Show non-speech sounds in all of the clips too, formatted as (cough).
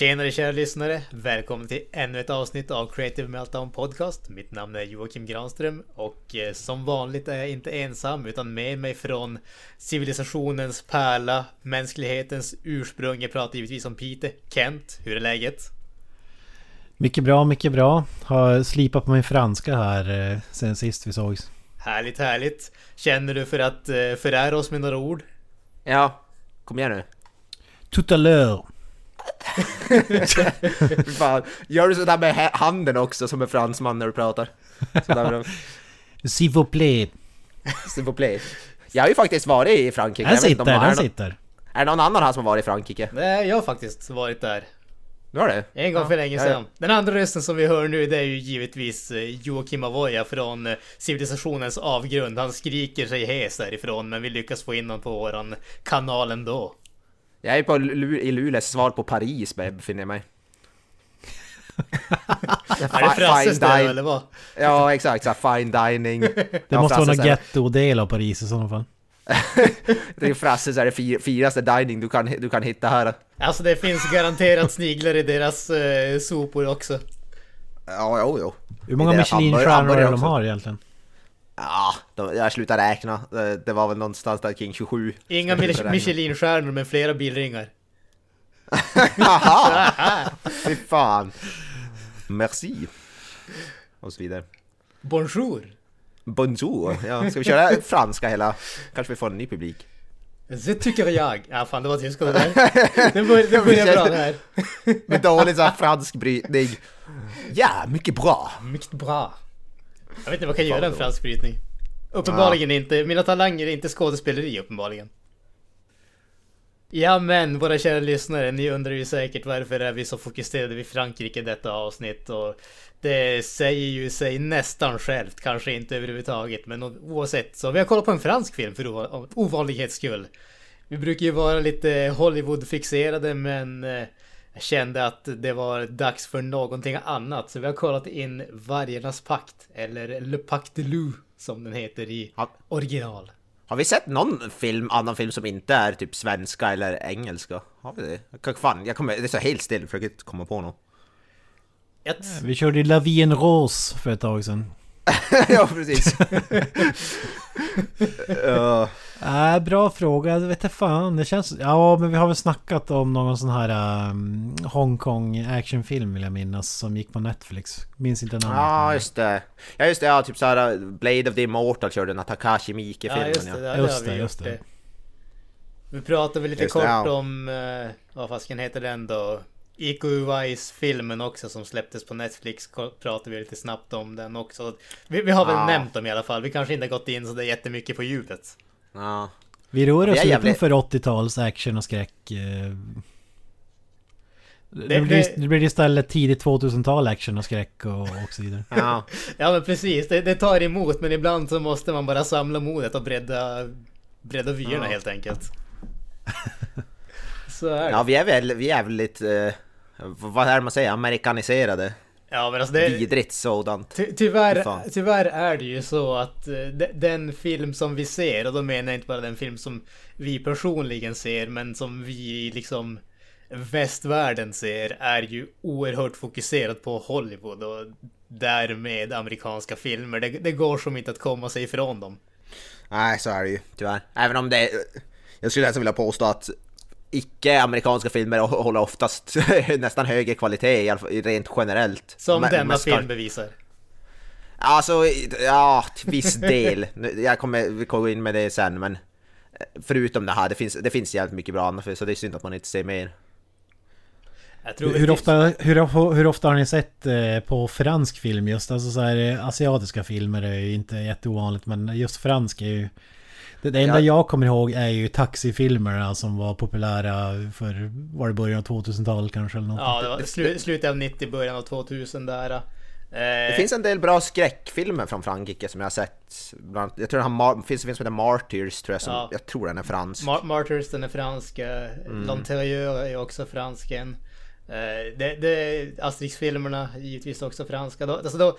Tjenare kära lyssnare! Välkommen till ännu ett avsnitt av Creative Meltdown Podcast. Mitt namn är Joakim Granström och eh, som vanligt är jag inte ensam utan med mig från civilisationens pärla, mänsklighetens ursprung. Jag pratar givetvis om Peter. Kent, hur är läget? Mycket bra, mycket bra. Har slipat på min franska här eh, sen sist vi sågs. Härligt, härligt! Känner du för att eh, förära oss med några ord? Ja, kom igen nu. Tout à l'heure. (laughs) Fan. Gör du sådär med handen också som en fransman när du pratar? S'il vous plaît. S'il vous plaît. Jag har ju faktiskt varit i Frankrike. Den om sitter, den sitter. Är det någon annan här som har varit i Frankrike? Nej, jag har faktiskt varit där. Du har det? En gång för länge ja, sedan. Den andra rösten som vi hör nu det är ju givetvis eh, Joakim Avoya från eh, civilisationens avgrund. Han skriker sig hes därifrån men vi lyckas få in honom på våran kanal ändå. Jag är på Lu- i Luleås svar på Paris befinner jag mig. (laughs) Är det Frasses dine. eller vad? Ja exakt, såhär fine dining. (laughs) Det måste vara någon getto-del av Paris i sådana fall. (laughs) Det är Frasses är det fi- finaste dining du kan, du kan hitta här. Alltså det finns garanterat sniglar i deras eh, sopor också. Ja, jo, jo. Hur många Det är hamburg- Michelin-stjärnor är hamburgare de också. har egentligen? Ja, de, jag slutar räkna. Det, det var väl någonstans där kring 27. Inga. Michelin-stjärnor men flera bilringar. Haha! (laughs) Fy fan. Merci. Och så vidare. Bonjour! Bonjour. Ja, ska vi köra franska hela? Kanske vi får en ny publik. Det tycker jag. Ja fan det var tyska det där. Det börjar, det börjar bra det här. Med dålig så här fransk brytning. Ja, mycket bra. Mycket bra. Jag vet inte vad kan göra en fransk brytning. Uppenbarligen inte. Mina talanger är inte skådespeleri uppenbarligen. Ja men våra kära lyssnare, ni undrar ju säkert varför är vi så fokuserade vid Frankrike i detta avsnitt och det säger ju sig nästan självt, kanske inte överhuvudtaget men oavsett så vi har kollat på en fransk film för ova- ovanlighets skull. Vi brukar ju vara lite Hollywood-fixerade men eh, jag kände att det var dags för någonting annat så vi har kollat in Vargarnas pakt eller Le Pacte de Loup som den heter i Ja. original. Har vi sett någon film, annan film som inte är typ svenska eller engelska? Har vi det? Jag Fan, jag kommer, det är så helt still, försöker inte komma på något. Ett, Vi körde La Vie en Rose för ett tag sedan. (laughs) ja, precis. (laughs) (laughs) uh, Äh, bra fråga, jag vet inte fan. Det känns... Ja, men vi har väl snackat om någon sån här um, Hongkong actionfilm vill jag minnas. Som gick på Netflix. Minns inte namnet. ja, just det. Ja, just det. Ja, typ såhär Blade of the Immortal körde den här Takashi Miike-filmen. ja just det, ja. Just det, vi just det. Vi pratade väl lite Just det, kort ja. om, eh, vad fasken heter den då? Iko Uwais filmen också som släpptes på Netflix pratade vi lite snabbt om den också. Vi, vi har väl Ja. nämnt dem i alla fall. Vi kanske inte har gått in så det är jättemycket på djupet. Ja. Vi rör Det oss jävligt- för 80-tals action och skräck. eh. Det, Det- blir, det- blir istället tidigt 2000-tal action och skräck och, och så vidare. ja. Ja men precis, det, det tar emot men ibland så måste man bara samla modet och bredda, bredda vyerna Ja. helt enkelt. (laughs) Så är det. ja, vi är väl, vi är väl lite... eh, vad är det man säger? Amerikaniserade. Ja men alltså det... Vidrigt sådant. Ty tyvärr, tyvärr är det ju så att eh, de- den film som vi ser, och då menar jag inte bara den film som vi personligen ser, men som vi liksom västvärlden ser, är ju oerhört fokuserad på Hollywood och därmed amerikanska filmer. Det, det går som inte att komma sig ifrån dem. Nej, så är det ju tyvärr. Även om det... Jag skulle nästan vilja påstå att icke-amerikanska filmer håller oftast (laughs) nästan högre kvalitet, i alla fall rent generellt. Som Men- denna film bevisar. Alltså, ja, till viss del. Jag kommer, vi kommer gå in med det sen, men eh, förutom det här, det finns, det finns jävligt mycket bra annat, så det är synd att man inte ser mer. Jag tror Hur ofta, hur, hur ofta har ni sett eh, på fransk film just? Alltså så här, eh, asiatiska filmer är ju inte jätteovanligt men just fransk är ju... Det, det enda Ja. jag kommer ihåg är ju taxifilmerna som var populära för, var det början av 2000-talet kanske eller något? Ja, det var slu, slutet av 90, början av 2000 där. Eh, Det finns en del bra skräckfilmer från Frankrike som jag har sett. Bland, jag tror det har, finns en film som heter Martyrs, tror jag, som, Ja. jag tror den är fransk. Mar- Martyrs, den är franska. Mm. L'Intérieur är också fransken. Eh, det, det, Asterix-filmerna givetvis också franska. Då, alltså då,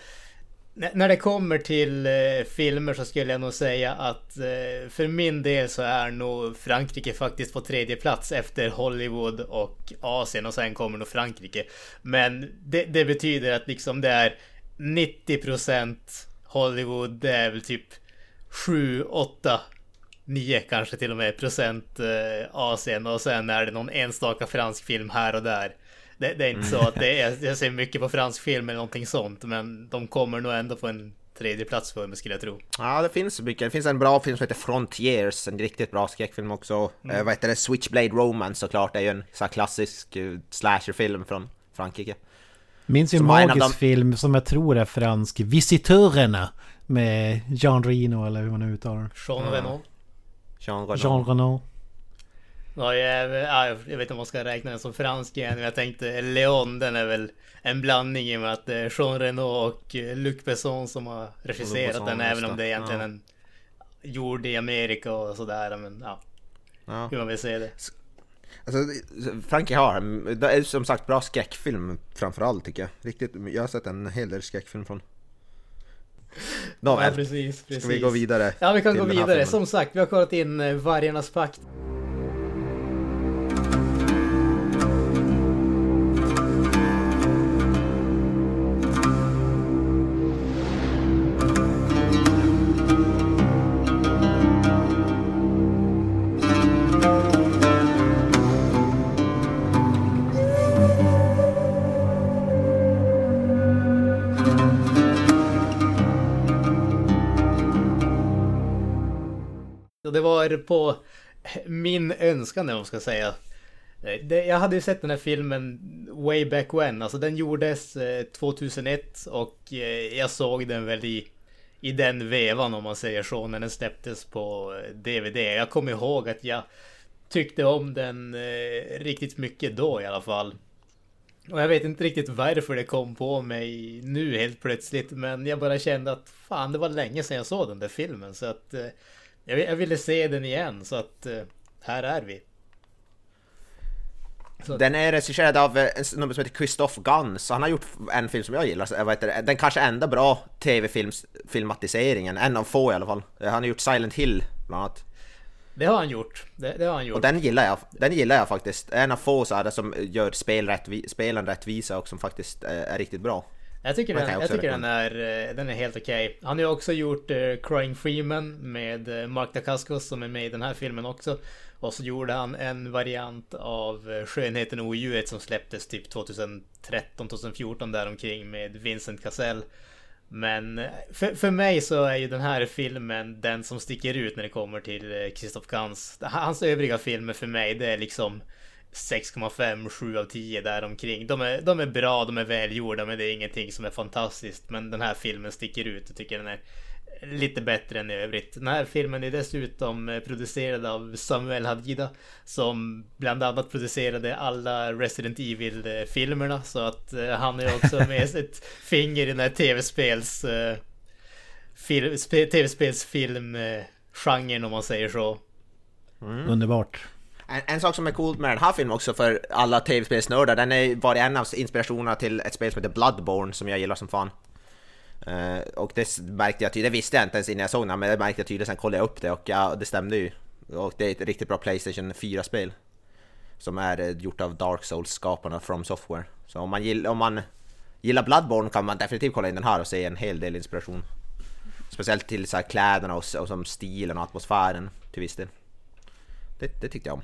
när det kommer till eh, filmer så skulle jag nog säga att eh, för min del så är nog Frankrike faktiskt på tredje plats efter Hollywood och Asien och sen kommer nog Frankrike. Men det, det betyder att liksom det är 90% Hollywood, det är väl typ 7, 8 9 kanske till och med procent eh, Asien och sen är det någon enstaka fransk film här och där. Det, det är inte så att det är, jag ser mycket på fransk film eller någonting sånt men de kommer nog ändå på en tredje plats för mig skulle jag tro. Ja, det finns mycket. Det finns en bra film som heter Frontiers, en riktigt bra skräckfilm också. Mm. Eh, vad heter det? Switchblade Romance såklart, det är ju en här klassisk uh, slasherfilm från Frankrike. Minns ju en magisk de- film som jag tror är fransk, Visitörerna. Med Jean Reno eller hur man nu uttalar. Jean Reno. Jean Reno. Jean Reno. Ja, jag, ja, jag vet inte om man ska räkna den som fransk igen, men jag tänkte Leon, den är väl en blandning i och med att det är Jean Reno och eh, Luc Besson som har regisserat Besson, den, även om det. är egentligen Ja. en gjord i Amerika och sådär, men ja, Ja. hur man vill se det. Alltså, Frankrike har, det är som sagt bra skräckfilm framförallt tycker jag. Riktigt, jag har sett en hel del skräckfilm från... Ja, Nåväl, precis, precis. ska vi gå vidare? Ja, vi kan gå vidare. Som sagt, vi har kollat in eh, Vargarnas pakt. Min eller vad man ska säga. Eh, det, jag hade ju sett den här filmen way back when, alltså den gjordes eh, 2001 och eh, jag såg den väl i, i den vevan om man säger så, när den släpptes på DVD. Jag kommer ihåg att jag tyckte om den riktigt mycket då i alla fall. Och jag vet inte riktigt varför det kom på mig nu helt plötsligt, men jag bara kände att fan, det var länge sedan jag såg den där filmen, så att jag, jag ville se den igen, så att här är vi. Så- Den är regisserad av eh, en snubbe som heter Christoph Gans, han har gjort en film som jag gillar, så, eh, det, den kanske enda bra tv-filmatiseringen, en av få i alla fall. Eh, Han har gjort Silent Hill bland annat. Det har han gjort. Det, det har han gjort. Och den gillar jag, den gillar jag faktiskt. En av få så här, som gör spel rättvi- spelen rättvisa och som faktiskt är riktigt bra. Jag tycker, Den jag jag tycker den, är, den är helt okej. Han har ju också gjort uh, Crying Freeman med Mark Dacascos som är med i den här filmen också. Och så gjorde han en variant av eh, Skönheten och odjuret som släpptes typ 2013-2014 däromkring med Vincent Cassell. Men eh, för, för mig så är ju den här filmen den som sticker ut när det kommer till eh, Christoph Gans. Hans övriga filmer för mig det är liksom 6,5, 7 av 10 däromkring. De är, de är bra, de är välgjorda men det är ingenting som är fantastiskt. Men den här filmen sticker ut. Jag tycker den är lite bättre än i övrigt. Den här filmen är dessutom eh, producerad av Samuel Hadida som bland annat producerade alla Resident Evil-filmerna. Så att eh, han är också (laughs) med ett finger i den här tv-spels... eh, fil- spe- tv-spelsfilm-genren om man säger så. Underbart. En, en sak som är coolt med den här filmen också för alla tv-spelsnördar, den är var en av inspirationerna till ett spel som heter Bloodborne som jag gillar som fan. Eh, och det märkte jag tydligt, det visste jag inte ens innan jag såg den, men det märkte jag tydligt sen kollade jag upp det och ja, det stämde ju. Och det är ett riktigt bra Playstation 4-spel. Som är eh, gjort av Dark Souls-skaparna From Software. Så om man, gill, om man gillar Bloodborne kan man definitivt kolla in den här och se en hel del inspiration. Speciellt till så här kläderna och, och som stilen och atmosfären till viss del. Det, det tyckte jag om.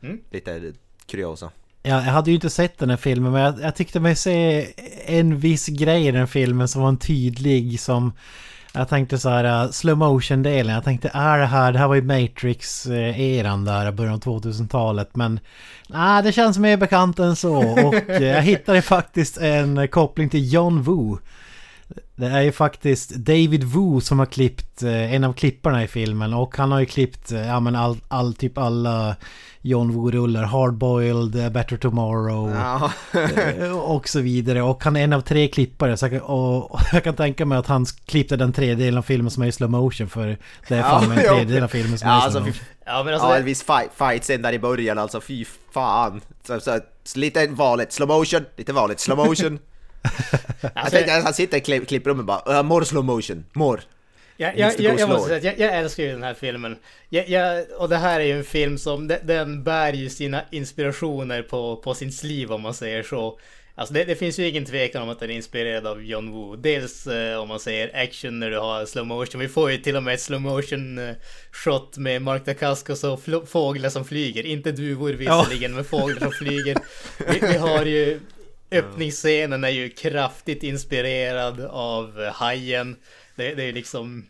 Mm. Lite kuriosa. Ja, jag hade ju inte sett den här filmen men jag, jag tyckte mig se en viss grej i den filmen som var en tydlig som... Jag tänkte så här, uh, slow motion delen. Jag tänkte, är det här, det här var ju Matrix-eran där, början av 2000-talet. Men nej, det känns mer bekant än så. Och eh, jag hittade (laughs) faktiskt en koppling till John Woo. Det är ju faktiskt David Wu som har klippt eh, en av klipparna i filmen och han har ju klippt eh, ja, men all, all, typ alla John Woo-rullar. Hardboiled, eh, Better Tomorrow Ja. och så vidare. Och han är en av tre klippare. Så jag, kan, och, och (laughs) jag kan tänka mig att han klippte den tredjedelen av filmen som är i slow motion för det är fan (laughs) Ja, en tredjedel av filmen som Ja, är i alltså, slow fy, motion. Ja men alltså, ja, det- en viss fight, fight scen där i början alltså, fy fan. Så, så, lite vanligt slow motion, lite vanligt slow motion. (laughs) jag alltså, tänkte att han sitter i klipp, klipprummet och bara uh, more slow motion, more. Jag, jag, jag, jag måste säga att jag, jag älskar ju den här filmen. Jag, jag, och det här är ju en film som, de- den bär ju sina inspirationer på, på sin sleeve om man säger så. Alltså det, det finns ju ingen tvekan om att den är inspirerad av John Woo. Dels eh, om man säger action när du har slow motion. Vi får ju till och med ett slow motion eh, shot med Mark Dacascos och fåglar som flyger. Inte duvor visserligen, men fåglar som flyger. Vi, vi har ju Eh, öppningsscenen är ju kraftigt inspirerad av eh, Hajen. Det, det är liksom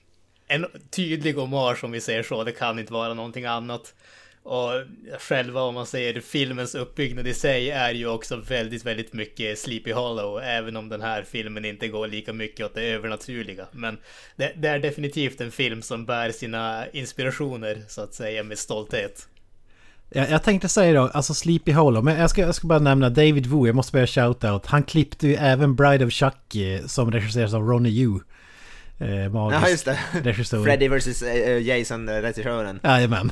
en tydlig hommage om vi säger så. Det kan inte vara någonting annat. Och själva om man säger filmens uppbyggnad i sig är ju också väldigt, väldigt mycket Sleepy Hollow. Även om den här filmen inte går lika mycket åt det övernaturliga. Men det, det är definitivt en film som bär sina inspirationer så att säga med stolthet. Jag, jag tänkte säga då, alltså Sleepy Hollow, men jag ska, jag ska bara nämna David Wu, jag måste börja shout-out. Han klippte ju även Bride of Chucky som regisseras av Ronnie Yu. Eh, magisk Ja just det. regissör. Freddy vs eh, Jason, eh, regissören. Jajamän.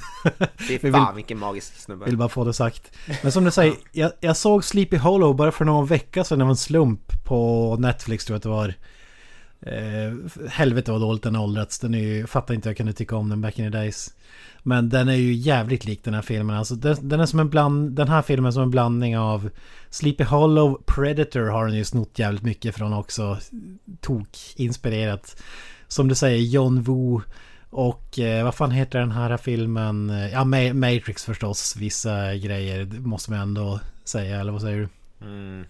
Fy (laughs) fan vilken magisk snubbe. Vill bara få det sagt. Men som du säger, jag, jag såg Sleepy Hollow bara för någon vecka sedan. Var en slump på Netflix tror jag att det var. Eh, helvete vad dåligt den har åldrats. Den är ju, jag fattar inte hur jag kunde tycka om den back in the days. Men den är ju jävligt lik den här filmen. Alltså den, den är som en bland, den här filmen är som en blandning av Sleepy Hollow, Predator har den ju snott jävligt mycket från också. Tok inspirerat. Som du säger, John Woo. Och eh, vad fan heter den här filmen? Ja, Ma- Matrix förstås. Vissa grejer måste man ändå säga, eller vad säger du? Mm.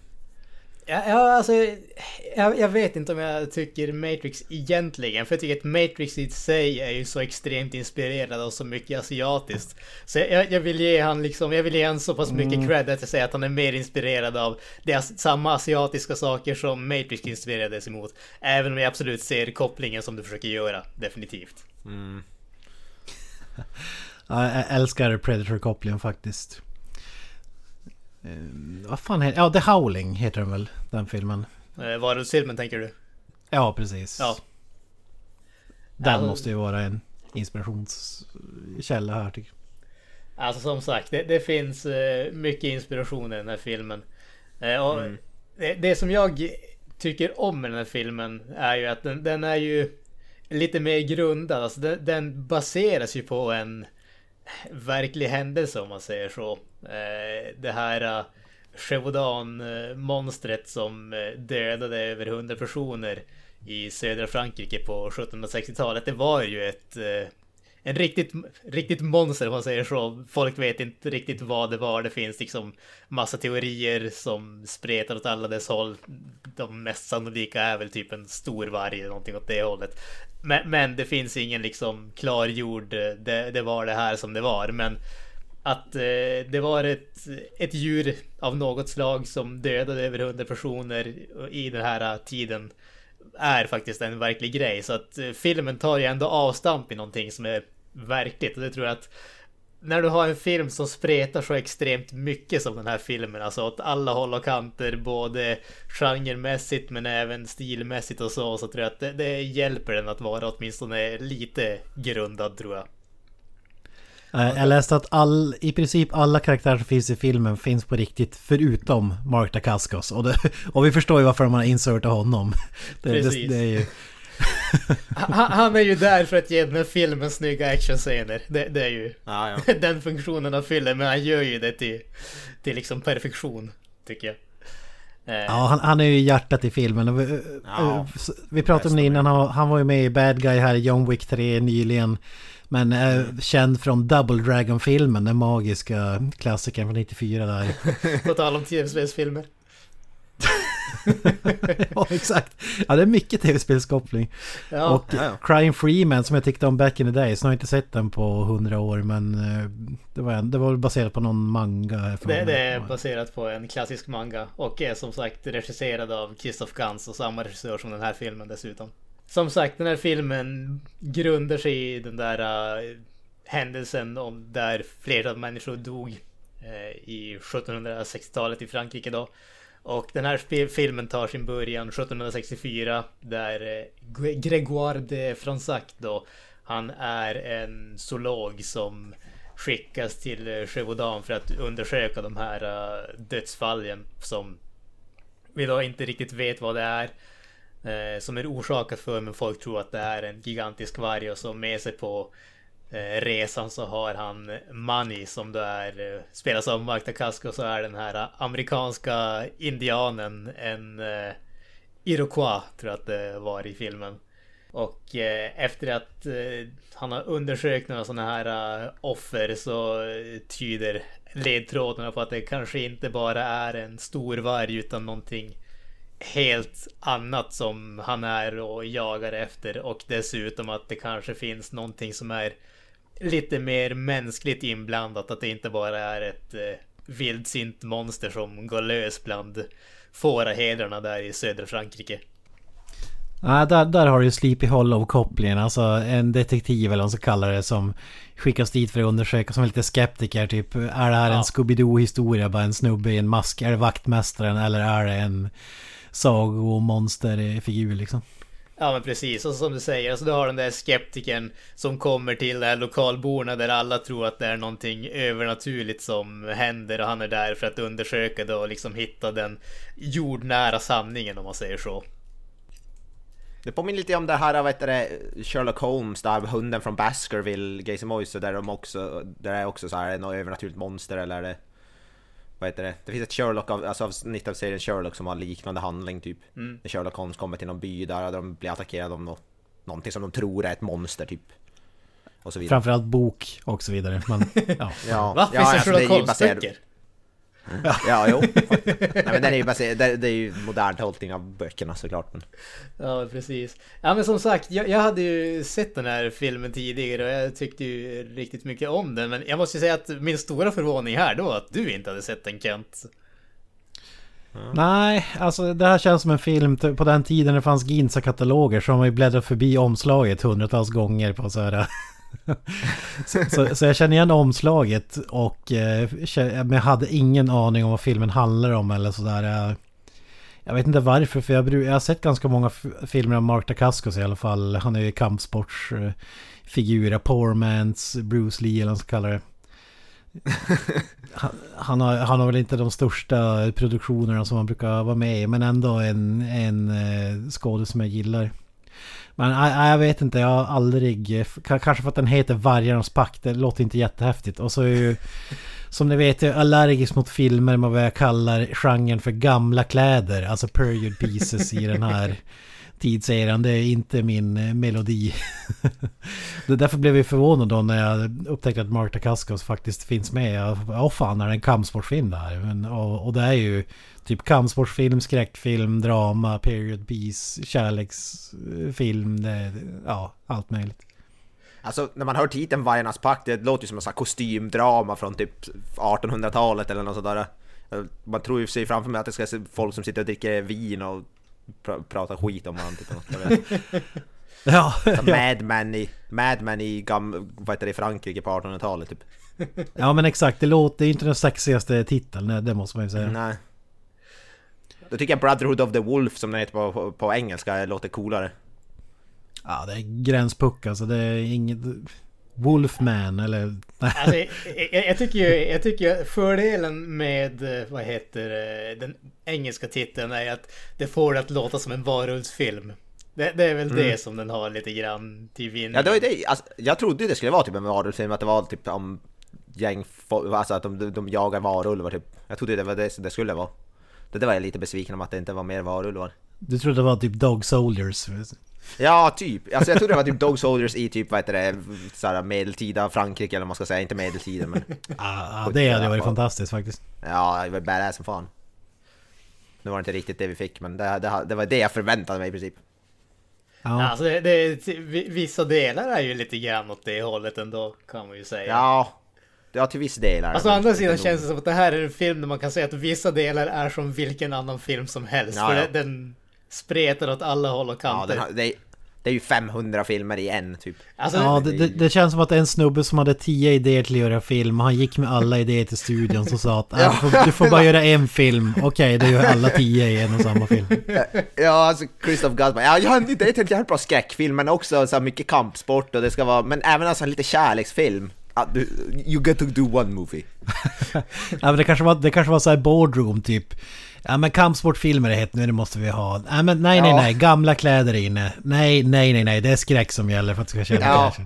Ja, ja alltså, jag, jag vet inte om jag tycker Matrix egentligen, för jag tycker att Matrix i sig är ju så extremt inspirerad av så mycket asiatiskt. Så jag, jag vill ge han liksom, jag vill ge han så pass mycket cred att jag säger att han är mer inspirerad av det, samma asiatiska saker som Matrix inspirerades emot. Även om jag absolut ser kopplingen som du försöker göra, definitivt. Mm. (laughs) Ja, jag älskar Predator-kopplingen faktiskt. Eh, vad fan heter Ja, The Howling heter den väl, den filmen. Eh, Varulvsfilmen tänker du? Ja, precis. Ja. Den Alltså- måste ju vara en inspirationskälla här tycker jag. Alltså som sagt, det, det finns eh, mycket inspiration i den här filmen. Eh, och det, det som jag tycker om med den här filmen är ju att den, den är ju lite mer grundad. Alltså den, den baseras ju på en verklig händelse om man säger så. Eh, det här eh, Chevaudan-monstret som eh, dödade över 100 personer i södra Frankrike på 1760-talet. Det var ju ett en riktigt, riktigt monster om man säger så. Folk vet inte riktigt vad det var. Det finns liksom massa teorier som spretar åt alla dess håll. De mest sannolika är väl typ en stor varg eller någonting åt det hållet. Men, men det finns ingen liksom klargjord, det, det var det här som det var. Men att eh, det var ett, ett djur av något slag som dödade över 100 personer i den här tiden är faktiskt en verklig grej. Så att eh, filmen tar ju ändå avstamp i någonting som är verkligt. Och det tror jag att när du har en film som spretar så extremt mycket som den här filmen, alltså åt alla håll och kanter, både genremässigt men även stilmässigt och så, så tror jag att det, det hjälper den att vara åtminstone lite grundad tror jag. Eh, Jag läste att all, i princip alla karaktärer som finns i filmen finns på riktigt förutom Mark Dacascos. Och, det, (laughs) och vi förstår ju varför man har insertat honom. (laughs) Det, det, Precis. det är ju... (laughs) Han, han är ju där för att ge den här filmen snygga actionscener. Det, det är ju Ja, ja. (laughs) den funktionen han fyller, men han gör ju det till, till liksom perfektion, tycker jag. Eh, Ja, han, han är ju hjärtat i filmen. Och Vi, Ja. eh, vi pratade om det innan, han, var- han var ju med i Bad Guy här i John Wick 3 nyligen. Men eh, känd från Double Dragon-filmen, den magiska klassikern från 94 där. (laughs) På tal om tv-spelsfilmer. (laughs) ja, exakt. Ja, det är mycket tv-spelskoppling. Ja, och Ja, ja. Crying Freeman som jag tyckte om back in the days. Nu har jag inte sett den på hundra år men eh, det var, en, det var baserat på någon manga. det, det är baserat på en klassisk manga och är som sagt regisserad av Christoph Gans och samma regissör som den här filmen dessutom. Som sagt, den här filmen grundar sig i den där uh, händelsen om där flera människor dog eh, i 1760-talet i Frankrike då. Och den här filmen tar sin början 1764 där eh, Grégoire de Fransac då han är en zoolog som skickas till eh, Chevaudan för att undersöka de här eh, dödsfallen som vi då inte riktigt vet vad det är. Som är orsakat för men folk tror att det är en gigantisk varg och så med sig på Eh, resan så har han Money som då är eh, spelas av Mark Dacascos och så är den här amerikanska indianen en eh, Iroquois tror jag att det var i filmen. Och eh, efter att eh, han har undersökt några sådana här eh, offer så tyder ledtrådarna på att det kanske inte bara är en stor varg utan någonting helt annat som han är och jagar efter och dessutom att det kanske finns någonting som är lite mer mänskligt inblandat. Att det inte bara är ett eh, vildsint monster som går lös bland fårahedrarna där i södra Frankrike. Nej, där, där har du ju Sleepy Hollow-kopplingen. Alltså en detektiv eller vad man ska kalla det som skickas dit för att undersöka som är lite skeptiker. Typ, är det här en Ja. Scooby-Doo-historia? Bara en snubbe i en mask? Är det vaktmästaren eller är det en sagomonsterfigur liksom? Ja men precis, och som du säger, alltså du har den där skeptikern som kommer till de här lokalborna där alla tror att det är någonting övernaturligt som händer och han är där för att undersöka det och liksom hitta den jordnära sanningen om man säger så. Det påminner lite om det här, vad heter det, Sherlock Holmes, där hunden från Baskerville, Gacy Moise, där de också, där är också så här något övernaturligt monster eller är det, vad heter det? Det finns ett Sherlock, av, alltså avsnitt av serien Sherlock som har liknande handling typ. Mm. När Sherlock Holmes kommer till någon by där de blir attackerade av något, någonting som de tror är ett monster typ. Och så vidare. Framförallt bok och så vidare. Men, (laughs) ja. Ja, Va? ja, Finns det alltså, Sherlock Holmes-böcker? Ja, jo. (laughs) Nej men den är ju baserad, det, är ju modern tolkning av böckerna såklart. Men... Ja precis. Ja men som sagt, jag, jag hade ju sett den här filmen tidigare och jag tyckte ju riktigt mycket om den. Men jag måste ju säga att min stora förvåning här då att du inte hade sett den Kent. Nej, alltså det här känns som en film på den tiden det fanns Ginsa-kataloger man ju bläddrat förbi omslaget hundratals gånger på så här... (laughs) så, så, så jag känner igen omslaget och eh, men jag hade ingen aning om vad filmen handlar om eller sådär. Jag, jag vet inte varför för jag, jag har sett ganska många filmer av Mark Dacascos i alla fall. Han är ju kampsportsfigur, eh, Poor Man's Bruce Lee eller vad man ska kalla det. Han, han, har, han har väl inte de största produktionerna som han brukar vara med i men ändå en, en eh, skådis som jag gillar. Men nej, jag vet inte, jag har aldrig... eh, Kanske för att den heter Vargarnas pakt, det låter inte jättehäftigt. Och så är ju... (laughs) Som ni vet, jag är allergisk mot filmer med vad jag kallar genren för gamla kläder. Alltså period pieces i den här (laughs) tidseran. Det är inte min eh, melodi. (laughs) det därför blev jag förvånad då när jag upptäckte att Mark Dacascos faktiskt finns med. Åh fan, är det en kampsportsfilm det här? Men, och, och det är ju typ kampsportsfilm, skräckfilm, drama, period piece, kärleksfilm. Det, ja, allt möjligt. Alltså när man hör titeln Vargarnas pakt, det låter ju som en sån här kostymdrama från typ 1800-talet eller något sådär. Man tror ju sig framför mig att det ska se folk som sitter och dricker vin och pr pratar skit om varandra. Typ, något. (laughs) Ja, Så ja. Mad Men i, Mad i, gam, vad heter det, i Frankrike på 1800-talet typ. (laughs) ja men exakt. Det låter ju inte den sexigaste titeln, det måste man ju säga. Nej. Då tycker jag Brotherhood of the Wolf som den heter på, på, på engelska låter coolare. Ja, det är gränspuck alltså. Det är inget... Wolfman eller... Alltså, jag, jag, tycker ju, jag tycker ju fördelen med, eh, vad heter det, den engelska titeln är att det får det att låta som en varulvsfilm. Det, det är väl det som den har lite grann till vinning. Ja, det var det. Alltså, jag trodde ju det skulle vara typ en varulvsfilm, att det var typ om gäng, alltså att de, de jagar varulvar typ. Jag trodde det var det det skulle vara. Det där var jag lite besviken om att det inte var mer varulvar. Du trodde det var typ Dog Soldiers? Ja, typ. Alltså jag trodde det var typ Dog Soldiers i typ, vad heter det, såhär medeltida Frankrike eller vad man ska säga, inte medeltida men... Ja, (laughs) ja, det hade varit fantastiskt faktiskt. Ja, det var badass som fan. nu var det inte riktigt det vi fick, men det, det, det var det jag förväntade mig i princip. Ja. Alltså det, det, vissa delar är ju lite grann åt det hållet ändå, kan man ju säga. Ja, ja till viss del är Alltså å andra sidan känns det som att det här är en film där man kan säga att vissa delar är som vilken annan film som helst. Ja, för ja. den spretar åt alla håll och Ja, kanter. den har, det, är, det är ju 500 filmer i en typ. Alltså, Ja, det, det, det känns som att en snubbe som hade tio idéer till att göra film. Han gick med alla idéer till studion och sa att "Äh, du, får, du får bara (laughs) göra en film. Okej, då gör alla tio i en och samma film. Ja, alltså Christoph Gutman. Ja, jag har en idé till en jävligt bra skräckfilm, men också så mycket kampsport och det ska vara, men även alltså en lite kärleksfilm. Ja, you get to do one movie. (laughs) Ja, men det kanske var, det kanske var så här boardroom typ. Ja men kampsportfilmer är hett nu, det måste vi ha. Nej men nej nej Ja. nej, gamla kläder är inne. Nej nej nej nej, det är skräck som gäller för att det ska kännas Ja. ja. ja,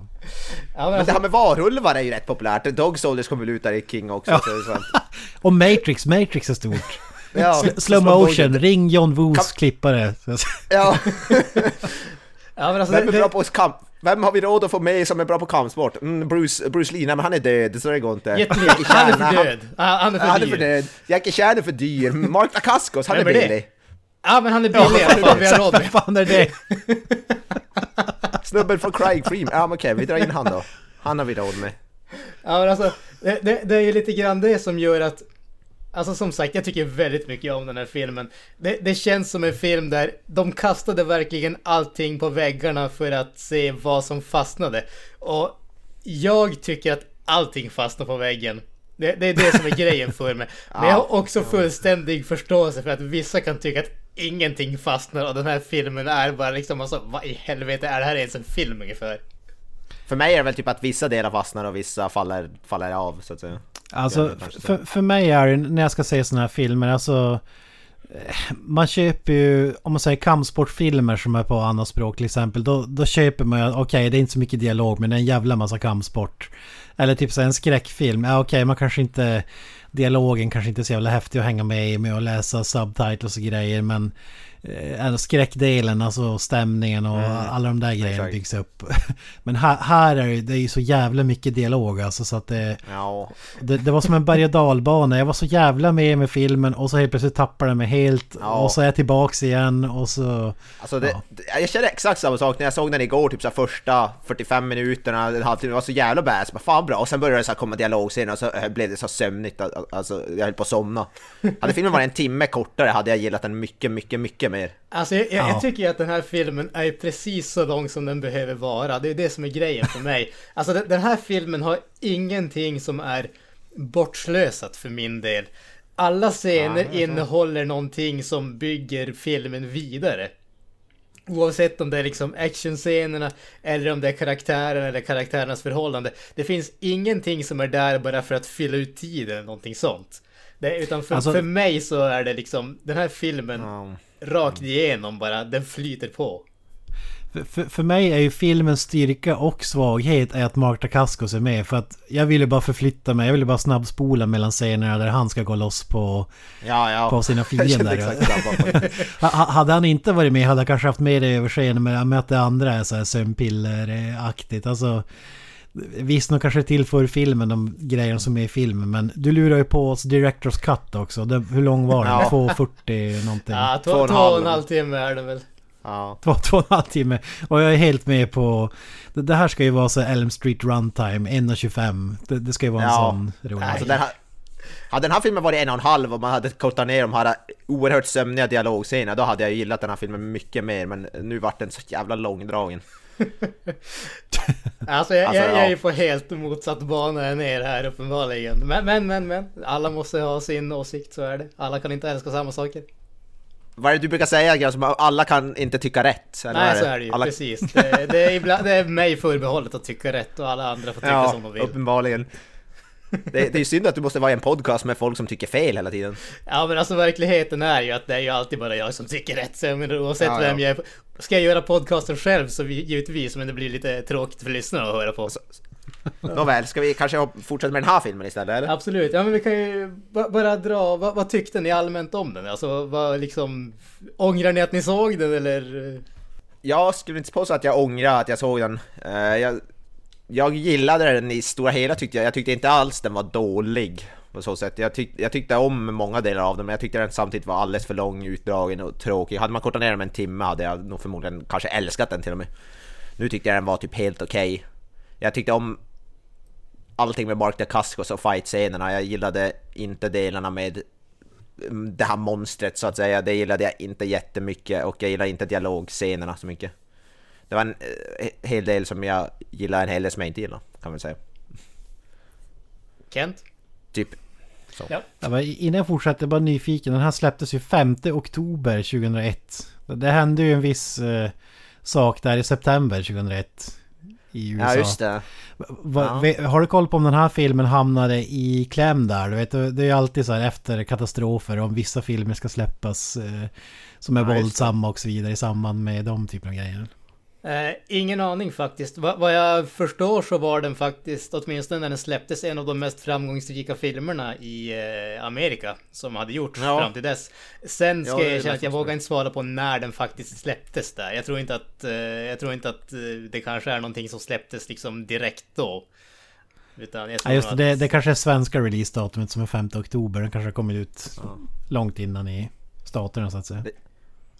men Men det alltså, här med varulvar är ju rätt populärt. Dog Soldiers kommer väl ut där i King också. Ja. Så, det är sant. (laughs) Och Matrix, Matrix är stort. (laughs) ja, Sl- slow motion, ring John Woos Kam- klippare. Ja, (laughs) ja, men alltså vem det, är bra det, på kamp? Vem har vi råd att få med som är bra på kampsport? Mm, Bruce, Bruce Lee, nej men han är död, så det går inte. Han är för död. Han, han är för Han är dyr. för död. Jackie Chan är för dyr. Mark Dacascos, han är Vem är billig. Ja men han är billig i alla fall, vi har råd med. fan är det? Snubben från Crying Freeman. Ja men okej, vi drar in han då. Han har vi råd med. Ja men alltså, det, det, det är ju lite grann det som gör att Alltså som sagt, jag tycker väldigt mycket om den här filmen. Det, det känns som en film där de kastade verkligen allting på väggarna för att se vad som fastnade. Och jag tycker att allting fastnar på väggen. Det, det är det som är grejen för mig. (laughs) Men jag har också fullständig förståelse för att vissa kan tycka att ingenting fastnar och den här filmen är bara liksom alltså, vad i helvete är det här ens en film ungefär? För mig är det väl typ att vissa delar fastnar och vissa faller, faller av så att säga. Alltså, för, för mig är det, när jag ska se såna här filmer, alltså... eh, Man köper ju, om man säger kampsportfilmer som är på annat språk till exempel, då, då köper man ju, okej det är inte så mycket dialog men det är en jävla massa kampsport. Eller typ så en skräckfilm, ja okej man kanske inte, dialogen kanske inte är så jävla häftig att hänga med i med att läsa subtitles och grejer men alltså skräckdelen, alltså stämningen och alla de där grejerna exakt. byggs upp. (laughs) Men här, här är det, det är ju så jävla mycket dialog alltså så att det... Ja, Det, det var som en berg och dalbana. Jag var så jävla med med filmen och så helt plötsligt tappade jag mig helt. Ja. Och så är jag tillbaks igen och så... alltså det, Ja. jag känner exakt samma sak när jag såg den igår, typ så första 45 minuterna, en halvtimme, det var så jävla bäst, bara fan bra, och sen började det så komma dialogscener och så eh, blev det så sömnigt, alltså jag höll på att somna. Hade filmen varit en timme kortare hade jag gillat den mycket, mycket, mycket mer. Alltså jag, jag, Ja. jag tycker ju att den här filmen är precis så lång som den behöver vara. Det är det som är grejen för mig. (laughs) Alltså den, den här filmen har ingenting som är bortslösat för min del. Alla scener innehåller någonting som bygger filmen vidare. Oavsett om det är liksom actionscenerna eller om det är karaktären eller karaktärernas förhållande. Det finns ingenting som är där bara för att fylla ut tiden eller någonting sånt. Det, utan för, Alltså- för mig så är det liksom den här filmen Ja. Rakt igenom bara, den flyter på. För, för, för mig är ju filmens styrka och svaghet är att Mark Dacascos är med. För att jag ville bara förflytta mig. Jag ville bara snabbspola mellan scenerna där han ska gå loss på, Ja, ja. på sina (laughs) fiender. (laughs) Hade han inte varit med hade jag kanske haft mer överseende med, med att det andra är så här sömnpilleraktigt. Alltså, visst, de kanske tillför filmen de grejerna som är i filmen. Men du lurar ju på oss Directors Cut också. Det, hur lång var den? Ja. 2.40 någonting? Ja, två, Två och en två och halv. en halv timme är det väl. Ja. Två, två och en halv timme. Och jag är helt med på... Det, det här ska ju vara så Elm Street Runtime, 1.25. Det, det ska ju vara en Ja. sån rolig. Alltså den här, hade den här filmen varit en och en halv och man hade kortat ner de här oerhört sömniga dialogscenerna, då hade jag gillat den här filmen mycket mer, men nu vart den så jävla långdragen. (laughs) Alltså jag, Alltså, jag, jag ja. är ju på helt motsatt bana än er här uppenbarligen. Men, men, men, men. Alla måste ha sin åsikt, så är det. Alla kan inte älska samma saker. Vad är det du brukar säga alla kan inte tycka rätt? eller Nej, vad så är det ju. Alla... Precis. Det, det, är ibland, det är mig förbehållet att tycka rätt och alla andra får tycka Ja, som de vill. uppenbarligen. Det, det är ju synd att du måste vara i en podcast med folk som tycker fel hela tiden. Ja men alltså verkligheten är ju att det är ju alltid bara jag som tycker rätt. Så jag menar, oavsett Ja, vem ja. jag är. Ska jag göra podcasten själv så vi, givetvis, men det blir lite tråkigt för lyssnarna att höra på. Nåväl, ska vi kanske fortsätta med den här filmen istället eller? Absolut, ja men vi kan ju ba- bara dra, vad, vad tyckte ni allmänt om den? Alltså vad liksom, ångrar ni att ni såg den eller? Jag skulle inte påstå att jag ångrar att jag såg den. Eh, jag, jag gillade den i stora hela tyckte jag. Jag tyckte inte alls den var dålig. På så sätt. Jag, tyck, jag tyckte om många delar av den men jag tyckte den samtidigt var alldeles för lång, utdragen och tråkig. Hade man kortat ner den med en timme hade jag nog förmodligen kanske älskat den till och med. Nu tyckte jag den var typ helt okej. Okay. Jag tyckte om allting med Mark Dacascos och fight-scenerna. Jag gillade inte delarna med mm, det här monstret så att säga. Det gillade jag inte jättemycket och jag gillade inte dialogscenerna så mycket. Det var en eh, hel del som jag gillar, en hel del som jag inte gillar kan man säga. Kent? Typ. Så. Ja. Jag innan jag fortsätter, bara nyfiken. Den här släpptes ju 5 oktober 2001. Det hände ju en viss eh, sak där i september 2001. I USA. Ja, just det. Va, ja. Har du koll på om den här filmen hamnade i kläm där? Du vet, det är ju alltid så här efter katastrofer om vissa filmer ska släppas eh, som är ja, våldsamma och så vidare i samband med de typerna av grejer. Eh, ingen aning faktiskt. Va vad jag förstår så var den faktiskt, åtminstone när den släpptes, en av de mest framgångsrika filmerna i eh, Amerika som hade gjorts ja. fram till dess. Sen ska ja, jag erkänna att jag vågar inte svara på när den faktiskt släpptes där. Jag tror inte att, eh, jag tror inte att eh, det kanske är någonting som släpptes liksom direkt då. Utan jag tror ja, just det, att... det, det kanske är svenska releasedatumet som är 5 oktober. Den kanske har kommit ut ja. långt innan i staterna så att säga. Det...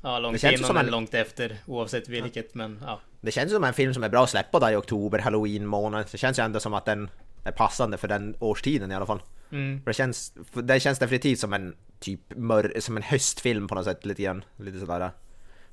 Ja, långt innan som en... långt efter oavsett vilket ja. men ja. Det känns som en film som är bra att släppa där i oktober, halloween månad. Det känns ju ändå som att den är passande för den årstiden i alla fall. Mm. Det, känns, det känns definitivt som en typ mör, som en höstfilm på något sätt lite grann. Lite sådär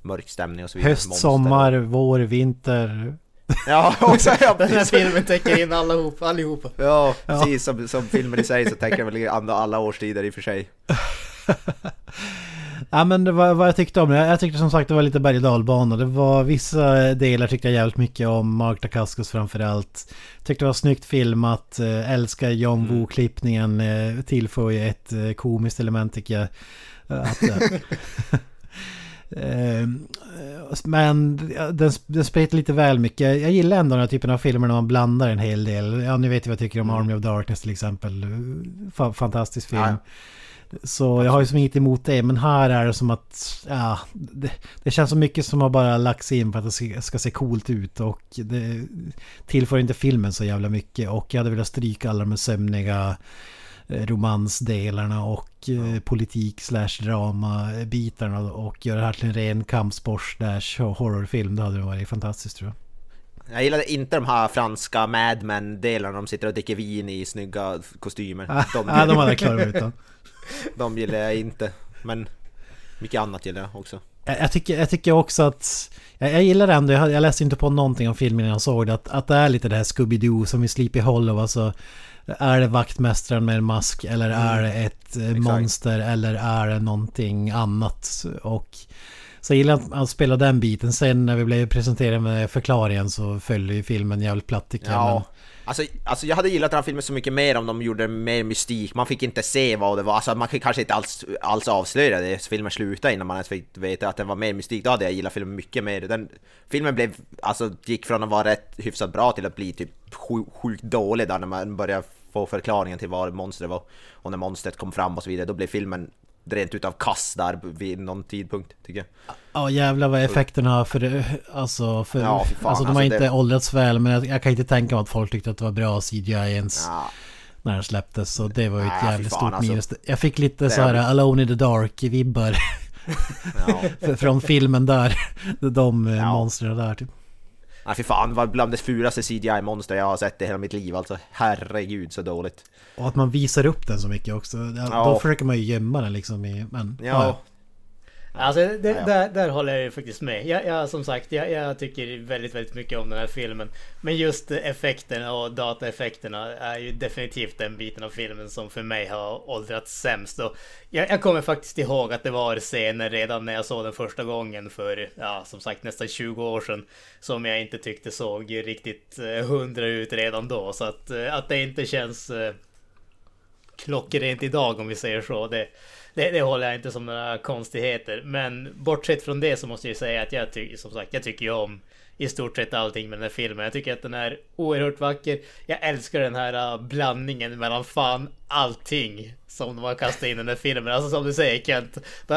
mörk stämning och så vidare. Höst, sommar, vår, vinter. (laughs) Ja, (laughs) också, ja, Den här filmen täcker in allihop, allihopa. Ja, precis som, som filmen i sig så täcker den väl alla, alla årstider i och för sig. (laughs) Ja men det var vad jag tyckte om det. Jag tyckte som sagt det var lite berg och dalbana. Det var vissa delar tyckte jag jävligt mycket om. Mark Dacascos framförallt. Tyckte det var snyggt filmat. Eh, älskar John mm. Woo-klippningen. Eh, tillför ju ett eh, komiskt element tycker jag. Att, (laughs) men den, den spretar lite väl mycket. Jag gillar ändå den här typen av filmer när man blandar en hel del. Ja, ni vet ju vad jag tycker om mm. Army of Darkness till exempel. Fantastisk film. Ja. Så jag har ju som inget emot det. Men här är det som att... Ja, det, det känns så mycket som har bara lagts in för att det ska, ska, se coolt ut. Och det tillför inte filmen så jävla mycket. Och jag hade velat stryka alla de sömniga eh, romansdelarna och eh, politik slash drama bitarna och göra det här till en ren kampsport slash horrorfilm. Det hade varit fantastiskt tror jag. Jag gillade inte de här franska Mad Men-delarna, de sitter och dricker vin i snygga kostymer. De, (laughs) ja, de hade jag klarat utan. De gillar jag inte. Men mycket annat gillar jag också. Jag, jag tycker, jag tycker också att... Jag, jag gillar det ändå. Jag, jag läste inte på någonting om filmen innan jag såg det. Att, att det är lite det här Scooby-Doo som i Sleepy Hollow. Alltså, är det vaktmästaren med en mask eller mm. är det ett eh, Exakt. monster eller är det någonting annat? Och så jag gillar att spela den biten. Sen när vi blev presenterade med förklaringen så följde ju filmen jävligt platt tycker ja. Alltså, alltså jag hade gillat den här filmen så mycket mer om de gjorde mer mystik. Man fick inte se vad det var, alltså man fick kanske inte alls, alls avslöja det. Filmen slutade innan man ens fick veta att det var mer mystik. Då hade jag gillat filmen mycket mer. Den, filmen blev, alltså gick från att vara rätt hyfsat bra till att bli typ sjukt dålig där när man började få förklaringen till vad monstret var. Och när monstret kom fram och så vidare, då blev filmen rent utav kass där vid någon tidpunkt tycker jag. Ja jävlar vad effekterna för alltså för ja, fan, alltså de har alltså inte det... åldrats väl men jag, jag, kan inte tänka mig att folk tyckte att det var bra CGI ens. Ja. När den släpptes så det var ju ett ja, jävligt fan, stort alltså, minus. Jag fick lite det så här Alone in the Dark vibbar. (laughs) Ja. (laughs) Från filmen där. De eh, ja. monstren där typ. Nej fy fan, var bland det fulaste CGI-monster jag har sett i hela mitt liv alltså. Herregud så dåligt. Och att man visar upp den så mycket också. Ja. Då försöker man ju gömma den liksom i... Men, ja. ja. Alltså det, ja, Där, där håller jag ju faktiskt med. Jag, jag som sagt, jag, jag, tycker väldigt, väldigt mycket om den här filmen. Men just effekterna och dataeffekterna är ju definitivt den biten av filmen som för mig har åldrats sämst. Och jag, jag kommer faktiskt ihåg att det var scener redan när jag såg den första gången för, ja, som sagt nästan 20 år sedan. Som jag inte tyckte såg riktigt eh, hundra ut redan då. Så att, eh, att det inte känns eh, klockrent idag om vi säger så. Det, det, det håller jag inte som några konstigheter. Men bortsett från det så måste jag säga att jag tycker, som sagt, jag tycker ju om i stort sett allting med den här filmen. Jag tycker att den är oerhört vacker. Jag älskar den här äh, blandningen mellan fan allting som de har kastat in i den här filmen. Alltså som du säger Kent, äh,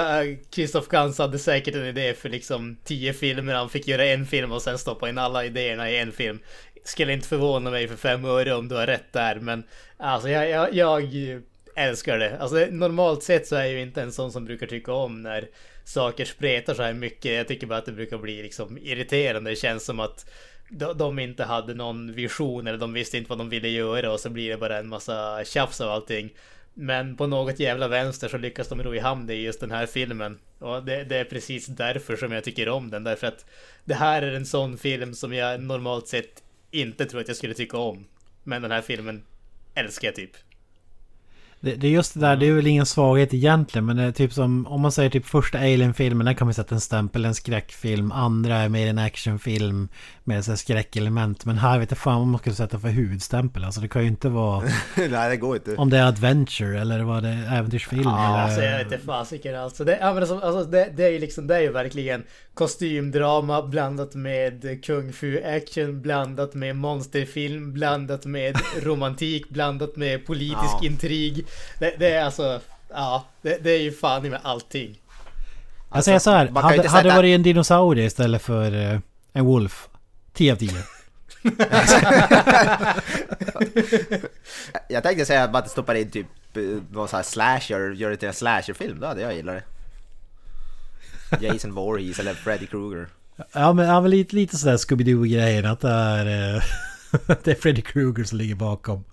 Christoph Gans hade säkert en idé för liksom tio filmer. Han fick göra en film och sen stoppa in alla idéerna i en film. Skulle inte förvåna mig för fem öre om du har rätt där, men alltså jag, jag, jag älskar det. Alltså normalt sett så är jag ju inte en sån som brukar tycka om när saker spretar så här mycket. Jag tycker bara att det brukar bli liksom irriterande. Det känns som att de inte hade någon vision eller de visste inte vad de ville göra och så blir det bara en massa tjafs av allting. Men på något jävla vänster så lyckas de ro i hamn det i just den här filmen. Och det, det, är precis därför som jag tycker om den. Därför att det här är en sån film som jag normalt sett inte tror att jag skulle tycka om. Men den här filmen älskar jag typ. Det, det, är just det där, det är väl ingen svaghet egentligen men det är typ som om man säger typ första Alien-filmen, där kan man sätta en stämpel, en skräckfilm. Andra är mer en actionfilm med så skräckelement. Men här vet jag fan vad man ska sätta för hudstämpel. Alltså det kan ju inte vara... (laughs) Nej det går inte. Om det är adventure eller vad det är, äventyrsfilm ja, eller... Alltså jag vet inte fasiken alltså. Det, alltså, alltså, det, det är ju liksom, det är ju verkligen kostymdrama blandat med kung fu action blandat med monsterfilm blandat med romantik blandat med politisk ja. intrig. Det, det, är alltså, ja, det, det är ju fan med allting. Jag säger så här, hade, hade det varit en dinosaurie istället för uh, en wolf. 10 av 10. (laughs) jag tänkte säga att man stoppar in typ eh, någon sån här slasher, gör det till en slasherfilm, då hade jag gillat det. Jason Voorhees eller Freddy Krueger. Ja men, ja, men lite, lite sådär Scooby-Doo-grejen att det är... (laughs) Det är Freddy Krueger som ligger bakom.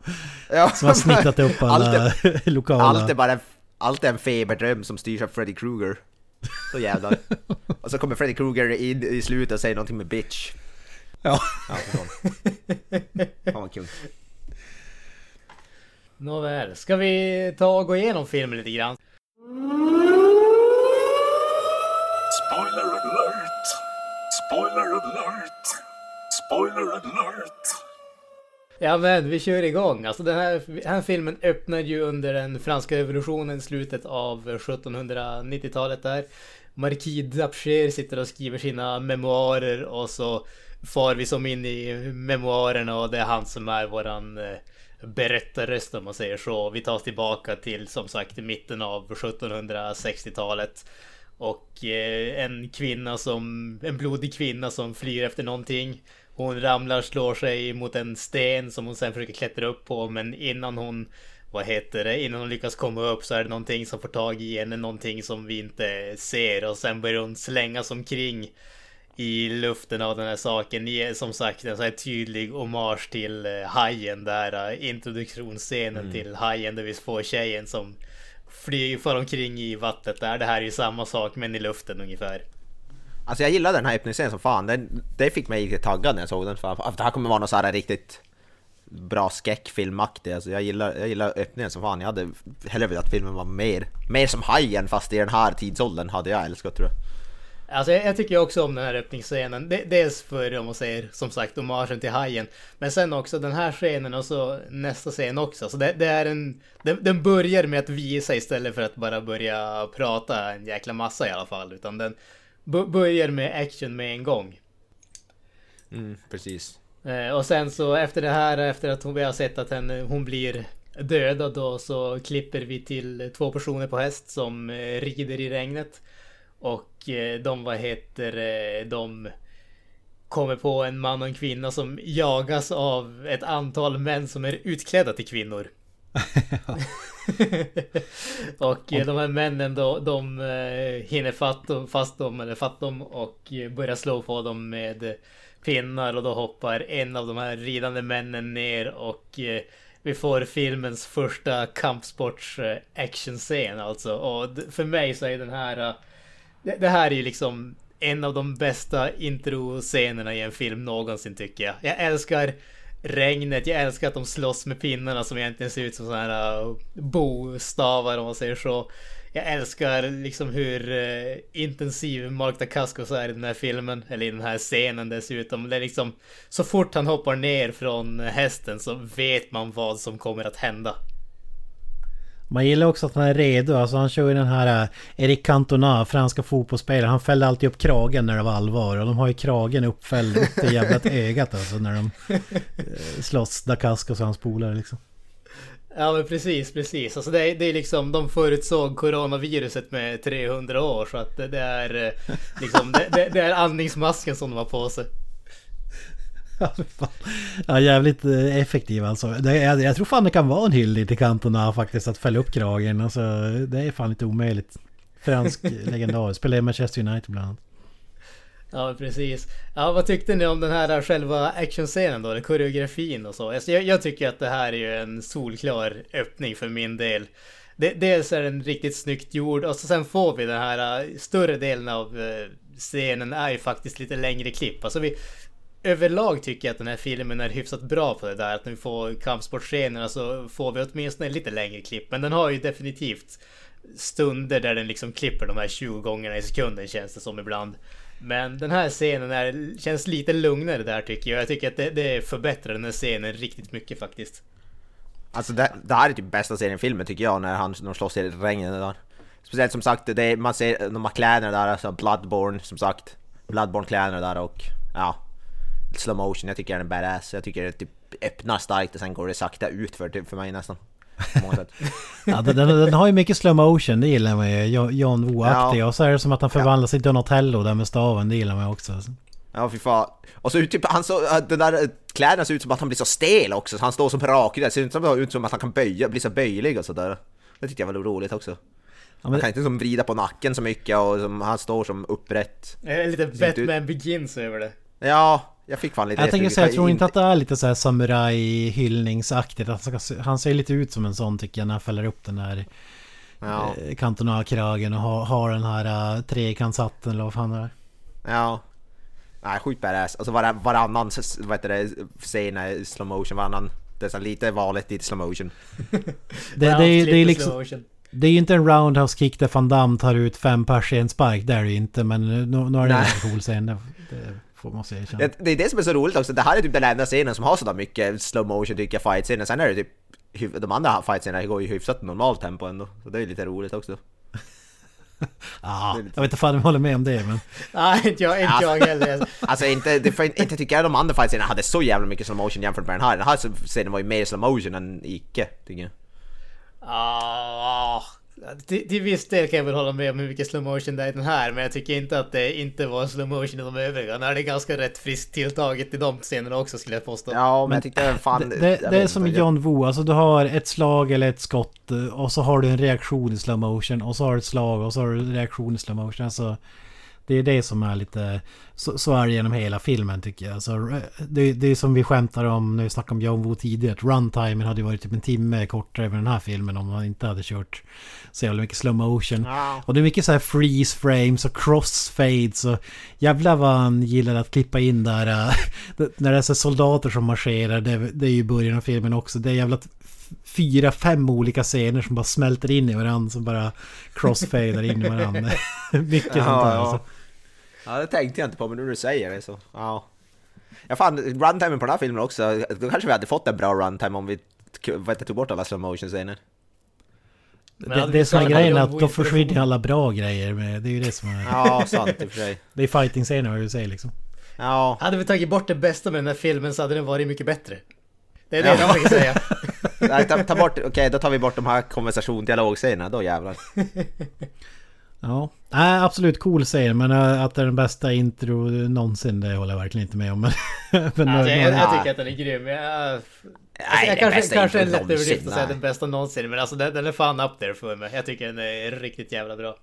Ja, som har snittat upp alla allt är, (laughs) lokala... Allt är bara allt är en feberdröm som styrs av Freddy Krueger. Så jävlar. (laughs) Och så kommer Freddy Krueger in i slutet och säger någonting med bitch. Ja. ja Fan vad kul. Nåväl, ska vi ta och gå igenom filmen lite grann? Spoiler alert! Spoiler alert! Spoiler alert! Ja men vi kör igång. Alltså den här, den här filmen öppnar ju under den franska revolutionen, slutet av 1790-talet där. Marquis d'Apcher sitter och skriver sina memoarer och så far vi som in i memoarerna och det är han som är våran eh, berättarröst om man säger så. Vi tar oss tillbaka till som sagt mitten av 1760-talet. Och eh, en kvinna som, en blodig kvinna som flyr efter någonting. Hon ramlar, slår sig mot en sten som hon sen försöker klättra upp på men innan hon vad heter det, innan hon lyckas komma upp så är det någonting som får tag i henne, någonting som vi inte ser och sen börjar hon slängas omkring i luften av den här saken. Som sagt en så här tydlig hommage till eh, Hajen där uh, introduktionsscenen mm. till Hajen där vi får tjejen som flyger far omkring i vattnet där. Det här är ju samma sak men i luften ungefär. Alltså jag gillade den här öppningsscenen som fan. Den, det fick mig riktigt taggad när jag såg den. För det här kommer vara något så här riktigt bra skräckfilmaktig. Alltså jag gillar, jag gillar öppningen som fan. Jag hade hellre velat att filmen var mer, mer som Hajen fast i den här tidsåldern hade jag älskat tror jag. Alltså jag, jag tycker också om den här öppningsscenen. dels för, om man säger, som sagt, hommagen till Hajen. Men sen också den här scenen och så nästa scen också. Så det, det är en... Den, den, börjar med att visa istället för att bara börja prata en jäkla massa i alla fall. Utan den börjar med action med en gång. Mm, precis. Eh, och sen så efter det här, efter att hon, vi har sett att henne, hon blir dödad då, så klipper vi till två personer på häst som eh, rider i regnet. Och eh, de, vad heter de kommer på en man och en kvinna som jagas av ett antal män som är utklädda till kvinnor. (laughs) (laughs) (laughs) och eh, de här männen då, de eh, hinner fatt, fast dem, eller fatt dem och eh, börjar slå på dem med pinnar och då hoppar en av de här ridande männen ner och eh, vi får filmens första kampsports eh, actionscen alltså. Och för mig så är den här det, det här är ju liksom en av de bästa introscenerna i en film någonsin tycker jag. Jag älskar regnet, jag älskar att de slåss med pinnarna som egentligen ser ut som sådana här uh, bostavar om man säger så. Jag älskar liksom hur uh, intensiv Mark Dacascos är i den här filmen, eller i den här scenen dessutom. Det är liksom, så fort han hoppar ner från eh, hästen så vet man vad som kommer att hända. Man gillar också att han är redo. Alltså han kör ju den här uh, Eric Cantona, franska fotbollsspelaren. Han fällde alltid upp kragen när det var allvar. Och de har ju kragen uppfälld upp till jävla (laughs) ögat alltså när de uh, slåss. Dacascos och hans polare liksom. Ja men precis, precis. Alltså det är, det är liksom, de förutsåg coronaviruset med 300 år så att det, det är liksom, det, det, det, är andningsmasken som de har på sig. (laughs) ja, jävligt eh, effektiv alltså. Det, jag, jag tror fan det kan vara en hyllning till Cantona faktiskt att fälla upp kragen. Alltså, det är fan inte omöjligt. Fransk (laughs) legendar. Spelar i Manchester United bland annat. Ja precis. Ja vad tyckte ni om den här själva actionscenen då? Koreografin och så. Alltså, jag, jag tycker att det här är ju en solklar öppning för min del. Det, dels är den riktigt snyggt gjord och så sen får vi den här uh, större delen av scenen är ju faktiskt lite längre klipp. Alltså vi överlag tycker jag att den här filmen är hyfsat bra på det där. Att när vi får kampsportscenerna så alltså får vi åtminstone lite längre klipp. Men den har ju definitivt stunder där den liksom klipper de här 20 gångerna i sekunden känns det som ibland. Men den här scenen är, känns lite lugnare där tycker jag. Jag tycker att det, det förbättrar den här scenen riktigt mycket faktiskt. Alltså det, det här är typ bästa scenen i filmen tycker jag när han när de slåss i regnet där. Speciellt som sagt, det man ser de här kläderna där, alltså Bloodborne som sagt. Bloodborne kläderna där och ja. Slow motion, jag tycker den är badass. Jag tycker det typ öppnar starkt och sen går det sakta ut för, typ, för mig nästan. (laughs) ja, den, den, har ju mycket slow motion, det gillar man ju. John Woo-aktig. Ja. Och så är det som att han förvandlas ja. till Donatello där med staven, det gillar man också. Ja fy fan. Och så typ han så, den där kläderna ser ut som att han blir så stel också, så han står som rak det ser inte ut som att han kan böja, bli så böjlig och sådär. Det tyckte jag var roligt också. Ja, men... Han kan inte som vrida på nacken så mycket och som, han står som upprätt. Lite Batman Begins över det. Ja, jag fick fan lite Jag tänker säga, jag tror inte att det är lite såhär samuraj-hyllningsaktigt. Han ser lite ut som en sån tycker jag när han fäller upp den där ja. eh, kantonarkragen och har, har den här uh, trekantshatten eller vad fan det är. Ja. Nej, sjukt badass. Alltså var, varannan, vad heter det, scen i slow motion, varannan. Det är lite vanligt i slow motion. (laughs) det, det, är, det är liksom... Det är ju inte en roundhouse kick där van Damme tar ut fem pers i en spark, det är det ju inte. Men nu, nu är det en cool scen. Det, det, Får man säga. Det, det är det som är så roligt också, det här är typ den enda scenen som har sådär mycket slow motion tycker jag, fight-scenen. Sen är det typ, de andra fight-scenerna går ju hyfsat normalt tempo ändå. Så det är lite roligt också. (laughs) Ja, jag vet inte fan om jag håller med om det men... (laughs) Nej, inte jag, inte jag heller. (laughs) alltså inte, det, inte tycker jag de andra fight hade så jävla mycket slow motion jämfört med den här. Den här scenen var ju mer slow motion än icke, tycker jag. Ah, till, till viss del kan jag väl hålla med om hur mycket slow motion det är i den här, men jag tycker inte att det inte var slow motion i de övriga. När det är ganska rätt friskt tilltaget i de scenerna också skulle jag påstå. Ja, men jag tyckte fan... Det, det, det är som i John Woo, alltså du har ett slag eller ett skott och så har du en reaktion i slow motion och så har du ett slag och så har du en reaktion i slow motion. Alltså, det är det som är lite... Så, så är det genom hela filmen tycker jag. Så, det, det är som vi skämtar om när vi snackade om John Woo tidigare. Att runtimen hade varit typ en timme kortare med den här filmen om man inte hade kört så jävla mycket slow motion. Ja. Och det är mycket så här freeze frames och crossfades och jävlar vad han gillar att klippa in där. Äh, (laughs) när det är så soldater som marscherar. Det, det är ju början av filmen också. Det är jävla fyra, fem olika scener som bara smälter in i varandra. Som bara crossfadar in i varandra. (laughs) mycket ja, sånt där. Ja. Alltså. Ja, det tänkte jag inte på, men nu när du säger det så, ja. Ja fan, runtimen på den här filmen också, då kanske vi hade fått en bra runtime om vi vet, tog bort alla slow motion scener. Det, det, som är grejen är att då försvinner alla bra grejer med, Det är ju det som är... Ja, sant i och för sig. Det är fighting-scener vad du säger liksom. Ja. Hade vi tagit bort det bästa med den här filmen så hade den varit mycket bättre. Det är det ja. jag försöker säga. (laughs) Nej, ta, ta bort, okej okay, då tar vi bort de här konversation dialogscenerna, då jävlar. Ja, Nej, absolut cool säger men äh, att det är den bästa intro någonsin det håller jag verkligen inte med om. (laughs) Men, men alltså, jag, jag, tycker att den är grym. Jag, alltså, Nej, jag kanske, kanske är lätt överdrift att säga den bästa någonsin men alltså den, den, är fan up there för mig. Jag tycker den är riktigt jävla bra.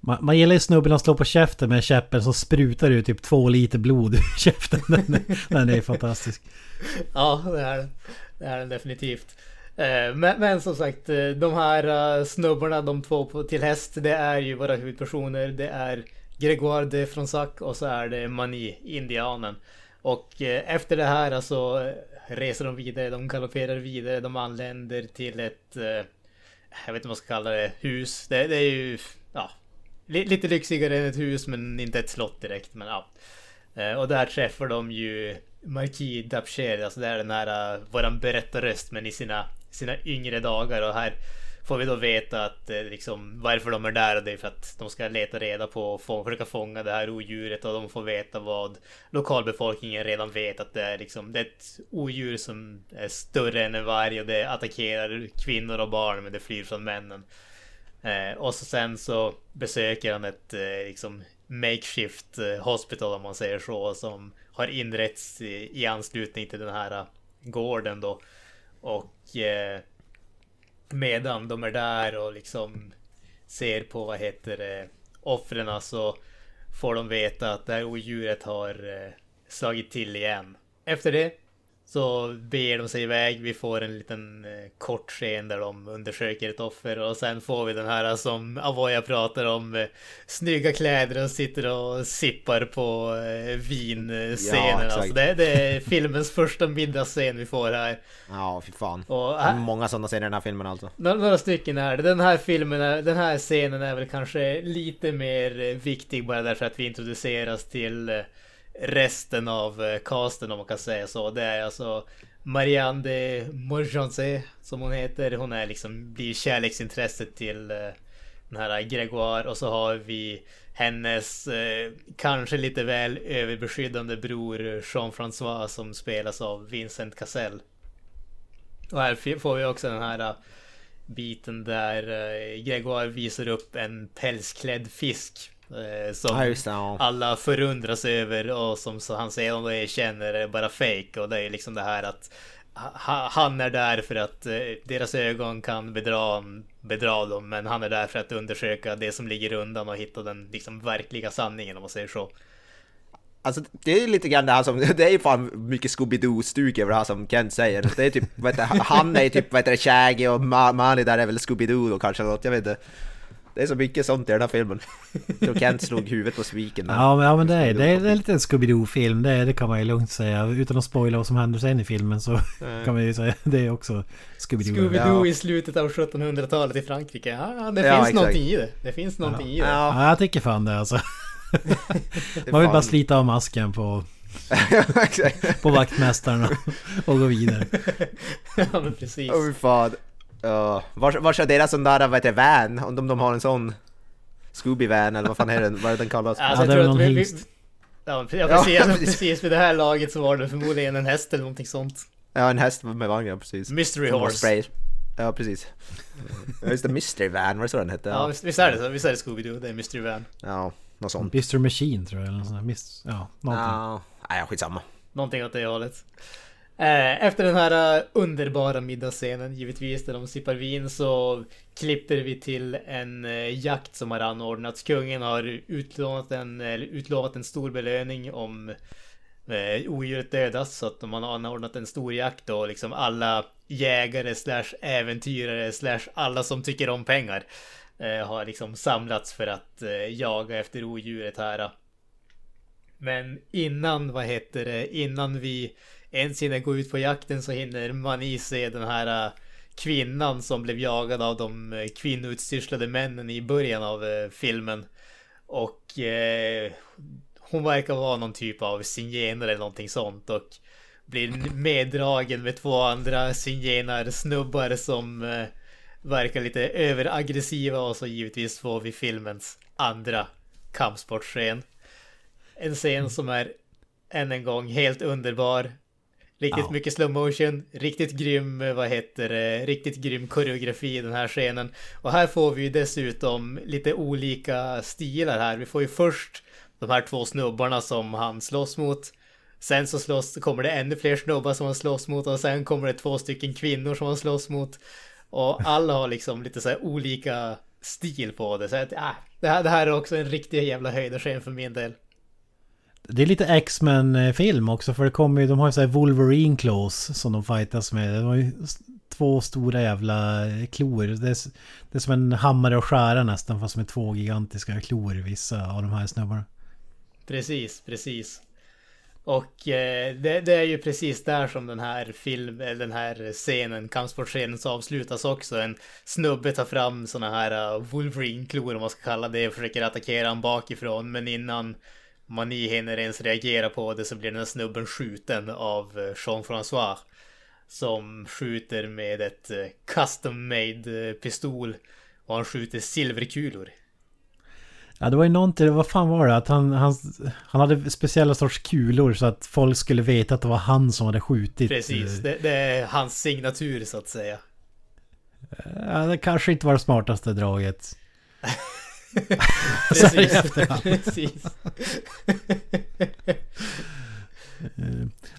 Man, man gillar ju snubben som slår på käften med käppen så sprutar det typ två liter blod ur (laughs) käften. Den, den är fantastisk. (laughs) Ja, det är den. Det är den definitivt. Eh, men, men, som sagt, eh, de här eh, snubbarna, de två till häst, det är ju våra huvudpersoner. Det är Gregoire de Fronsac och så är det Mani, indianen. Och efter det här så reser de vidare, de galopperar vidare, de anländer till ett... Jag vet inte vad man ska kalla det, hus. Det, det är ju... Ja, lite lyxigare än ett hus men inte ett slott direkt. Men ja. Och där träffar de ju Marquis Dapcher, alltså det är den här våran berättarröst men i sina sina yngre dagar och här får vi då veta att eh, liksom varför de är där och det är för att de ska leta reda på och få, försöka fånga det här odjuret och de får veta vad lokalbefolkningen redan vet att det är liksom det är ett odjur som är större än en varg och det attackerar kvinnor och barn men det flyr från männen. Eh, och så sen så besöker han ett eh, liksom makeshift eh, hospital om man säger så som har inrätts i, i anslutning till den här eh, gården då. Och Eh, medan de är där och liksom ser på vad heter det offren så får de veta att det här odjuret har eh, slagit till igen. Efter det så beger de sig iväg. Vi får en liten eh, kort scen där de undersöker ett offer och sen får vi den här som Avoya pratar om. Eh, snygga kläder och sitter och sippar på eh, vinscenen. exakt. alltså det, det är filmens (laughs) första middagsscen vi får här. Ja, fy fan. Och här, många sådana scener i den här filmen alltså. några, några stycken är det. Den här filmen, är, den här scenen är väl kanske lite mer viktig bara därför att vi introduceras till resten av eh, casten om man kan säga så. Det är alltså Marianne de Morjanse som hon heter. Hon är liksom, blir kärleksintresset till eh, den här Gregoire och så har vi hennes eh, kanske lite väl överbeskyddande bror eh, Jean-François som spelas av Vincent Cassell. Och här får vi också den här biten där Gregoire visar upp en pälsklädd fisk äh, som det. Alla förundras över och som han säger och erkänner är bara fake och det är liksom det här att ha- han är där för att eh, deras ögon kan bedra, bedra dem men han är där för att undersöka det som ligger undan och hitta den liksom verkliga sanningen om man säger så. Alltså det är lite grann det här som, (laughs) det är ju fan mycket Scooby-Doo-stuk över det här som Kent säger. Det är typ, vad heter, han är typ, vad heter det, Shaggy och Ma- Manny där är väl Scooby-Doo då kanske något, jag vet inte. Det är så mycket sånt i den här filmen. (laughs) Jag tror Kent slog huvudet på spiken. där. Ja men, ja, men det, är, det, är, det är lite en Scooby-Doo-film. Det, det kan man ju lugnt säga. Utan att spoila vad som händer sen i filmen så kan man ju säga det är också Scooby-Doo. Scooby-Doo Ja. i slutet av 1700-talet i Frankrike. Ja, det Ja, finns exakt. någonting i det. Det finns någonting i det. Ja, Ja, jag tycker fan det alltså. (laughs) Man vill bara slita av masken på, (laughs) på vaktmästaren och, och gå vidare. ja, men precis. Fy fan. Ja, var, var ska deras sån där, vad heter det, van? Om de, de har en sån Scooby-van eller vad fan är den, vad är den kallas? Alltså, Ja, jag det är tror att vi, vi, ja, precis, ja, precis. precis. Vid det här laget så var det förmodligen en häst eller någonting sånt. Ja, en häst med vagn, ja precis. Mystery Som Horse. Ja, precis. Ja, just det, Mystery Van, var det så den hette? Ja, Ja, visst, visst är det så? Visst är det Scooby-Doo? Det är Mystery Van. ja något sånt. Mr Machine tror jag. Eller något sånt där. Mis, ja, någonting. Ja, nej, skitsamma. Någonting åt det hållet. Eh, efter den här eh, underbara middagsscenen, givetvis, där de sippar vin, så klipper vi till en eh, jakt som har anordnats. Kungen har utlovat en, eller utlovat en stor belöning om eh, odjuret dödas. Så att de har anordnat en stor jakt och liksom alla jägare slash äventyrare slash alla som tycker om pengar eh, har liksom samlats för att eh, jaga efter odjuret här. Men innan, vad heter det, innan vi ens hinner gå ut på jakten så hinner man i sig den här äh, kvinnan som blev jagad av de äh, kvinnoutstyrslade männen i början av äh, filmen. Och eh, hon verkar vara någon typ av zigenare eller någonting sånt och blir meddragen med två andra snubbar som eh, verkar lite överaggressiva och så givetvis får vi filmens andra kampsportscen. En scen som är än en gång helt underbar. Riktigt Ja. mycket slow motion, riktigt grym, eh, vad heter det, riktigt grym koreografi i den här scenen. Och här får vi ju dessutom lite olika stilar här. Vi får ju först de här två snubbarna som han slåss mot. Sen så slåss, kommer det ännu fler snubbar som han slåss mot och sen kommer det två stycken kvinnor som han slåss mot. Och alla har liksom lite så olika stil på det. Så att, äh, det, här, det här är också en riktig jävla höjdarscen för min del. Det är lite X-Men-film eh, också för det kommer ju, de har ju såhär Wolverine claws som de fightas med. De har ju två stora jävla eh, klor. Det är, det är som en hammare och skära nästan fast med två gigantiska klor vissa av de här snubbarna. Precis, precis. Och eh, det, det är ju precis där som den här film, eh, den här scenen, kampsportscenen så avslutas också. En snubbe tar fram såna här uh, Wolverine-klor om man ska kalla det och försöker attackera han bakifrån. Men innan Mani hinner ens reagera på det så blir den här snubben skjuten av eh, Jean-François. Som skjuter med ett eh, custom made eh, pistol. Och han skjuter silverkulor. Ja det var ju någonting, vad fan var det? Att han, han, han hade speciella sorts kulor så att folk skulle veta att det var han som hade skjutit. Precis, det, det är hans signatur så att säga. Ja, det kanske inte var det smartaste draget. (laughs) (laughs) Precis.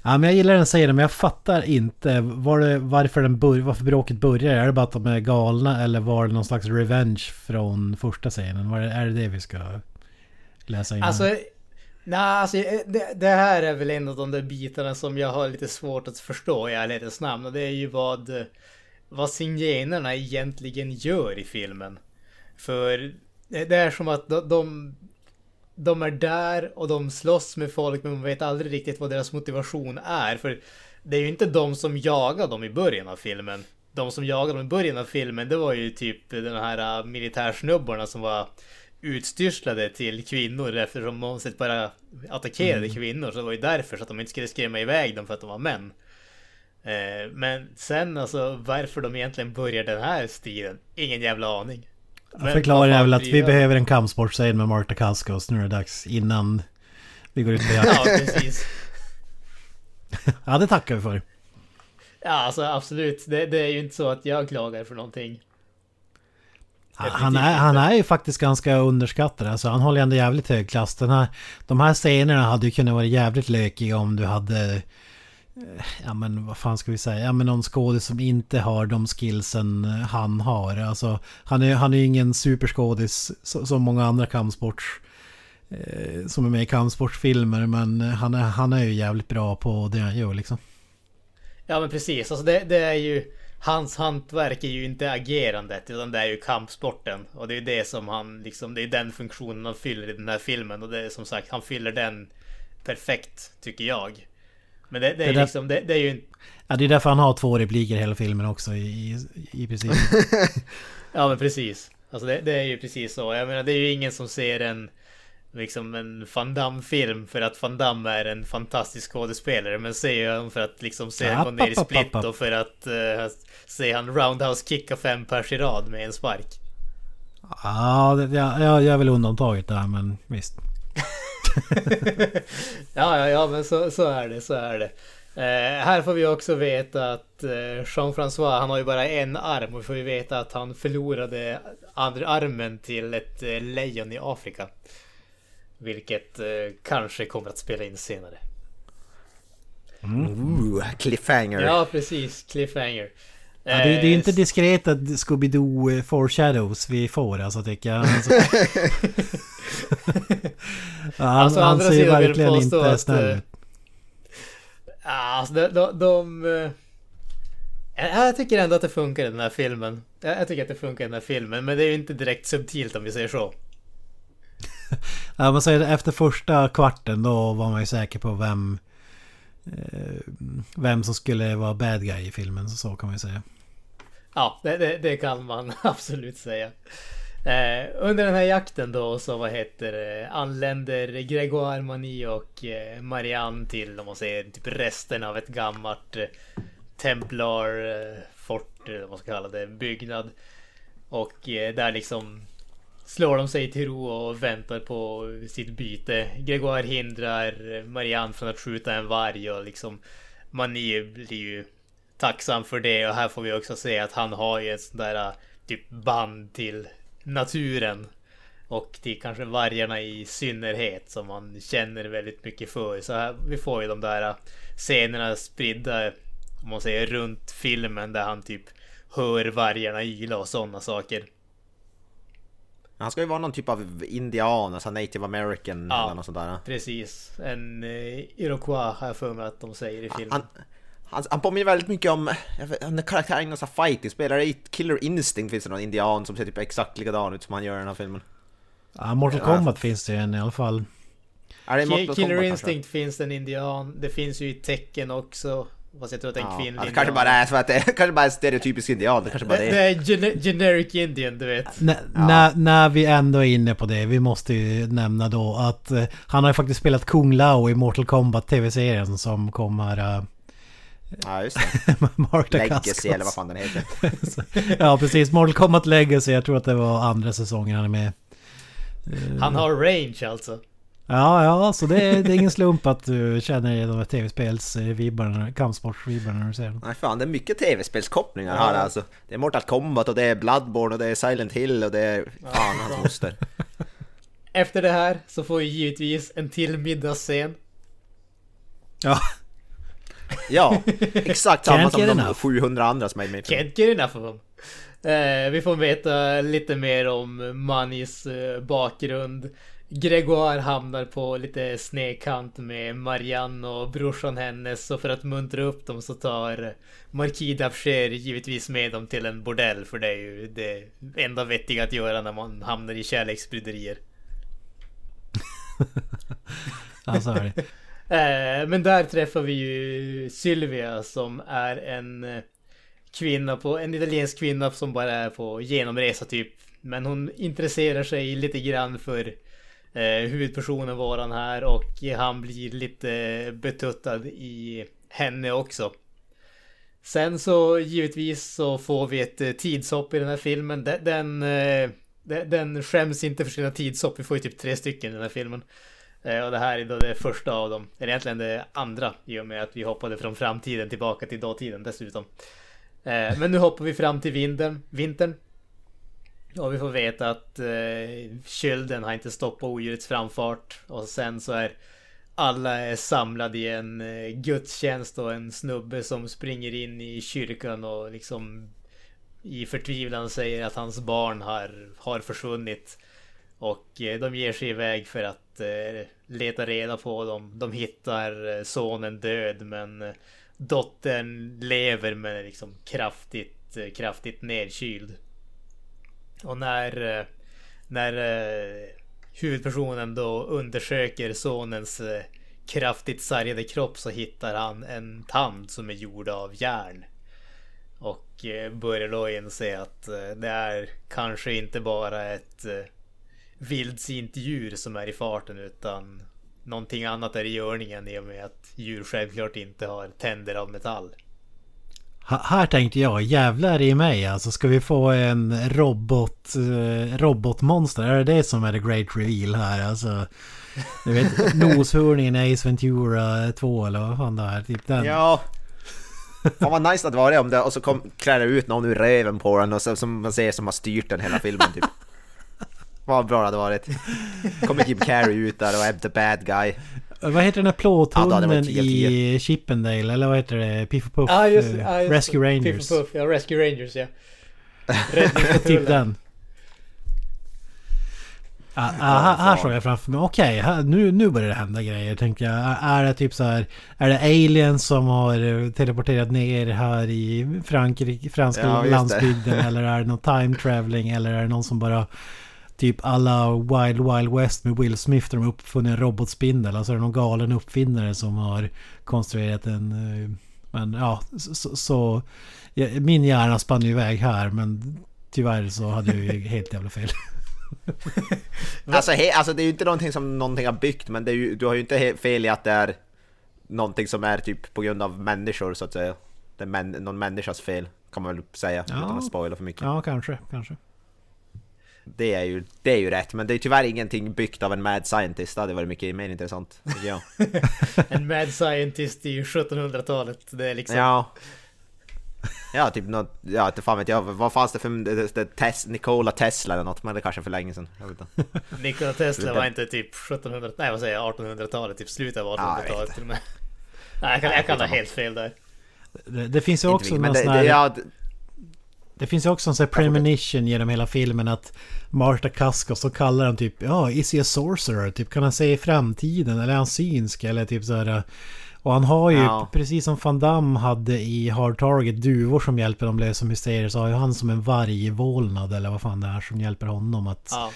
Ja, men jag gillar den serien men jag fattar inte var det, varför, den bör, varför bråket börjar. Är det bara att de är galna eller var det någon slags revenge från första scenen? Var det, är det det vi ska läsa in? Alltså, nej, alltså det, det här är väl en av de där bitarna som jag har lite svårt att förstå i ärlighetens namn. Och det är ju vad, vad signenerna egentligen gör i filmen. För det är som att de, de, de är där och de slåss med folk men man vet aldrig riktigt vad deras motivation är. För det är ju inte de som jagar dem i början av filmen. De som jagade dem i början av filmen det var ju typ den här äh, militärsnubbarna som var utstyrslade till kvinnor eftersom monstret bara attackerade kvinnor. Så det var ju därför så att de inte skulle skrämma iväg dem för att de var män. Eh, men sen alltså varför de egentligen börjar den här stilen, ingen jävla aning. Förklaringen är väl att vi det? behöver en kampsportscen med Marta Kaskos. Nu är det dags innan vi går ut på jakt. Ja, precis. (laughs) Ja, det tackar vi för. Ja, alltså absolut. Det, det är ju inte så att jag klagar för någonting. Han är, han är ju faktiskt ganska underskattad. Alltså, han håller ändå jävligt hög klass. Den här, de här scenerna hade ju kunnat vara jävligt lökiga om du hade... Eh, ja men vad fan ska vi säga? Ja men någon skådis som inte har de skillsen eh, han har. Alltså han är, han är ju ingen superskådis som många andra kampsports... Eh, som är med i kampsportsfilmer. Men eh, han är, han är ju jävligt bra på det han gör liksom. Ja men precis, alltså det, det är ju Hans hantverk är ju inte agerandet utan det är ju kampsporten. Och det är ju det som han liksom, det är den funktionen han fyller i den här filmen. Och det är som sagt, han fyller den perfekt tycker jag. Men det, det är Det liksom, det, det är ju. Ja det är därför han har två repliker i hela filmen också i, i, princip. (laughs) Ja men precis. Alltså det, är ju precis så. Jag menar det är ju ingen som ser en Liksom en Van Damme-film för att Van Damme är en fantastisk skådespelare. Men ser ju han för att liksom se honom gå ner i split app, app. och för att uh, se han roundhouse kicka fem pers i rad med en spark. Ja, det, ja, ja, jag är väl undantaget där men visst. (laughs) Ja, ja, ja, men så, så är det, så är det. Eh, här får vi också veta att eh, Jean-François, han har ju bara en arm och vi får ju veta att han förlorade andra armen till ett eh, lejon i Afrika. Vilket eh, kanske kommer att spela in senare. Ooh, cliffhanger. Ja, precis. Cliffhanger. Ja, det, det är inte Eh, diskret att Scooby-Doo eh, foreshadows vi får alltså tycker jag. Alltså, (laughs) ja, han, Alltså, han ser ju verkligen inte att, snäll eh, ut. Ja, alltså de... de, de jag tycker ändå att det funkar i den här filmen. Jag tycker att det funkar i den här filmen, men det är ju inte direkt subtilt om vi säger så. (laughs) Ja, är det, efter första kvarten då var man ju säker på vem... Vem som skulle vara bad guy i filmen, så kan man ju säga. Ja, det, det, det kan man (laughs) absolut säga. Eh, under den här jakten då så vad heter det, anländer Gregor Mani och eh, Marianne till om man säger typ resten av ett gammalt eh, Templar eh, fort, eller vad man ska kalla det, byggnad. Och eh, där liksom slår de sig till ro och väntar på sitt byte. Gregor hindrar Marianne från att skjuta en varg och liksom Mani blir ju tacksam för det och här får vi också se att han har ju ett sånt där typ band till naturen. Och till kanske vargarna i synnerhet som man känner väldigt mycket för. Så här, vi får ju de där scenerna spridda, om man säger runt filmen där han typ hör vargarna yla och sådana saker. Han ska ju vara någon typ av indian, alltså native american Ja. eller något sånt där. Precis. En eh, Iroquois har jag för mig att de säger i filmen. Han, han, han påminner väldigt mycket om, jag vet, den karaktären i någon sån här fighting-spelare i Killer Instinct finns det någon indian som ser typ exakt likadan ut som han gör i den här filmen. Ja, Mortal Ja. Kombat finns det ju en i alla fall. Är Killer Kombat, kanske? Instinct finns det en indian. Det finns ju i tecken också. Fast jag tror att det är en Ja, kvinnlig ja, det (laughs) kanske bara är så att det kanske bara är stereotypisk indian, det kanske bara Det, är det är gene- generic Indian, du vet. N- när, när vi ändå är inne på det, vi måste ju nämna då att eh, han har ju faktiskt spelat Kung Lao i Mortal Kombat TV-serien som kommer... Uh, Ja just det, (laughs) Mark Legacy eller vad fan den heter. (laughs) Ja precis, Mortal Kombat Legacy, jag tror att det var andra säsongen han är med. Eh, Han har range alltså. Ja, ja, så det är, det är ingen slump att du känner de här tv-spels-vibbarna, kampsportsvibbarna när du ser dem. Nej fan, det är mycket tv-spelskopplingar här alltså. Det är Mortal Kombat och det är Bloodborne och det är Silent Hill och det är... Fan hans moster. Efter det här så får vi givetvis en till middagsscen. Ja, Ja, exakt samma som de enough. 700 andra som är med i filmen. Can't get enough of them. Eh, vi får veta lite mer om Manis eh, bakgrund. Gregoire hamnar på lite snedkant med Marianne och brorsan hennes och för att muntra upp dem så tar Marquis d'Apcher givetvis med dem till en bordell för det är ju det enda vettiga att göra när man hamnar i kärleksbryderier. (laughs) ja Eh, men där träffar vi ju Sylvia som är en eh, kvinna på, en italiensk kvinna som bara är på genomresa typ. Men hon intresserar sig lite grann för eh, huvudpersonen varan här och han blir lite betuttad i henne också. Sen så givetvis så får vi ett eh, tidshopp i den här filmen. Den, den, den, den skäms inte för sina tidshopp. Vi får ju typ tre stycken i den här filmen. Eh, och det här är då det första av dem. Eller egentligen det andra i och med att vi hoppade från framtiden tillbaka till dåtiden dessutom. Eh, men nu hoppar vi fram till vintern. vintern. Och vi får veta att eh, kölden har inte stoppat odjurets framfart. Och sen så är alla är samlade i en eh, gudstjänst och en snubbe som springer in i kyrkan och liksom i förtvivlan säger att hans barn har, har försvunnit. Och eh, de ger sig iväg för att eh, leta reda på dem. De hittar eh, sonen död men dottern lever men är liksom kraftigt, kraftigt nedkyld. Och när, när huvudpersonen då undersöker sonens kraftigt sargade kropp så hittar han en tand som är gjord av järn. Och börjar då inse att det är kanske inte bara ett vildsint djur som är i farten utan någonting annat är i görningen i och med att djur självklart inte har tänder av metall. Ha- Här tänkte jag, jävlar i mig alltså. Ska vi få en robot, eh, robotmonster? Är det det som är the great reveal här? Alltså, du vet, (laughs) noshörningen i Ace Ventura 2 eller vad fan det är. Typ den. Ja. Fan vad nice att det var det om det och så kom, klär ut någon ur räven på den och så, som man ser som har styrt den hela filmen typ. Vad bra det hade varit. Kommer Jim Carrey ut där och är the bad guy. Vad heter den här Ja, det plåthunden av i Chippendale? Eller vad heter det? Piff och Puff? Ja just, eh, ja, just Rescue. Rangers. Piff och Puff, ja Rescue Rangers ja. (laughs) Typ den. Ah, ah, här, såg jag framför mig, okej, här- nu, nu börjar det hända grejer tänkte jag. Är- det typ så här, är det aliens som har eh, teleporterat ner här i Frankrike, franska Ja, landsbygden? eller är det någon time traveling? Eller är det någon som bara typ alla Wild Wild West med Will Smith där de uppfunnit en robotspindel? Alltså är det någon galen uppfinnare som har konstruerat en... eh, Men ja, så... så ja, min hjärna spann ju iväg här men tyvärr så hade jag ju (laughs) helt jävla fel. (laughs) Alltså, he, alltså det är ju inte någonting som någonting har byggt men det är ju, du har ju inte fel i att det är någonting som är typ på grund av människor så att säga. Det är män, någon människas fel kan man väl säga Ja. utan att spoila för mycket. Ja, kanske, kanske. Det, är ju, det är ju rätt men det är tyvärr ingenting byggt av en mad scientist. Det hade varit mycket mer intressant jag. (laughs) En mad scientist i 1700-talet. Det är liksom... Ja. Ja, typ något, ja inte fan vet jag, vad fanns det för, det, det, tes, Nikola Tesla eller något, men det kanske är för länge sedan. Jag vet inte. (laughs) Nikola Tesla var inte typ 1700 nej vad säger jag, 1800-talet, typ slutet av Ja, jag vet 1800-talet inte. till och med. (laughs) Nej, jag kan, jag kan ha helt fel där. Det, det finns ju också någon sån här... det, ja, det, finns ju också en sån här premonition genom hela filmen att Marta Kaskos så kallar han typ Ja, is he a sorcerer? Typ kan han se i framtiden? Eller är han synsk? Eller typ så här Och han har ju, Ja. precis som Van Damme hade i Hard Target, duvor som hjälper dem lösa mysterier. Så har ju han som en vargvålnad eller vad fan det är som hjälper honom att... Ja.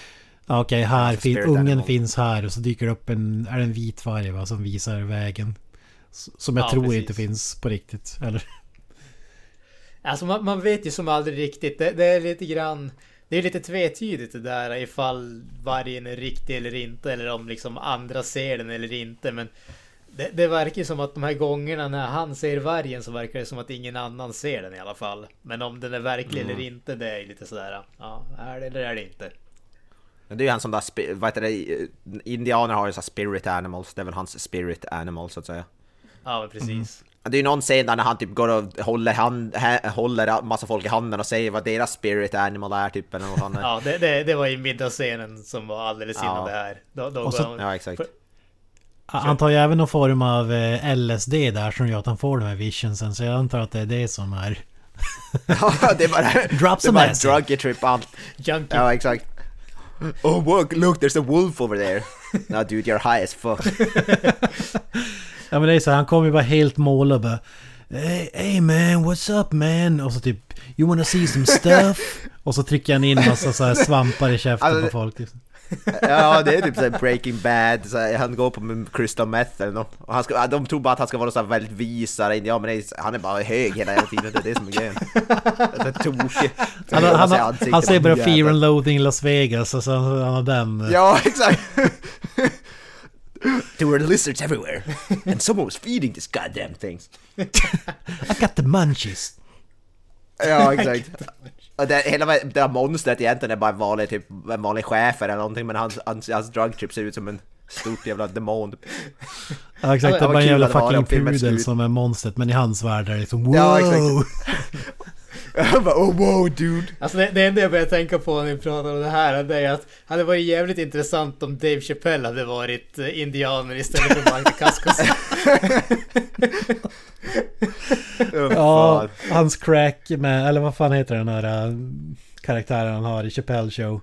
Okej, här Alltså, fin, ungen animal. finns här och så dyker det upp en... Är det en vit varg va, som visar vägen? Som jag Ja, tror precis. inte finns på riktigt. Eller? Alltså man, man vet ju som aldrig riktigt. Det, det är lite grann... Det är lite tvetydigt det där ifall vargen är riktig eller inte. Eller om liksom andra ser den eller inte. Men det, det verkar ju som att de här gångerna när han ser vargen så verkar det som att ingen annan ser den i alla fall. Men om den är verklig eller inte det är lite sådär. Ja, är det eller är det inte? Det är ju han som där, vad heter det, indianer har ju så spirit animals, det är väl hans spirit animal så att säga. Ja, men precis. Det är ju någon scen där när han typ går och håller, hand, håller massa folk i handen och säger vad deras spirit animal är typ eller något annat. (laughs) Ja, det, det, det var ju middagsscenen som var alldeles innan Ja. det här. Då, då Och så- Ja, exakt. Han tar ju även någon form av eh, LSD där som gör att han får de här visionsen. Så jag antar att det är det som är... (laughs) Ja, det är bara, (laughs) det är some acid. druggy trip allt. Junkie. Ja, exakt. Oh look, look there's a wolf over there. No dude, you're high as fuck. Ja men det är så, han kommer ju bara helt målad och bara Hey, hey man, what's up man? Och så typ You wanna see some stuff? (laughs) och så trycker han in massa så här svampar i käften Alltså, på folk. Liksom. Ja, det är typ såhär Breaking Bad, så här, han går på med crystal meth eller något. Och han ska, de tror bara att han ska vara så väldigt visare, ja men är, han är bara hög hela tiden, det är det som är grejen. Är tokig. Han, han, ser han, ansiktet han säger bara Fear and Loathing in Las Vegas och så han har den. Ja, exakt! There were lizards everywhere, and someone was feeding this goddamn things. I got the munchies. Ja, exakt. Och det, hela det här monstret egentligen är bara en vanlig, typ, en vanlig chef eller någonting, men hans, hans, hans drug trip ser ut som en stort jävla demon. Ja exakt, det är bara en jävla fucking pudel som är monstret. Men i hans värld är det liksom wow! Ja, exakt. (laughs) Jag bara oh wow dude! Alltså det, det enda jag börjar tänka på när vi pratar om det här det är att det hade varit jävligt intressant om Dave Chappelle hade varit eh, indianer istället för Michael Cascos. Oh, (laughs) Ja, hans crack med, eller vad fan heter den här äh, karaktären han har i Chappelle show?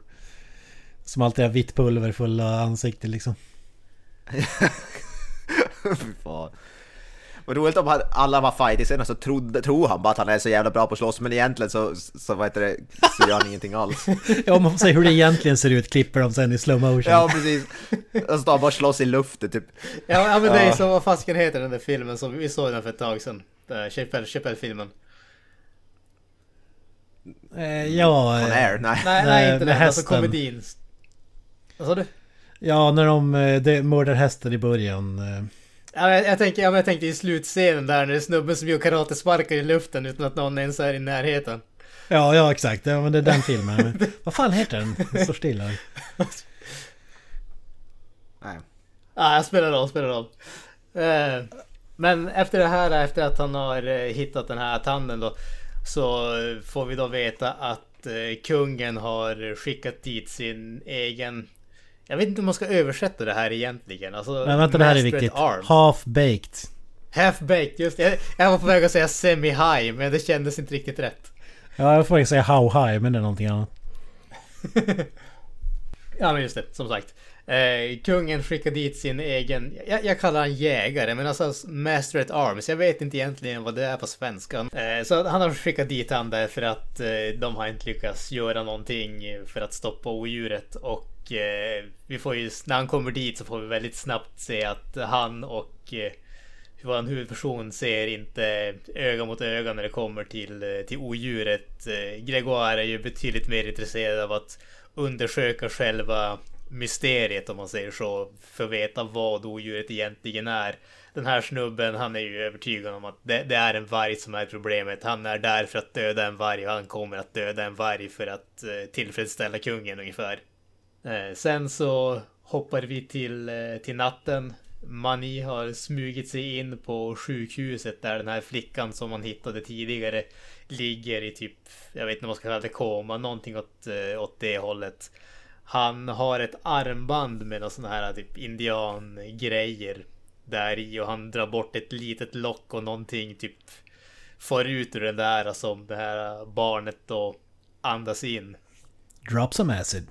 Som alltid har vitt pulver fulla ansikte liksom. (laughs) Fy fan. Vad roligt om han, alla var fighting så trodde, tror han bara att han är så jävla bra på att slåss men egentligen så, så vad heter det, så gör han (laughs) ingenting alls. Ja, om man se hur det egentligen ser ut klipper de sen i slow motion. Ja precis. Och så står han bara och slåss i luften typ. Ja, ja men det är så, vad fasken heter den där filmen som vi såg den för ett tag sedan? Chappelle-filmen. Eh, ja, On eh, air, nej. Nej, nej, Nej, inte den. Alltså komedin. Vad sa du? ja, när de, eh, de mördar hästen i början. Ja, men jag, jag, tänker, ja, men jag tänker i slutscenen där när det är snubben som gör karatesparkar i luften utan att någon ens är i närheten. Ja, ja exakt. Ja, men det är den filmen. Men, (laughs) vad fan heter den? Den står stilla. nej. Ja, jag spelar roll, spelar roll. Eh, men efter det här, efter att han har eh, hittat den här tanden då, så får vi då veta att eh, kungen har skickat dit sin egen... Jag vet inte hur man ska översätta det här egentligen. Alltså, Men vänta, det här är viktigt. Half-baked. Half-baked, just det. Jag, var på väg att säga semi-high, men det kändes inte riktigt rätt. Ja, jag får säga how high, men det är någonting annat. (laughs) Ja men just det, som sagt. Eh, kungen skickar dit sin egen, jag, jag kallar han jägare, men alltså Master at Arms. Jag vet inte egentligen vad det är på svenska. Eh, så han har skickat dit han där för att eh, de har inte lyckats göra någonting för att stoppa odjuret. Och eh, vi får ju, när han kommer dit så får vi väldigt snabbt se att han och eh, vår huvudperson ser inte öga mot öga när det kommer till, eh, till odjuret. Eh, Gregoire är ju betydligt mer intresserad av att undersöka själva mysteriet om man säger så. För att veta vad odjuret egentligen är. Den här snubben han är ju övertygad om att det, det är en varg som är problemet. Han är där för att döda en varg och han kommer att döda en varg för att eh, tillfredsställa kungen ungefär. Eh, sen så hoppar vi till, eh, till natten. Mani har smugit sig in på sjukhuset där den här flickan som man hittade tidigare ligger i typ, jag vet inte vad man ska kalla det, koma, någonting åt, eh, åt det hållet. Han har ett armband med några sådana här typ indiangrejer där i och han drar bort ett litet lock och någonting typ far ut ur den där som det här barnet då andas in. Drop some acid.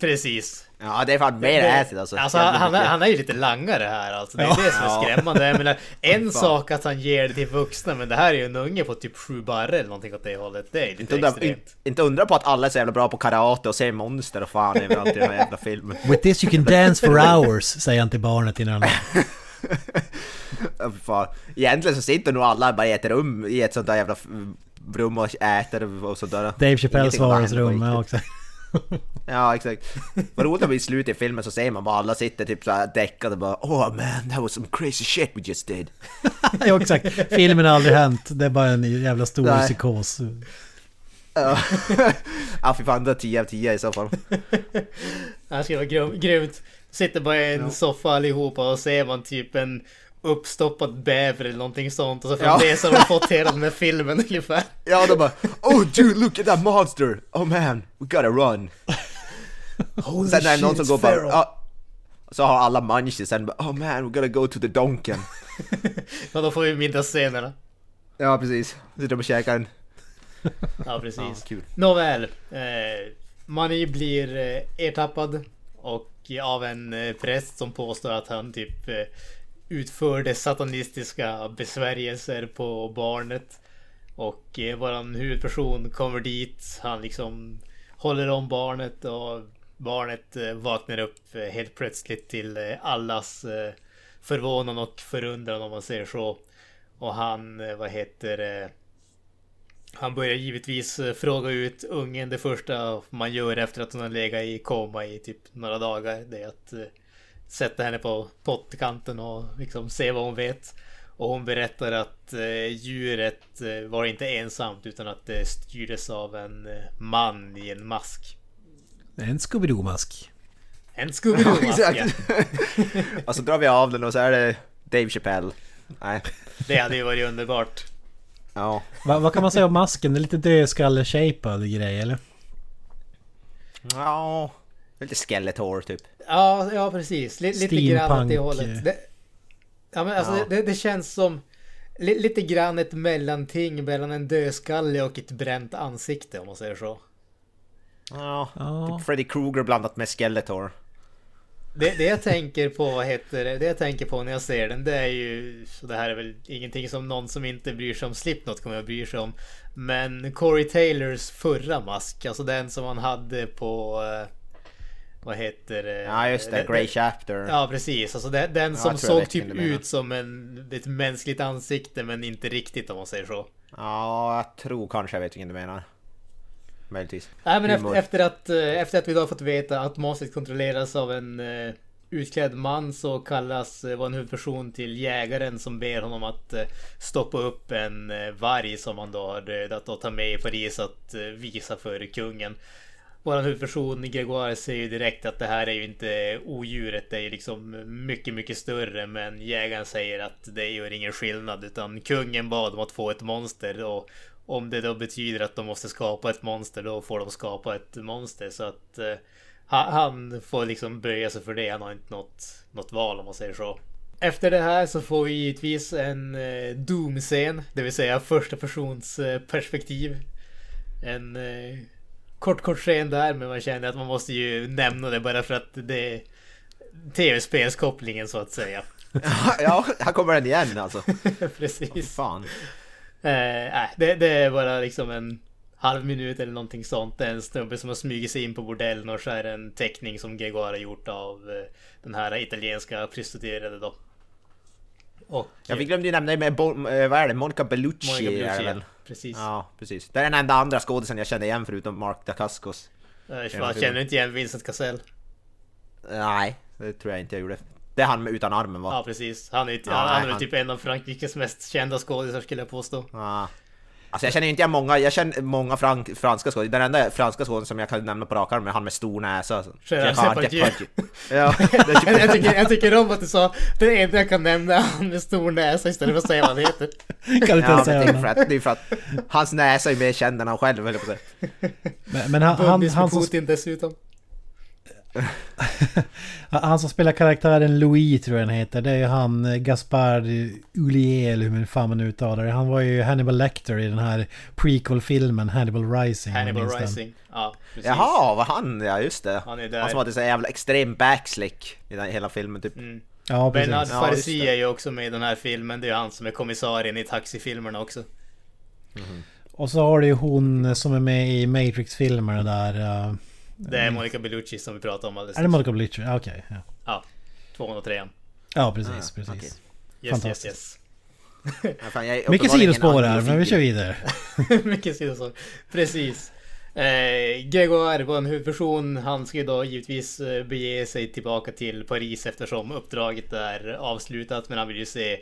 Precis. Ja det är fan mer acid alltså. Alltså han, är- han är ju lite langare här alltså. Det är Ja. det som är skrämmande. Jag menar, (laughs) en sak att han ger det till vuxna men det här är ju en unge på typ sju barre eller någonting åt det hållet. Det är Inte lite undra, extremt. inte, inte undra på att alla är så jävla bra på karate och ser monster och fan överallt i den här jävla filmen. With this you can dance for hours, säger han till barnet innan han... Fan. Egentligen så sitter nog alla bara i ett rum i ett sånt där jävla rum och äter och sånt där. Dave Chappelles vardagsrum, också. (laughs) Ja exakt. Vad roligt om i slutet i filmen så ser man bara alla sitter typ såhär däckade och bara Oh man, that was some crazy shit we just did. (laughs) ja exakt. Filmen har aldrig hänt. Det är bara en jävla stor Nej. psykos. Ja, (laughs) ja fy fan, det är 10 av 10 i så fall. Det här skulle vara grym, grymt. Sitter bara i en soffa allihopa och ser man typ en uppstoppad bäver eller någonting sånt och så från Ja. det så har de fått hela den här filmen ungefär. Ja, de bara Oh dude, look at that monster! Oh man, we gotta run! Holy Sen är det någon som går bara feral. ja, Så har alla munchies, sen bara Oh man, we gotta go to the donken. (laughs) Ja, då får vi middagsscenerna. Ja, precis. Sitter och käkar en... Ja, precis. Ja, kul. Nåväl. Eh, Mani blir eh, ertappad och av en eh, präst som påstår att han typ eh, utförde satanistiska besvärjelser på barnet. Och eh, våran huvudperson kommer dit. Han liksom håller om barnet och barnet eh, vaknar upp eh, helt plötsligt till eh, allas eh, förvånan och förundran om man säger så. Och han, eh, vad heter det? Han börjar givetvis eh, fråga ut ungen. Det första man gör efter att hon har legat i koma i typ några dagar. Det är att eh, sätta henne på pottkanten och liksom se vad hon vet. Och hon berättar att eh, djuret eh, var inte ensamt utan att det styrdes av en eh, man i en mask. En Scooby-Doo-mask. En Scooby-Doo-mask (laughs) ja. Och så drar vi av den och så är det Dave Chappelle. Nej. Det hade ju varit underbart. Ja. Va, vad kan man säga om masken? Det är lite dödskalle-shapad grej eller? Ja. Lite Skeletor typ. Ja, ja precis. Li- lite grann åt det hållet. eh. Det, ja, men alltså, Ja. Det, det känns som li, lite grann ett mellanting mellan en dödskalle och ett bränt ansikte om man säger så. Ja. Ja. Typ Freddy Krueger blandat med Skeletor. Det, det jag tänker på, vad heter det? Det jag tänker på när jag ser den, det är ju... Så det här är väl ingenting som någon som inte bryr sig om Slipknot kommer att bry sig om. Men Corey Taylors förra mask, alltså den som han hade på... eh, Vad heter det? Ja just det, Grey Chapter. Ja precis, alltså den, den som såg typ ut som en, ett mänskligt ansikte men inte riktigt om man säger så. Ja, jag tror kanske jag vet vilken du menar. Möjligtvis. Nej men efter, efter, att, eh, efter att vi då fått veta att monstret kontrolleras av en eh, utklädd man så kallas eh, vår huvudperson till jägaren som ber honom att eh, stoppa upp en eh, varg som han då har dödat och ta med i Paris att eh, visa för kungen. Vår huvudperson Gregoire säger ju direkt att det här är ju inte odjuret, det är ju liksom mycket, mycket större. Men jägaren säger att det gör ingen skillnad utan kungen bad om att få ett monster och om det då betyder att de måste skapa ett monster då får de skapa ett monster så att eh, han får liksom böja sig för det. Han har inte något, något val om man säger så. Efter det här så får vi givetvis en eh, Doom-scen, det vill säga första persons eh, perspektiv. En eh, kort kort scen där men man känner att man måste ju nämna det bara för att det är tv-spelskopplingen så att säga. (laughs) ja, här kommer den igen alltså. (laughs) Precis. Fan. Eh, det, det är bara liksom en halv minut eller någonting sånt. Det är en snubbe som har smugit sig in på bordellen och så är det en teckning som Gregoire har gjort av eh, den här italienska prostituerade då. Och... Ja, vi glömde ju nämna med, Bo- eh, vad är det, Monica Bellucci, Monica det Bellucci. Precis. Ja, precis. Det är den enda andra skådisen jag kände igen förutom Mark Dacascos. Jag känner du inte igen Vincent Cassell? Nej, det tror jag inte jag gjorde. Det är han med utan armen va? Ja precis. Han är, Ja, han, han nej, är han- typ en av Frankrikes mest kända skådisar skulle jag påstå. Ja. Alltså jag känner ju inte många, jag känner många frank, franska skådisar. Den enda franska skådisen som jag kan nämna på rak arm är han med stor näsa. Gerard Depardieu. Ja, (laughs) Jag, tycker, jag tycker om att du sa det enda jag kan nämna är han med stor näsa istället för att säga vad han heter. (laughs) Kan du inte Ja, men det säga är, för att, det är för att hans näsa är mer känd än han själv, höll jag på att säga. Men, men han, han, med han, som, Putin dessutom. (laughs) han som spelar karaktären Louis tror jag han heter. Det är ju han eh, Gaspard Ullier eller hur fan man uttalar det. Han var ju Hannibal Lecter i den här prequel-filmen Hannibal Rising. Hannibal. Rising. Ja, precis. Jaha, var han? Ja just det. Han är där. Han som hade så jävla extrem backslick i den hela filmen typ. Mm. Ja, precis. Bernard Ja, Farsi det. är ju också med i den här filmen. Det är ju han som är kommissarien i taxifilmerna också. Och så har du ju hon som är med i Matrix-filmerna där. eh, Det är Monica Bellucci som vi pratade om alldeles är det Monica Bellucci? Ja, Okej. ja. Ja, 203 ja, precis. Ah, precis. okej. Yes, yes, Fantastiskt. yes. (laughs) Ja, fan, jag är Mycket sidospår här, men vi kör vidare. (laughs) Mycket sidospår. Precis. Eh, Gregoire var en huvudperson. Han ska ju då givetvis eh, bege sig tillbaka till Paris eftersom uppdraget är avslutat. Men han vill ju se eh,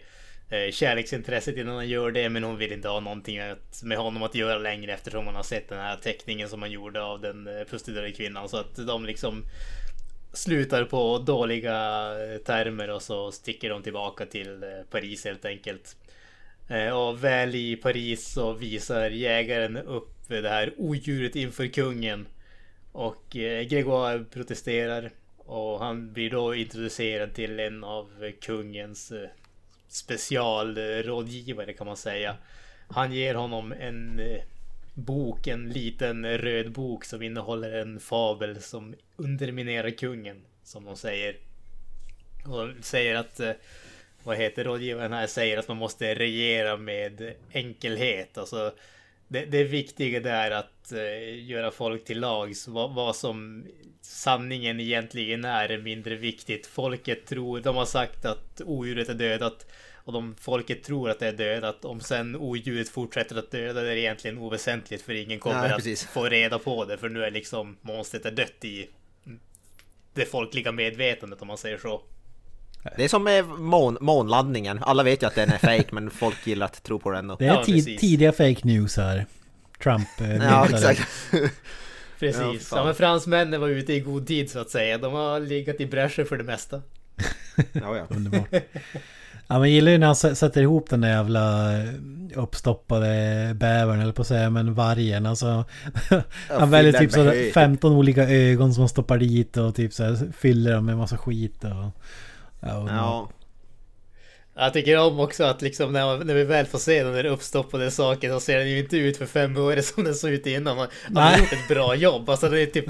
Eh, kärleksintresset innan han gör det. Men hon vill inte ha någonting med honom att göra längre eftersom hon har sett den här teckningen som han gjorde av den eh, prostituerade kvinnan. Så att de liksom slutar på dåliga eh, termer och så sticker de tillbaka till Paris helt enkelt. Och väl i Paris så visar jägaren upp det här odjuret inför kungen. Och Gregoire protesterar och han blir då introducerad till en av kungens specialrådgivare kan man säga. Han ger honom en eh, bok, en liten röd bok som innehåller en fabel som underminerar kungen, som de säger. Och säger att, eh, vad heter rådgivaren här, säger att man måste regera med enkelhet. Alltså, det, det viktiga det är att uh, göra folk till lags. Vad, vad, som sanningen egentligen är, är mindre viktigt. Folket tror, de har sagt att odjuret är dödat. Och de, folket tror att det är dödat. Om sen odjuret fortsätter att döda det är egentligen oväsentligt. För ingen kommer ja, att få reda på det. För nu är liksom monstret är dött i det folkliga medvetandet om man säger så. Det är som med mån, månlandningen. Alla vet ju att den är fake men folk gillar att tro på den ändå. Det är ja, tid, tidiga fake news här. Trump eh, Ja, exakt. (laughs) precis. Ja, ja, men fransmännen var ute i god tid så att säga. De har legat i bräschen för det mesta. ja, ja. (laughs) Underbart. Ja men gillar ju när han sätter ihop den där jävla eh, uppstoppade bävern eller på att säga men vargen alltså. (laughs) han väljer typ så 15 olika ögon som han stoppar dit och typ så här, fyller dem med massa skit och... Ja. ja. Jag tycker om också att liksom när, man, när vi väl får se den där uppstoppade saken så ser den ju inte ut för fem år (laughs) som den såg ut innan. Man har gjort ett bra jobb. Alltså den är typ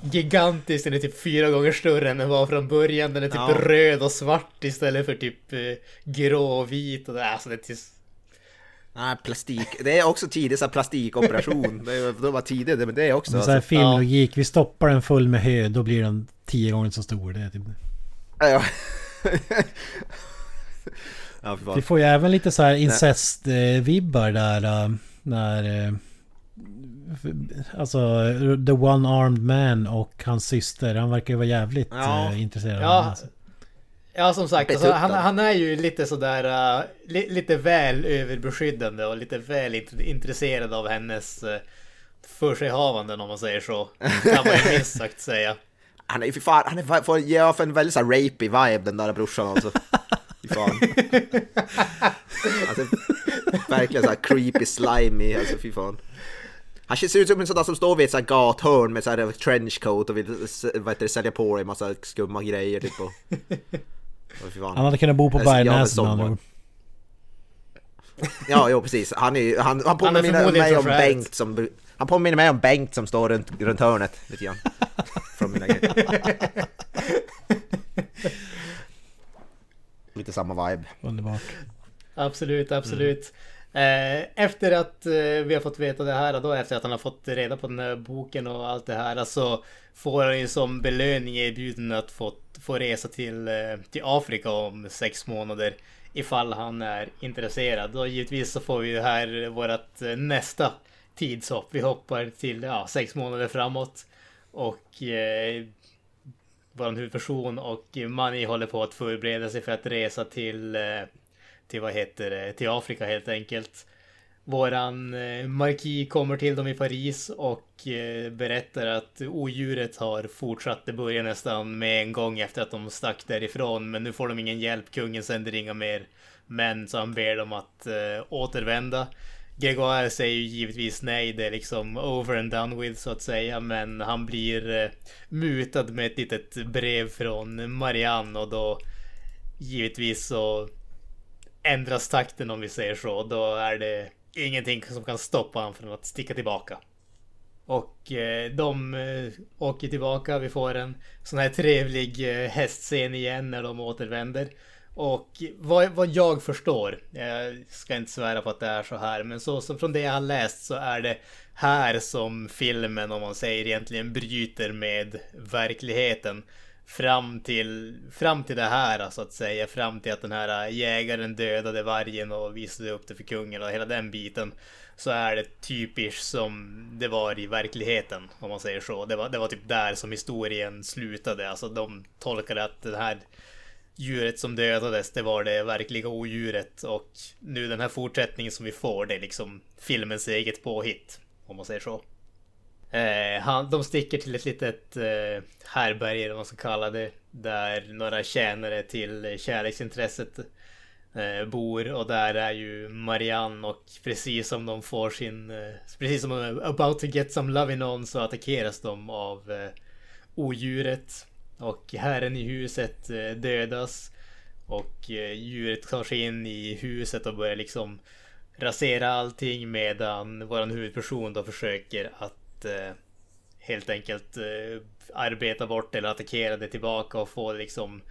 gigantisk, den är typ fyra gånger större än den var från början. Den är typ ja. röd och svart istället för typ eh, grå och vit. Och det, alltså det är Nej, plastik. Det är också tidigt så plastikoperation. det, var tidigt men det är också. Så här alltså. filmlogik. Ja. Vi stoppar den full med hö, då blir den tio gånger så stor. Det är typ... Ja. Ja, Vi får ju även lite så här incest-vibbar där äh, när... Äh, alltså The One-Armed Man och hans syster. Han verkar ju vara jävligt ja. äh, intresserad ja. av henne. Ja som sagt, alltså, han, han, är ju lite sådär uh, li, lite väl överbeskyddande och lite väl intresserad av hennes uh, försighavanden om man säger så. Kan man ju minst sagt säga. Han är ju för fan, han är, får ge off en väldigt såhär rapey vibe den där brorsan alltså. Fy fan. Alltså, verkligen såhär creepy, slimy, alltså fy fan. Han ser ut som en sån där som står vid ett sånt gathörn med såhär trenchcoat och vill vad heter det, sälja på dig massa skumma grejer typ. Och, och han hade kunnat bo på Bergnäset med andra. Ja, jo precis. Han, är, han, han påminner mig om Bengt som... Han påminner mig om Bengt som står runt, runt hörnet lite grann. Mina grejer. (laughs) Lite samma vibe. Underbart. Absolut, absolut. Mm. Efter att eh, vi har fått veta det här då, efter att han har fått reda på den här boken och allt det här, så får han ju som belöning erbjuden att få, få resa till, eh, till Afrika om sex månader ifall han är intresserad. Och givetvis så får vi ju här vårt nästa tidshopp. Vi hoppar till ja, sex månader framåt. Och eh, vår huvudperson och Mani håller på att förbereda sig för att resa till, eh, till vad heter det, till Afrika helt enkelt. Våran eh, marki kommer till dem i Paris och eh, berättar att odjuret har fortsatt. Det börjar nästan med en gång efter att de stack därifrån. Men nu får de ingen hjälp. Kungen sänder inga mer män så han ber dem att eh, återvända. Gregoire säger ju givetvis nej, det är liksom over and done with så att säga. Men han blir eh, mutad med ett litet brev från Marianne och då givetvis så ändras takten om vi säger så. Då är det ingenting som kan stoppa honom från att sticka tillbaka. Och eh, de eh, åker tillbaka. Vi får en sån här trevlig eh, hästscen igen när de återvänder. Och vad, vad jag förstår, jag ska inte svära på att det är så här, men så som från det jag har läst så är det här som filmen, om man säger egentligen, bryter med verkligheten. Fram till, fram till det här så att säga, fram till att den här jägaren dödade vargen och visade upp det för kungen och hela den biten. Så är det typiskt som det var i verkligheten, om man säger så. Det var, det var typ där som historien slutade, alltså de tolkade att den här djuret som dödades, det var det verkliga odjuret. Och nu den här fortsättningen som vi får, det är liksom filmens eget påhitt. Om man säger så. Eh, han, de sticker till ett litet eh, härberge, eller vad man ska kalla det. Där några tjänare till kärleksintresset eh, bor. Och där är ju Marianne och precis som de får sin... Eh, precis som de är about to get some loving on så attackeras de av eh, odjuret. Och herren i huset eh, dödas. Och eh, djuret tar sig in i huset och börjar liksom rasera allting medan våran huvudperson då försöker att eh, helt enkelt eh, arbeta bort eller attackera det tillbaka och få liksom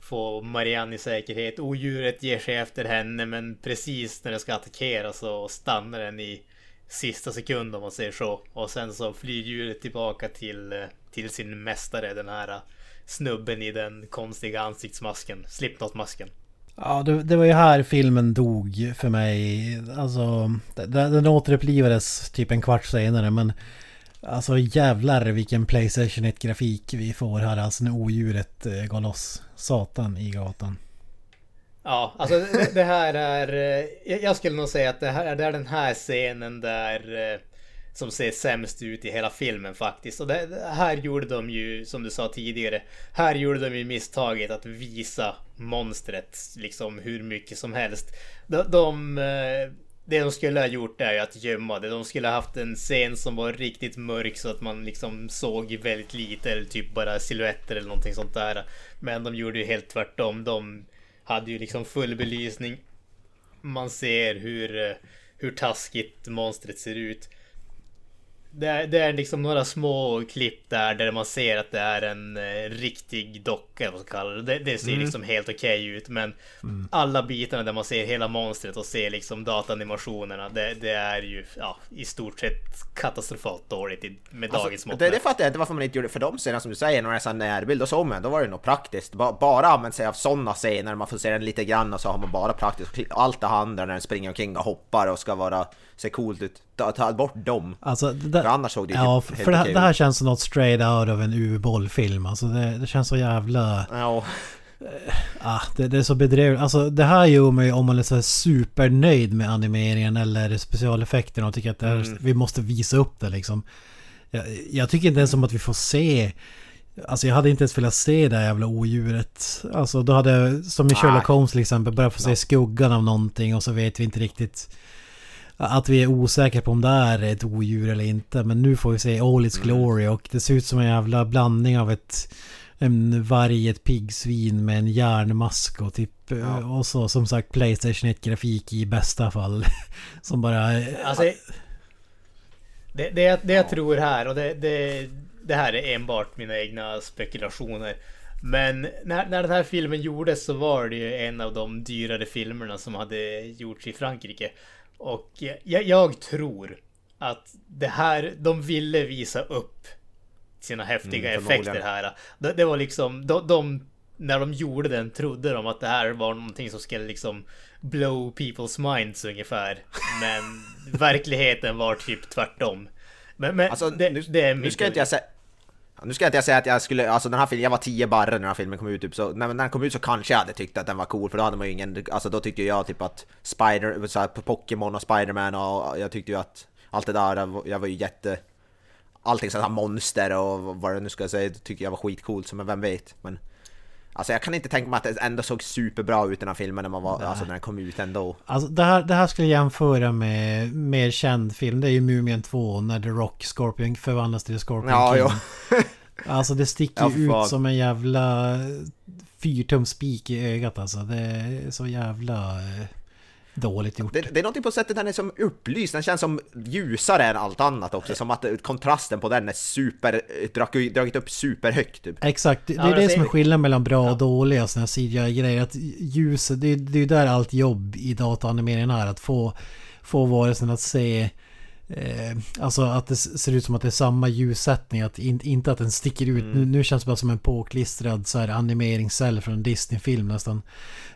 få Marianne i säkerhet. Odjuret ger sig efter henne men precis när den ska attackera så stannar den i sista sekund om man säger så. Och sen så flyr djuret tillbaka till, till sin mästare, den här snubben i den konstiga ansiktsmasken, Slipknot-masken. Ja, det, det, var ju här filmen dog för mig. Alltså, den, den återupplivades typ en kvart senare men Alltså jävlar vilken Playstation 1-grafik vi får här alltså när odjuret eh, går loss. Satan i gatan. Ja, alltså det, det här är... Eh, jag skulle nog säga att det här det är den här scenen där eh, som ser sämst ut i hela filmen faktiskt. Och det, här gjorde de ju, som du sa tidigare, här gjorde de ju misstaget att visa monstret liksom hur mycket som helst. De, de eh, det de skulle ha gjort är ju att gömma det. De skulle ha haft en scen som var riktigt mörk så att man liksom såg väldigt lite eller typ bara siluetter eller någonting sånt där. Men de gjorde ju helt tvärtom. De hade ju liksom full belysning. Man ser hur, eh, hur taskigt monstret ser ut. Det är, det är liksom några små klipp där, där man ser att det är en eh, riktig docka, vad ska kalla det. det. Det ser mm. liksom helt okej okay ut, men mm. alla bitarna där man ser hela monstret och ser liksom datanimationerna, det, det är ju ja, i stort sett katastrofalt dåligt i, med alltså, dagens mått. Det, det fattar jag inte varför man inte gjorde, för de scenerna som du säger, några sådana närbild och så, då var det nog praktiskt. Ba, bara använt sig av sådana scener, man får se den lite grann och så har man bara praktiskt. Allt det andra när den springer omkring och hoppar och ska vara se coolt ut. Ta, ta bort dem. Alltså, det, för annars såg det ja, typ för det, det, här känns som något straight out av en U-bollfilm. Alltså det, det, känns så jävla... Ja. Ah, det, det, är så bedrövligt. Alltså det här gör mig om man är så supernöjd med animeringen eller specialeffekterna och tycker att här, mm. vi måste visa upp det liksom. Jag, jag, tycker inte ens som att vi får se... Alltså jag hade inte ens velat se det här jävla odjuret. Alltså då hade, som i Sherlock Holmes till exempel, börjat få se skuggan av någonting och så vet vi inte riktigt att vi är osäkra på om det är ett odjur eller inte. Men nu får vi se All Its mm. Glory och det ser ut som en jävla blandning av ett en varg, ett piggsvin med en järnmask och typ ja. och så som sagt Playstation 1 grafik i bästa fall. (laughs) som bara... Alltså, det, det, det jag tror här och det, det, det här är enbart mina egna spekulationer. Men när, när den här filmen gjordes så var det ju en av de dyrare filmerna som hade gjorts i Frankrike. Och jag, jag, tror att det här, de ville visa upp sina häftiga mm, effekter här. Det, det, var liksom, de, de, när de gjorde den trodde de att det här var någonting som skulle liksom blow people's minds ungefär. Men (laughs) verkligheten var typ tvärtom. Men, men alltså, det, nu, det är nu ska inte jag säga nu ska jag inte säga att jag skulle, alltså den här filmen, jag var 10 barre när den här filmen kom ut typ, så när, när den kom ut så kanske jag hade tyckt att den var cool för då hade man ju ingen, alltså då tyckte jag typ att Spider, så Pokémon och Spiderman och jag tyckte ju att allt det där, jag var ju jätte... Allting sånt här monster och vad det nu ska jag säga, tycker jag var skitcoolt, så men vem vet. Men Alltså jag kan inte tänka mig att det ändå såg superbra ut den här filmen när man var, alltså när den kom ut ändå. Alltså det här, det här skulle jag jämföra med mer känd film. Det är ju Mumien 2 när The Rock Scorpion förvandlas till Scorpion ja, King. Ja. (laughs) alltså det sticker ju ja, ut som en jävla fyrtumspik i ögat alltså. Det är så jävla eh, dåligt gjort. Det, det är någonting på sättet den är som upplyst, den känns som ljusare än allt annat också, som att kontrasten på den är super, dragit upp superhögt typ. Exakt, det, det är det som är skillnaden mellan bra och ja. dåliga sådana här CGI-grejer, att ljuset, det, det är ju där allt jobb i dataanimeringen är, att få, få varelsen att se Eh, alltså att det ser ut som att det är samma ljussättning, att in, inte att den sticker ut. Mm. Nu, nu, känns det bara som en påklistrad så här animeringscell från en Disney-film nästan.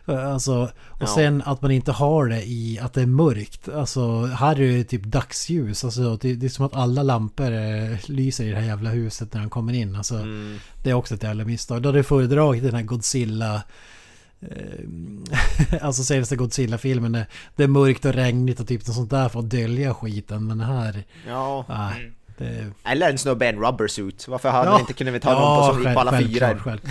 Eh, alltså, och ja. sen att man inte har det i att det är mörkt. Alltså här är det typ dagsljus. Alltså, det, det är som att alla lampor eh, lyser i det här jävla huset när han kommer in. Alltså, mm. Det är också ett jävla misstag. Då hade jag föredragit den här Godzilla (laughs) alltså senaste Godzilla-filmen. Det, det är mörkt och regnigt och typ något sånt där för att dölja skiten. Men här... Ja. Mm. Det, Eller en snubbe i en rubber suit. Varför hade Ja. inte kunnat ta någon på som gick på alla fyra? självklart.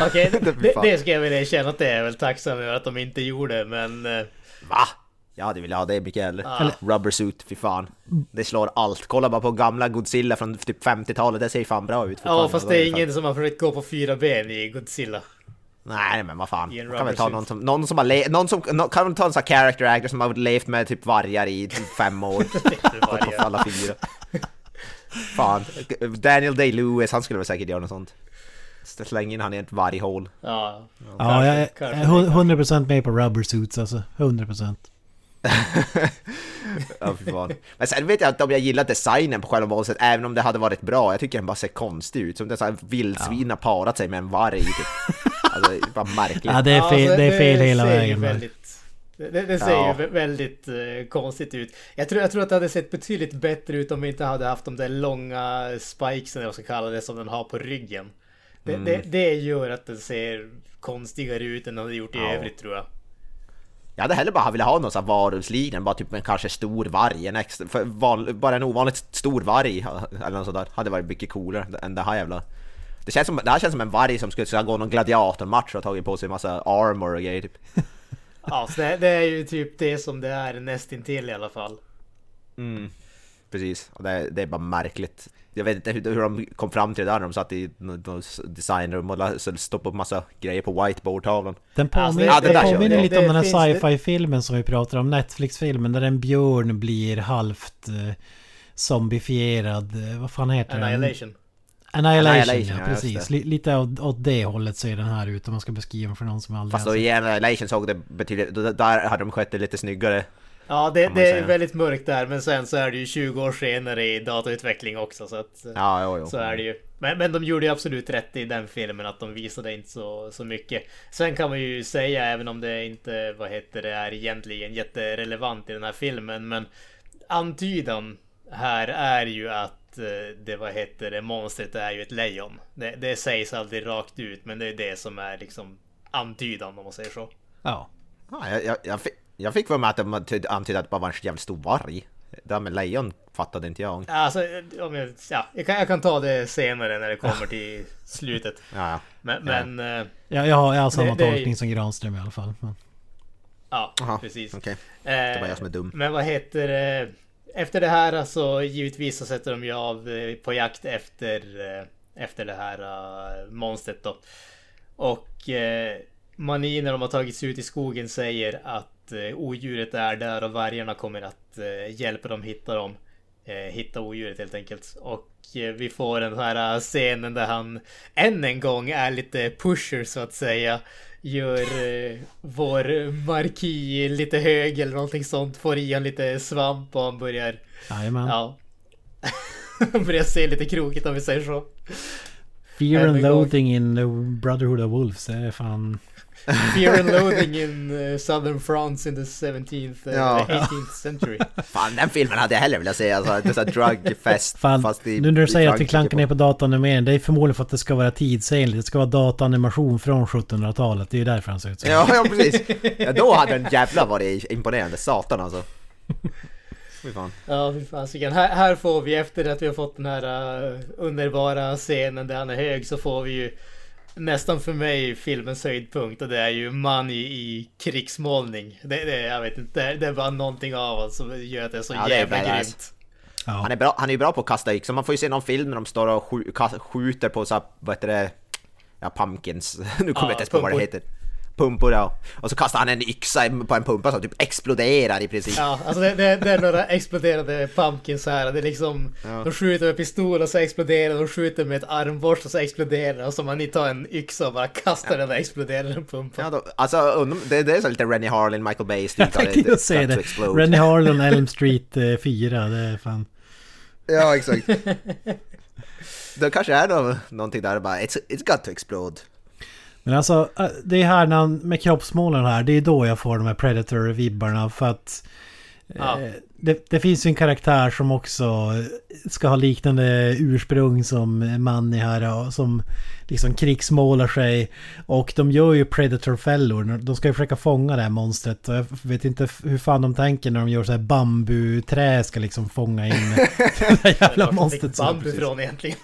(laughs) Okej, (laughs) Det ska jag väl erkänna att det är väl tacksam över att de inte gjorde, men... eh, Va? Jag hade velat ha det mycket hellre. Ja. Rubber suit, fy fan. Det slår allt. Kolla bara på gamla Godzilla från typ 50-talet, det ser ju fan bra ut. Ja, fast det är ingen som har försökt gå på fyra ben i Godzilla. Nej men vad fan. Kan väl ta någon som, någon som har le- någon som, nå- kan väl ta en sån här character actor som har levt med typ vargar i typ fem år. (laughs) På Varje- alla fyra. Fan. Daniel Day-Lewis, han skulle väl säkert göra något sånt. Släng in han i ett varghål. Ja, Ja, kanske jag är det. 100% med på rubber suits alltså. 100%. (laughs) Ja, fan. Men sen vet jag inte om jag gillar designen på själva monstret, även om det hade varit bra. Jag tycker den bara ser konstig ut. Som det är så här vildsvin har parat sig med en varg. Typ. (laughs) Alltså, bara märkligt. Ja, det är Ja, fel, alltså, det är fel hela ser ju vägen. Väldigt, det, det ser Ja. ju vä- väldigt eh, konstigt ut. Jag tror, jag tror att det hade sett betydligt bättre ut om vi inte hade haft de där långa spikesen, eller vad jag ska kalla det, som den har på ryggen. Det, Mm. det, det gör att den ser konstigare ut än den hade gjort i Ja. övrigt tror jag. Jag hade hellre bara velat ha någon sån här varulvsliknande, bara typ en kanske stor varg. En extra, för val, bara en ovanligt stor varg eller något sånt där. Hade varit mycket coolare än det här jävla... Det, känns som, det här känns som en varg som skulle ska gå någon gladiatormatch och tagit på sig en massa armor och grejer typ. (laughs) Ja, så det, det är ju typ det som det är nästintill i alla fall. Mm. Precis, och det, det är bara märkligt. Jag vet inte hur, hur de kom fram till det där när de satt i designrum och stoppade upp massa grejer på whiteboardtavlan. Den Alltså, påminner, ja, det där den påminner lite om den här sci-fi-filmen som vi pratar om. Netflix-filmen där en björn blir halvt eh, zombifierad. Eh, vad fan heter den? Annihilation. Annihilation, Annihilation, ja precis. lite åt, åt det hållet ser den här ut om man ska beskriva den för någon som aldrig Fast då i Annihilation såg det betydligt, då- där hade de skött det lite snyggare. Ja, det, det är väldigt mörkt där, men sen så är det ju 20 år senare i datautveckling också. Så, att, Ja, jo, jo. så är det ju. Men, men de gjorde ju absolut rätt i den filmen att de visade inte så, så mycket. Sen kan man ju säga, även om det inte vad heter det, är egentligen jätterelevant i den här filmen, men antydan här är ju att det vad heter det, monstret är ju ett lejon. Det, det sägs aldrig rakt ut, men det är det som är liksom antydan om man säger så. Ja. Ja, jag, jag, jag, fick, jag fick för mig att de antydde att det bara var en jävligt stor varg. Det där med lejon fattade inte jag. Alltså, om jag, ja, jag, kan, jag kan ta det senare när det kommer till slutet. (laughs) Ja, ja. Men, men eh, Ja, jag har, jag har samma Det- det är- tolkning som Granström i alla fall. Men. ja, Aha, precis. Okej. Eh, är bara jag som är dum. Men vad heter det? Efter det här så givetvis så sätter de ju av eh, på jakt efter, eh, efter det här eh, monstret då. Och eh, Mani när de har tagit sig ut i skogen säger att eh, odjuret är där och vargarna kommer att eh, hjälpa dem hitta dem. Eh, hitta odjuret helt enkelt. Och vi får den här scenen där han än en gång är lite pusher så att säga. Gör eh, vår marki lite hög eller någonting sånt. Får i han lite svamp och han börjar... Jajamän. Ja. (laughs) Börjar se lite krokigt om vi säger så. Fear and loathing in the Brotherhood of Wolves. Det är fan... Fear and loathing in eh, southern France in the 17th, eh, Ja. 18th century. (laughs) Fan, den filmen hade jag hellre velat se. Alltså, såhär drugfest. (laughs) Fan, fast i, nu när du i säger att vi klankar på- ner på dataanimering. Det är förmodligen för att det ska vara tidsenligt. Det ska vara dataanimation från 1700-talet. Det är ju därför han ser ut så. Ja, ja precis. (laughs) Ja, då hade den jävla varit imponerande. Satan alltså. Fy fan. Ja, fy fasiken. Här, här får vi efter att vi har fått den här eh, underbara scenen där han är hög så får vi ju nästan för mig filmens höjdpunkt och det är ju man i, i krigsmålning. Det, det, jag vet inte, det, är- är bara någonting av honom som gör att det är så Ja, det är jävla badass. grymt. Ja. Han är, bra, han är ju bra på att kasta yxor. Man får ju se någon film när de står och skjuter på så här, vad heter det? Ja, pumpkins. (laughs) nu kommer Ja, jag inte ens på vad det heter. Pumpor ja. Och så kastar han en yxa på en pumpa som typ exploderar i princip. Ja, alltså det, det, det är några exploderande pumpkins här. Det är liksom, Ja. de skjuter med pistol och så exploderar de skjuter med ett armborst och så exploderar och så man tar en yxa och bara kastar den där exploderande pumpan. Ja, då, alltså det, det är så lite Rennie Harlin, Michael Bay-stil. (laughs) Jag tänkte just säga det. Rennie (laughs) Harlan, Elm Street eh, 4. Det är fan... Ja, exakt. (laughs) det kanske är nå- någonting där bara, it's, it's got to explode. Men alltså, äh, det är här när han, med kroppsmålen här, det är då jag får de här Predator-vibbarna för att Ja. Eh, Det, det finns ju en karaktär som också ska ha liknande ursprung som Manny här och som liksom krigsmålar sig. Och de gör ju Predator-fällor. De ska ju försöka fånga det här monstret. Och jag vet inte hur fan de tänker när de gör så här bambuträ ska liksom fånga in (laughs) det här jävla fick monstret. bambu från egentligen.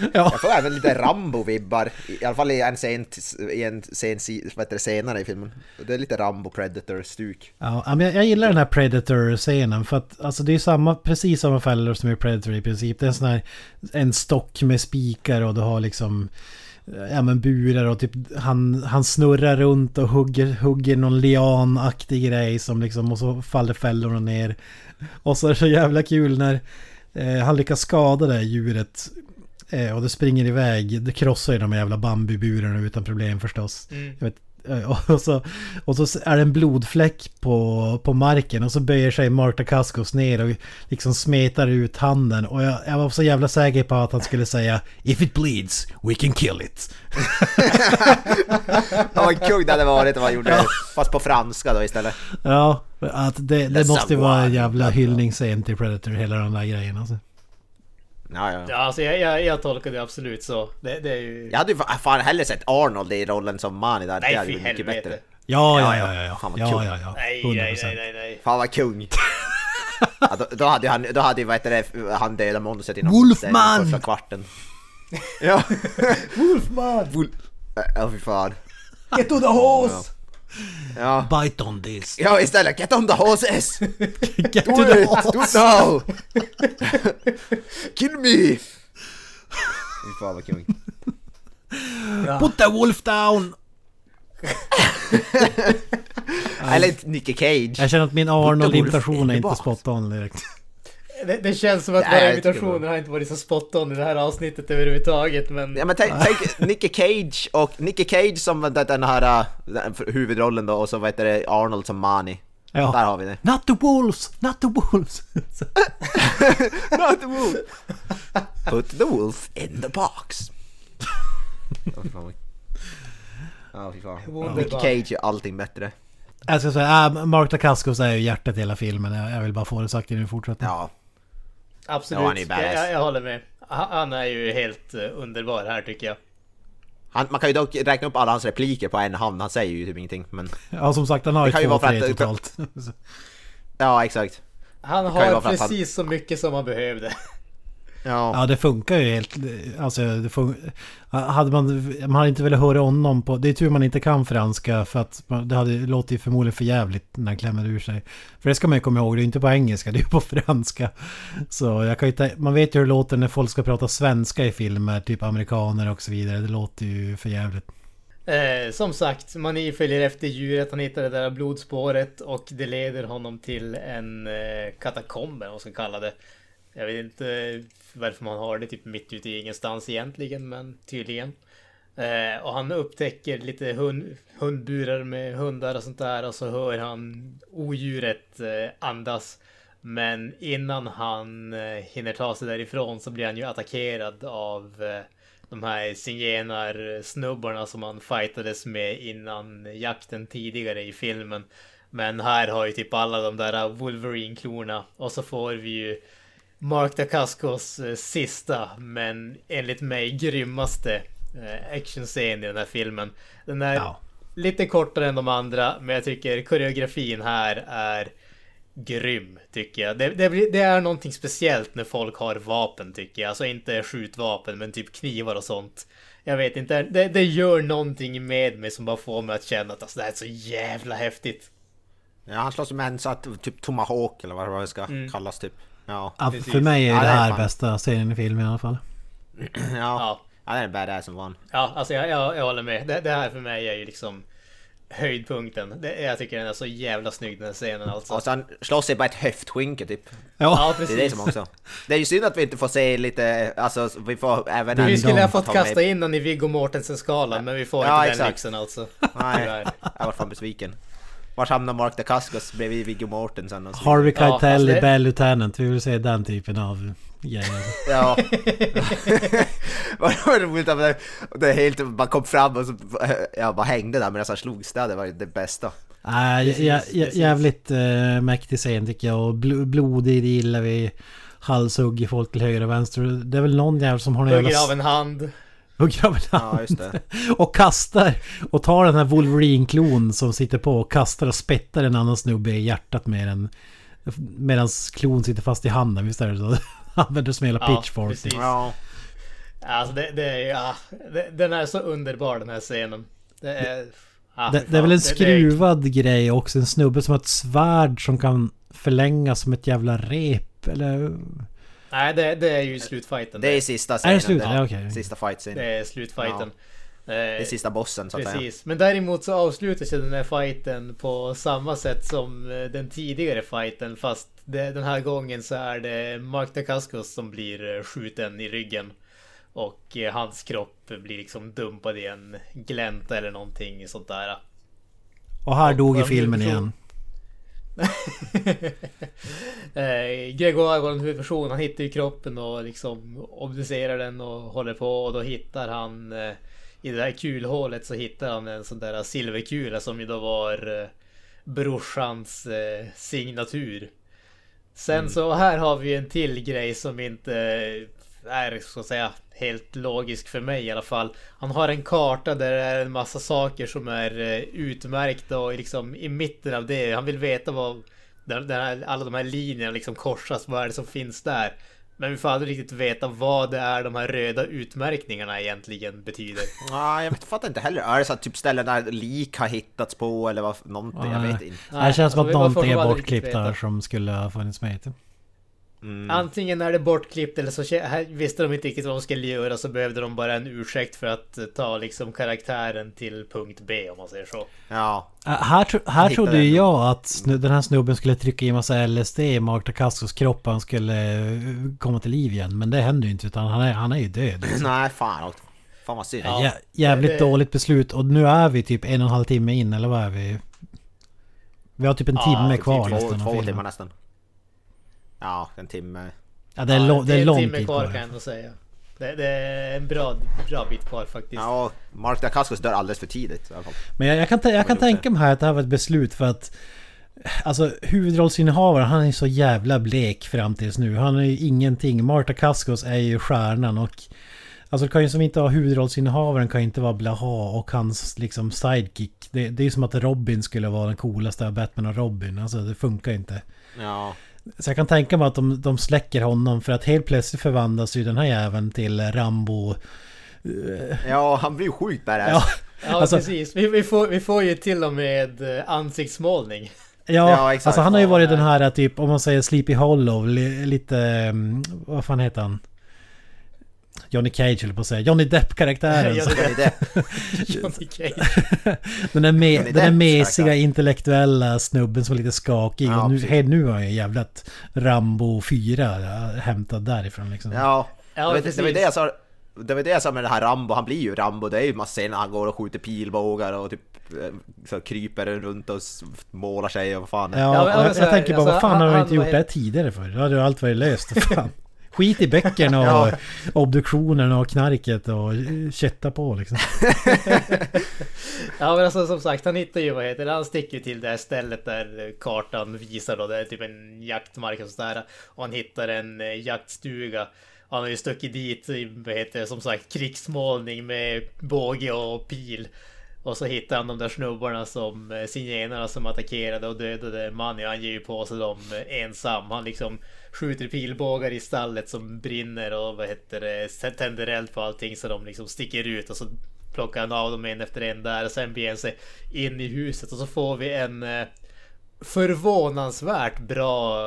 Ja. Jag får även lite Rambo-vibbar, i alla fall i en scen, i en scen heter senare i filmen. Det är lite Rambo Predator-stuk. Ja, men jag, jag gillar den här Predator-scenen för att alltså det är samma, precis samma fällor som i Predator i princip. Det är en sån här en stock med spikar och du har liksom ja men burar och typ han, han snurrar runt och hugger, hugger någon lianaktig grej som liksom och så faller fällorna ner. Och så är det så jävla kul när eh, han lyckas skada det här djuret och det springer iväg. Det krossar ju de jävla bambuburarna utan problem förstås. Mm. Jag vet, eh, (laughs) och, så, och så är det en blodfläck på, på marken och så böjer sig Marta Kaskos ner och liksom smetar ut handen. Och jag, jag var så jävla säker på att han skulle säga If it bleeds, we can kill it. (laughs) Ja, vad kung det hade varit om man gjorde det, fast på franska då istället. Ja, att det, det måste ju vara en jävla hyllningsscen till Predator, hela den där grejen alltså. Ja, ja. Ja, alltså jag, jag, jag tolkar det absolut så. Det, det är ju... Jag hade ju fa- fan hellre sett Arnold i rollen som Mani där. Nej, det hade ju mycket bättre. Ja, Ja, ja, ja. ja, ja. Fan vad Ja, ja, ja. Nej, 100%. nej, nej, nej. Fan vad kung. (laughs) Ja, då, då hade ju han, då hade ju vad heter det, han dödat monstret inom Wolfman! den första kvarten. Ja. (laughs) Wolfman! Wol- Ja fy fan. Get to the horse! Ja. Bite on this! Ja istället, get on the horses! (laughs) Get to Do the it! Do horse! it now! (laughs) Kill me! Fy fan vad kung. Put the wolf down! (laughs) Eller Nicky Cage. Jag känner att min Arnold-imitation är inte spot on direkt. Det, det känns som att Nej, våra imitationer har inte varit så spot on i det här avsnittet överhuvudtaget men... Ja men tänk, tänk Nicky Cage och Nicky Cage som den här den huvudrollen då och så vad heter det Arnold som Mani. Ja. Där har vi det. Not the wolves! Not the wolves! (laughs) Not the wolf! Put the wolf in the box. Ja. Ja fy fan. Wunderbar. Nicky Cage är allting bättre. Jag ska säga, äh, Mark Dacascos är ju hjärtat i hela filmen. Jag, jag vill bara få det sagt innan vi fortsätter. Ja. Absolut, Ja, han är jag, badass. jag, jag håller med. Han, är ju helt eh, underbar här tycker jag. Han, man kan ju dock räkna upp alla hans repliker på en hand, han säger ju typ ingenting men... Ja, som sagt, han har ju kan ju två, vara för tre att- totalt. (laughs) Ja exakt. Han har att han- precis så mycket som han behövde. Ja. Ja, det funkar ju helt... Alltså, det fun- hade man... Man hade inte velat höra honom på... Det är tur man inte kan franska för att man- det hade låtit ju förmodligen för jävligt när han klämmer ur sig. För det ska man ju komma ihåg, det är inte på engelska, det är på franska. Så jag kan ju Man vet ju hur det låter när folk ska prata svenska i filmer, typ amerikaner och så vidare. Det låter ju för jävligt. Eh, som sagt, Mani följer efter djuret, han hittar det där blodspåret och det leder honom till en eh, katakomb, vad man ska kalla det. Jag vet inte varför man har det typ mitt ute i ingenstans egentligen, men tydligen. Eh, och han upptäcker lite hund, hundburar med hundar och sånt där och så hör han odjuret eh, andas. Men innan han eh, hinner ta sig därifrån så blir han ju attackerad av eh, de här zigenarsnubbarna som han fightades med innan jakten tidigare i filmen. Men här har ju typ alla de där Wolverine-klorna och så får vi ju Mark Dacascos eh, sista, men enligt mig grymmaste eh, actionscen i den här filmen. Den är Ja. lite kortare än de andra, men jag tycker koreografin här är grym, tycker jag. Det, det, det är någonting speciellt när folk har vapen, tycker jag. Alltså inte skjutvapen, men typ knivar och sånt. Jag vet inte, det, det gör någonting med mig som bara får mig att känna att alltså, det här är så jävla häftigt. Ja han slåss med en satt typ tomahawk eller vad det ska Mm. kallas typ. Ja. Ja, Precis. för mig är Ja, det är här fan. bästa serien i filmen i alla fall. (clears throat) Ja. Ja, Ja det är en badass som van. ja alltså jag, jag, jag håller med. Det, det här för mig är ju liksom höjdpunkten. Det, jag tycker den är så jävla snygg den här scenen alltså. Och sen slåss sig bara ett höftskynke typ. Ja, Ja, Det är det precis. som också. Det är ju synd att vi inte får se lite, alltså vi får även... Vi skulle ha fått kasta in den i Viggo Mortensen-skalan, men vi får Ja, inte den exakt. lyxen alltså. Nej, (laughs) jag var fan besviken. Vart hamnar Mark Dacascos bredvid Viggo Mortensen? Och så Harvey Keitel i Bell Lieutenant. Vi vill se den typen av grejer. (laughs) Ja. (laughs) Vad var roligt att det, helt, man kom fram och så, jag bara hängde där medan han slogs där, det var det bästa. Äh, Precis, jä, jä, jävligt äh, mäktig scen tycker jag. Och bl blodig, det gillar vi. Halshugger folk till höger och vänster. Det är väl någon jävel som har en jävla... av en hand. Hugger av en hand. Ja, just det. (laughs) Och kastar. Och tar den här Wolverine-klon som sitter på och kastar och spettar en annan snubbe i hjärtat med den. Medan klon sitter fast i handen. Visst är det så? (laughs) Använder som hela Ja, pitchfork. Ja. Alltså det, det är ja, det, Den är så underbar den här scenen. Det är... Ja, Det, det är väl en fan. Det- skruvad grej också. En snubbe som har ett svärd som kan förlängas som ett jävla rep. Eller... nej, det, det är ju slutfighten. Det är sista Är scenen. det slut? Ja, okej. Sista fight scenen. Det är slutfighten. Det är sista bossen så att säga. Precis, men däremot så avslutas ju den här fighten på samma sätt som eh, den tidigare fighten fast det, den här gången så är det Mark Dacascos som blir eh, skjuten i ryggen. Och eh, hans kropp blir liksom dumpad i en glänta eller någonting sånt där. Och här dog och filmen igen. (laughs) eh, Gregor vår huvudperson, han hittar ju kroppen och liksom obducerar den och håller på. Och då hittar han eh, i det här kulhålet så hittar han en sån där silverkula som ju då var eh, brorsans signatur. Sen så här har vi en till grej som inte är så att säga helt logisk för mig i alla fall. Han har en karta där det är en massa saker som är eh, utmärkta och liksom i mitten av det. Han vill veta vad där, där här, alla de här linjerna liksom korsas. Vad är det som finns där? Men vi får aldrig riktigt veta vad det är de här röda utmärkningarna egentligen betyder. (laughs) Ja, jag vet, fattar inte heller. Är det så att typ ställen där lik har hittats på eller vad, någonting? Jag Nej. vet inte. det känns som att bara får någonting är bortklippt där som skulle ha funnits med. Typ. Mm. Antingen är det bortklippt eller så visste de inte riktigt vad de skulle göra så behövde de bara en ursäkt för att ta liksom karaktären till punkt B om man säger så. Ja. Äh, här tro, här Jag trodde ju den. jag att den här snubben skulle trycka i massa LSD i Mark Dacascos kropp och han skulle eh, komma till liv igen. Men det händer ju inte utan han är, han är ju död. (laughs) liksom. Nej, fan. Fan vad synd. Ja. Jä, jävligt det- dåligt beslut och nu är vi typ en och en halv timme in eller vad är vi? Vi har typ en Ja, timme typ kvar två- nästan av Två timmar nästan. Ja, en timme. Ja, det är, Ja, det är en lång timme tid kvar kvar. kan jag ändå säga. Det, det är en bra, bra bit kvar faktiskt. Ja, och Mark Dacascos dör alldeles för tidigt i alla fall. Men jag, jag kan, jag kan tänka mig här att det här var ett beslut för att Alltså huvudrollsinnehavaren han är så jävla blek fram tills nu. Han är ju ingenting. Marta Kaskos är ju stjärnan och Alltså kan ju som inte ha huvudrollsinnehavaren kan ju inte vara Blaha och hans liksom sidekick. Det, det är ju som att Robin skulle vara den coolaste av Batman och Robin. Alltså det funkar ju inte. Ja. Så jag kan tänka mig att de, de släcker honom för att helt plötsligt förvandlas ju den här jäveln till Rambo. Ja, han blir ju sjukt badass. Ja, Ja Alltså- precis. Vi, vi, får, vi får ju till och med eh, ansiktsmålning. Ja, Ja, exakt. alltså han har ju varit den här typ, om man säger Sleepy Hollow, li, lite... mm, Vad fan heter han? Johnny Cage eller på att säga. Johnny Depp-karaktären. (laughs) Johnny Depp. (laughs) Johnny Cage. (laughs) den där, me, Johnny den där mesiga intellektuella snubben som är lite skakig. Ja, och nu, hey, nu har jag jävlat Rambo 4 hämtat därifrån liksom. Ja. Ja, det, var, det var det jag sa. Det var det jag sa med det här Rambo, han blir ju Rambo, det är ju massa scener när han går och skjuter pilbågar och typ eh, så kryper runt och målar sig och vad fan. Ja, Ja, och jag, alltså, jag tänker bara, alltså, vad fan han- har du han inte gjort det här tidigare för? Då hade ju allt varit löst. Fan. Skit i böckerna och (laughs) Ja. obduktionerna och knarket och eh, kötta på liksom. (laughs) Ja men alltså som sagt, han hittar ju vad heter det, han sticker ju till det här stället där kartan visar då, det är typ en jaktmark och sådär. Och han hittar en eh, jaktstuga. Han har ju stuckit dit, i, vad heter det, som sagt krigsmålning med båge och pil. Och så hittar han de där snubbarna som eh, signerarna som attackerade och dödade Manny. Han ger ju på sig dem eh, ensam. Han liksom skjuter pilbågar i stallet som brinner och vad heter det, tänder eld på allting så de liksom sticker ut och så plockar han av dem en efter en där och sen beger han sig in i huset och så får vi en eh, förvånansvärt bra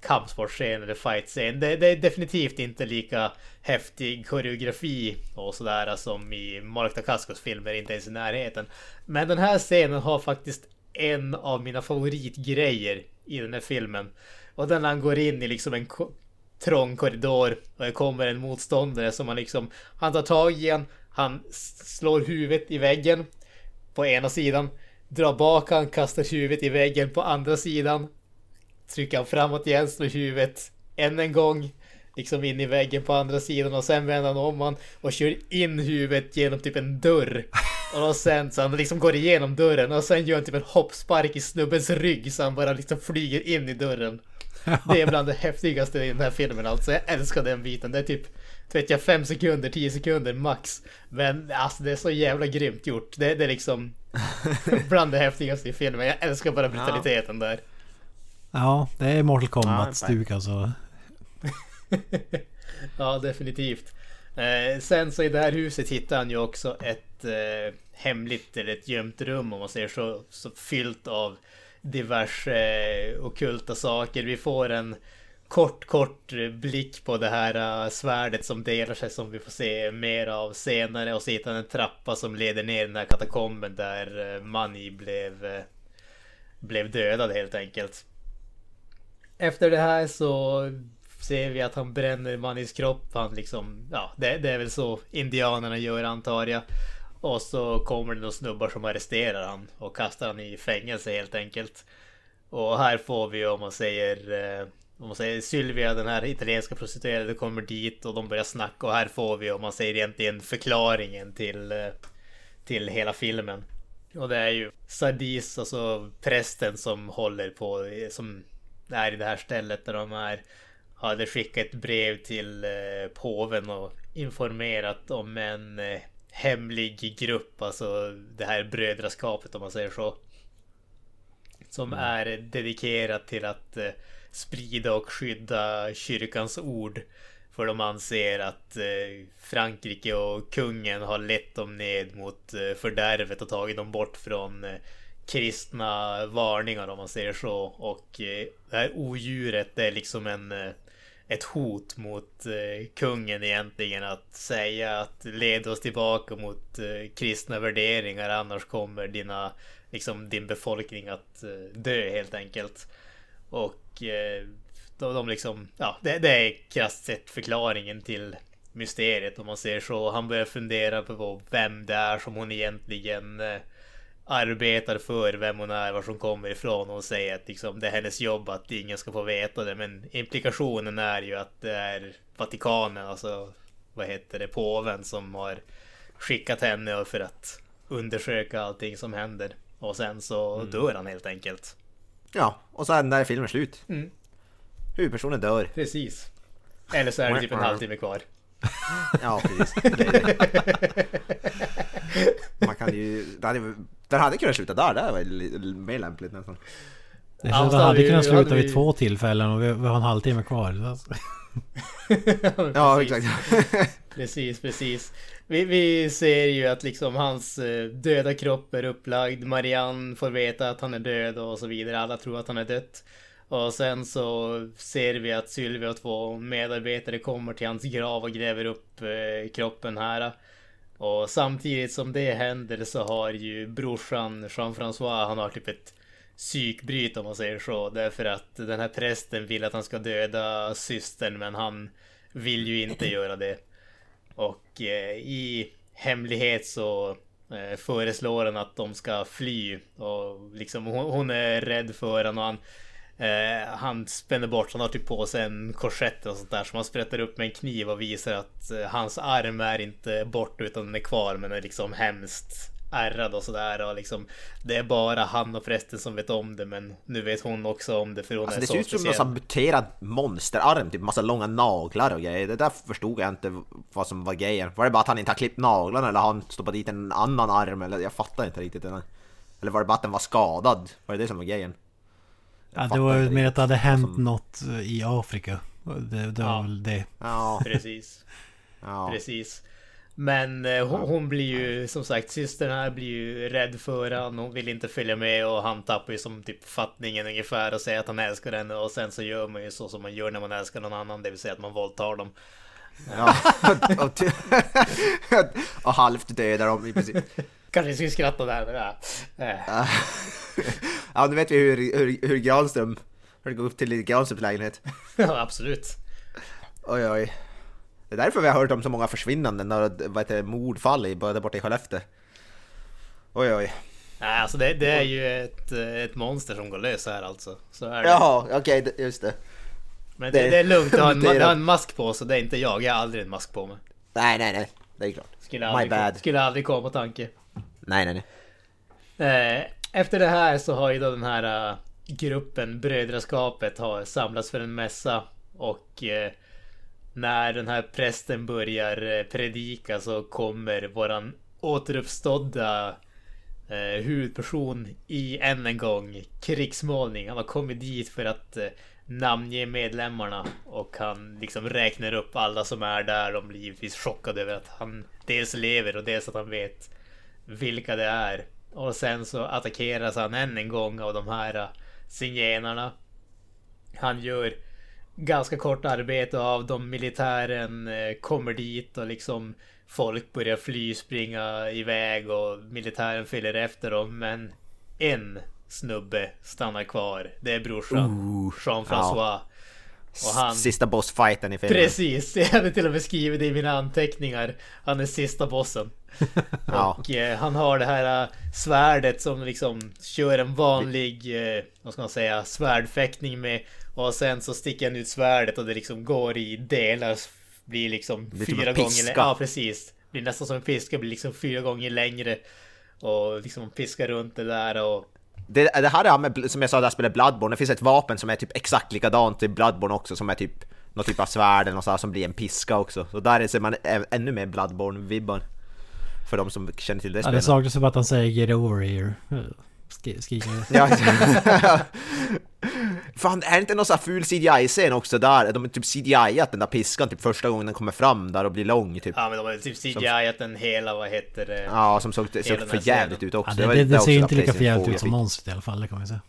kampsportscen eller fightscen. Det, det är definitivt inte lika häftig koreografi och sådär som i Mark Dacascos filmer, inte ens i närheten. Men den här scenen har faktiskt en av mina favoritgrejer i den här filmen. Och den han går in i liksom en trång korridor och det kommer en motståndare som han liksom Han tar tag i en, han slår huvudet i väggen på ena sidan Drar bak han, kastar huvudet i väggen på andra sidan Trycker han framåt igen, slår huvudet än en gång Liksom in i väggen på andra sidan och sen vänder han om han och kör in huvudet genom typ en dörr Och sen så han liksom går igenom dörren och sen gör han typ en hoppspark i snubbens rygg så han bara liksom flyger in i dörren. (laughs) Det är bland det häftigaste i den här filmen alltså. Jag älskar den biten. Det är typ, vet jag, 5 sekunder, 10 sekunder max. Men alltså det är så jävla grymt gjort. Det, det är liksom (laughs) bland det häftigaste i filmen. Jag älskar bara brutaliteten där. Ja, det är Mortal Ja, Kombat-stuk alltså. (laughs) Ja, definitivt. Eh, sen så i det här huset hittar han ju också ett eh, hemligt eller ett gömt rum om man säger så, så fyllt av diverse eh, okulta saker. Vi får en kort, kort blick på det här äh, svärdet som delar sig som vi får se mer av senare och så hittar han en trappa som leder ner i den här katakomben där äh, Mani blev, äh, blev dödad helt enkelt. Efter det här så ser vi att han bränner Manis kropp. Han liksom, ja, det, det är väl så indianerna gör antar jag. Och så kommer det några snubbar som arresterar han och kastar han i fängelse helt enkelt. Och här får vi om man säger eh, om man säger Sylvia, den här italienska prostituerade, kommer dit och de börjar snacka och här får vi om man säger egentligen förklaringen till eh, till hela filmen. Och det är ju Sadis, alltså prästen som håller på, eh, som är i det här stället där de är hade skickat ett brev till eh, påven och informerat om en eh, hemlig grupp, alltså det här brödraskapet om man säger så. Som är dedikerat till att eh, sprida och skydda kyrkans ord. För de anser att eh, Frankrike och kungen har lett dem ned mot eh, fördärvet och tagit dem bort från eh, kristna varningar om man säger så. Och eh, det här odjuret det är liksom en eh, ett hot mot eh, kungen egentligen att säga att led oss tillbaka mot eh, kristna värderingar annars kommer dina liksom din befolkning att eh, dö helt enkelt. Och eh, de, de liksom, ja det, det är krasst sett förklaringen till mysteriet om man ser så. Han börjar fundera på vem det är som hon egentligen eh, arbetar för vem hon är, var hon kommer ifrån. Hon säger att liksom, det är hennes jobb att ingen ska få veta det. Men implikationen är ju att det är Vatikanen, alltså vad heter det, påven som har skickat henne för att undersöka allting som händer. Och sen så Mm. dör han helt enkelt. Ja, och sen är filmen slut. Mm. Huvudpersonen dör. Precis. Eller så är det typ en (laughs) halvtimme kvar. Ja, precis. Det det. Man kan ju... Det hade, den hade kunnat sluta där, det var mer lämpligt nästan. Det känns så att det hade hade vi- kunnat hade sluta vi- vid två tillfällen och vi, vi har en halvtimme kvar. Alltså. (laughs) Ja, Precis. exakt. (laughs) Precis, precis. Vi, vi ser ju att liksom hans eh, döda kropp är upplagd. Marianne får veta att han är död och så vidare. Alla tror att han är dött. Och sen så ser vi att Sylvia och två medarbetare kommer till hans grav och gräver upp eh, kroppen här. Och samtidigt som det händer så har ju brorsan Jean-François, han har typ ett psykbryt om man säger så. Därför att den här prästen vill att han ska döda systern men han vill ju inte (laughs) göra det. Och eh, i hemlighet så eh, föreslår han att de ska fly. Och liksom hon, hon är rädd för honom och han, eh, han spänner bort, han har typ på sig en korsett och sånt där. Så man sprättar upp med en kniv och visar att eh, hans arm är inte bort utan den är kvar men är liksom hemskt ärrad och sådär. Och liksom, det är bara han och prästen som vet om det men nu vet hon också om det för hon Alltså är det så ser ut som en muterad monsterarm, typ massa långa naglar och grejer. Det där förstod jag inte vad som var grejen. Var det bara att han inte har klippt naglarna eller har han stoppat dit en annan arm? Eller jag fattar inte riktigt. Den. Eller var det bara att den var skadad? Var det det som var grejen? Jag Ja, det var ju mer att det hade hänt som- något i Afrika. Det, det var Ja. väl det. Ja, (laughs) Precis. ja. Precis. Men eh, hon, hon blir ju som sagt, systern här blir ju rädd för han. Hon vill inte följa med och han tappar ju som typ fattningen ungefär och säger att han älskar henne och sen så gör man ju så som man gör när man älskar någon annan, det vill säga att man våldtar dem. ja. (laughs) (laughs) och halvt dödar dem i princip. Kanske skulle skratta där, men ja. Eh, Ja, nu vet vi hur, hur, hur Granström, hur det går upp till Granströms lägenhet. (laughs) Ja, absolut. Oj, oj. Det är därför vi har hört om så många försvinnanden och vad heter mordfall i, både borta i Skellefteå. Oj, oj. Nej, alltså det, det är ju ett, ett monster som går lös här alltså. Så är det. Jaha, okej, det- just det. Men det, det- det är lugnt, jag har, en, jag har en mask på så det är inte jag. Jag har aldrig en mask på mig. Nej, nej, nej. Det är klart. Skulle My bad. Skulle aldrig komma på tanke. Nej, nej, nej. Eh, efter det här så har ju då den här eh, gruppen Brödraskapet har samlats för en mässa och eh, när den här prästen börjar predika så kommer våran återuppstådda eh, huvudperson i än en gång krigsmålning. Han har kommit dit för att eh, namnge medlemmarna och han liksom räknar upp alla som är där. De blir givetvis chockade över att han dels lever och dels att han vet vilka det är. Och sen så attackeras han än en gång av de här uh, zigenarna. Han gör ganska kort arbete av dem. Militären eh, kommer dit och liksom folk börjar fly, springa iväg och militären följer efter dem. Men en snubbe stannar kvar. Det är brorsan. Jean-François. Och han... Sista bossfighten i filmen. Precis, jag hade till och med skrivit det i mina anteckningar. Han är sista bossen. (laughs) Ja. Och eh, han har det här eh, svärdet som liksom kör en vanlig, eh, vad ska man säga, svärdfäktning med. Och sen så sticker han ut svärdet och det liksom går i delar. Blir liksom blir fyra en gånger längre. Ja precis. Blir nästan som en piska, blir liksom fyra gånger längre. Och liksom piskar runt det där och Det, det här är med, som jag sa, där jag spelade Bloodborne. Det finns ett vapen som är typ exakt likadant i Bloodborne också, som är typ någon typ av svärd eller något sånt här som blir en piska också. Så där ser man ännu mer Bloodborne-vibbar. För de som känner till det Ja, det spelet. saknas bara att han säger 'Get over here' Sk- Skriker Ja. (laughs) Fan, är det inte någon sån här ful CGI-scen också där? De har typ CGI-at den där piskan typ första gången den kommer fram där och blir lång typ. Ja men de har typ CGI-at den hela, vad heter det? Ja, som såg, såg för jävligt ut också. ja, det, det, lite det också ser ju inte lika förjävligt 2 ut som monstret i alla fall, det kan man säga.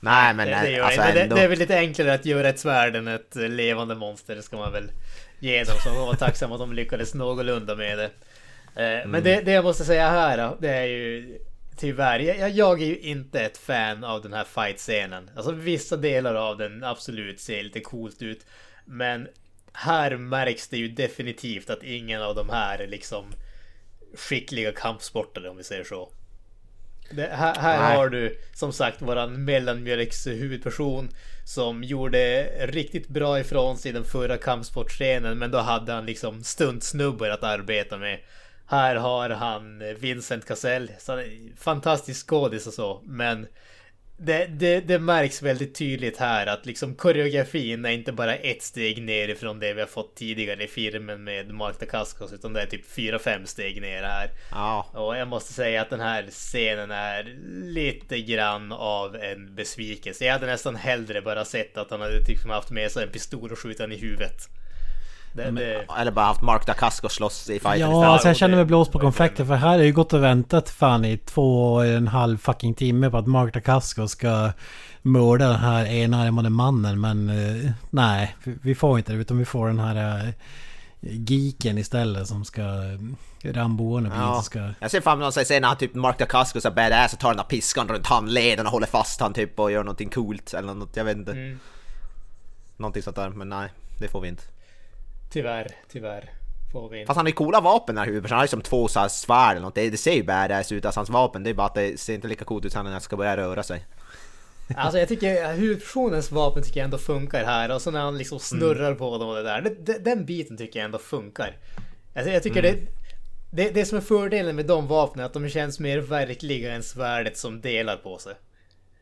Nej men, Det, det, gör alltså det. Det, ändå. det är väl lite enklare att göra ett svärd än ett eh, levande monster. Det ska man väl ge dem. Så man var tacksam att de lyckades någorlunda med det. Eh, Mm. Men det, det jag måste säga här då, det är ju tyvärr. Jag, jag är ju inte ett fan av den här fight-scenen. Alltså vissa delar av den absolut ser lite coolt ut. Men här märks det ju definitivt att ingen av de här är liksom skickliga kampsportare om vi säger så. Det, här här har du som sagt våran mellanmjölks huvudperson som gjorde riktigt bra ifrån sig i den förra kampsportscenen men då hade han liksom stuntsnubbar att arbeta med. Här har han Vincent Cassell, så fantastisk skådis och så men det, det, det märks väldigt tydligt här att liksom koreografin är inte bara ett steg ner ifrån det vi har fått tidigare i filmen med Mark Dacascos utan det är typ 4-5 steg ner här. Ja, Och jag måste säga att den här scenen är lite grann av en besvikelse. Jag hade nästan hellre bara sett att han hade typ haft med sig en pistol och skjutit i huvudet. Det, det, eller bara haft Mark Dacascos slåss i fighten Ja, alltså jag känner det- mig blåst på konfekten för här jag ju gått och väntat fan i två och en halv fucking timme på att Mark Dacasco ska mörda den här enarmade mannen men eh, nej, vi- får inte det utan vi får den här eh, geeken istället som ska eh, bli Ja. ska... Jag ser fram emot att se när han typ Mark Dacascos är badass och tar den där piskan runt handleden och håller fast han typ och gör någonting coolt eller något, jag vet inte. mm, Någonting sånt där, men nej, det får vi inte. Tyvärr, tyvärr. Får vi inte. Fast han har ju coola vapen den här huvudpersonen, han har ju som två så här svärd eller något. Det, det ser ju badass ut, alltså hans vapen, det är bara att det ser inte lika coolt ut sen när han ska börja röra sig. Alltså jag tycker huvudpersonens vapen tycker jag ändå funkar här och så när han liksom snurrar på dem och det där. Det, det, den biten tycker jag ändå funkar. Alltså jag tycker det, det... Det som är fördelen med de vapnen är att de känns mer verkliga än svärdet som delar på sig.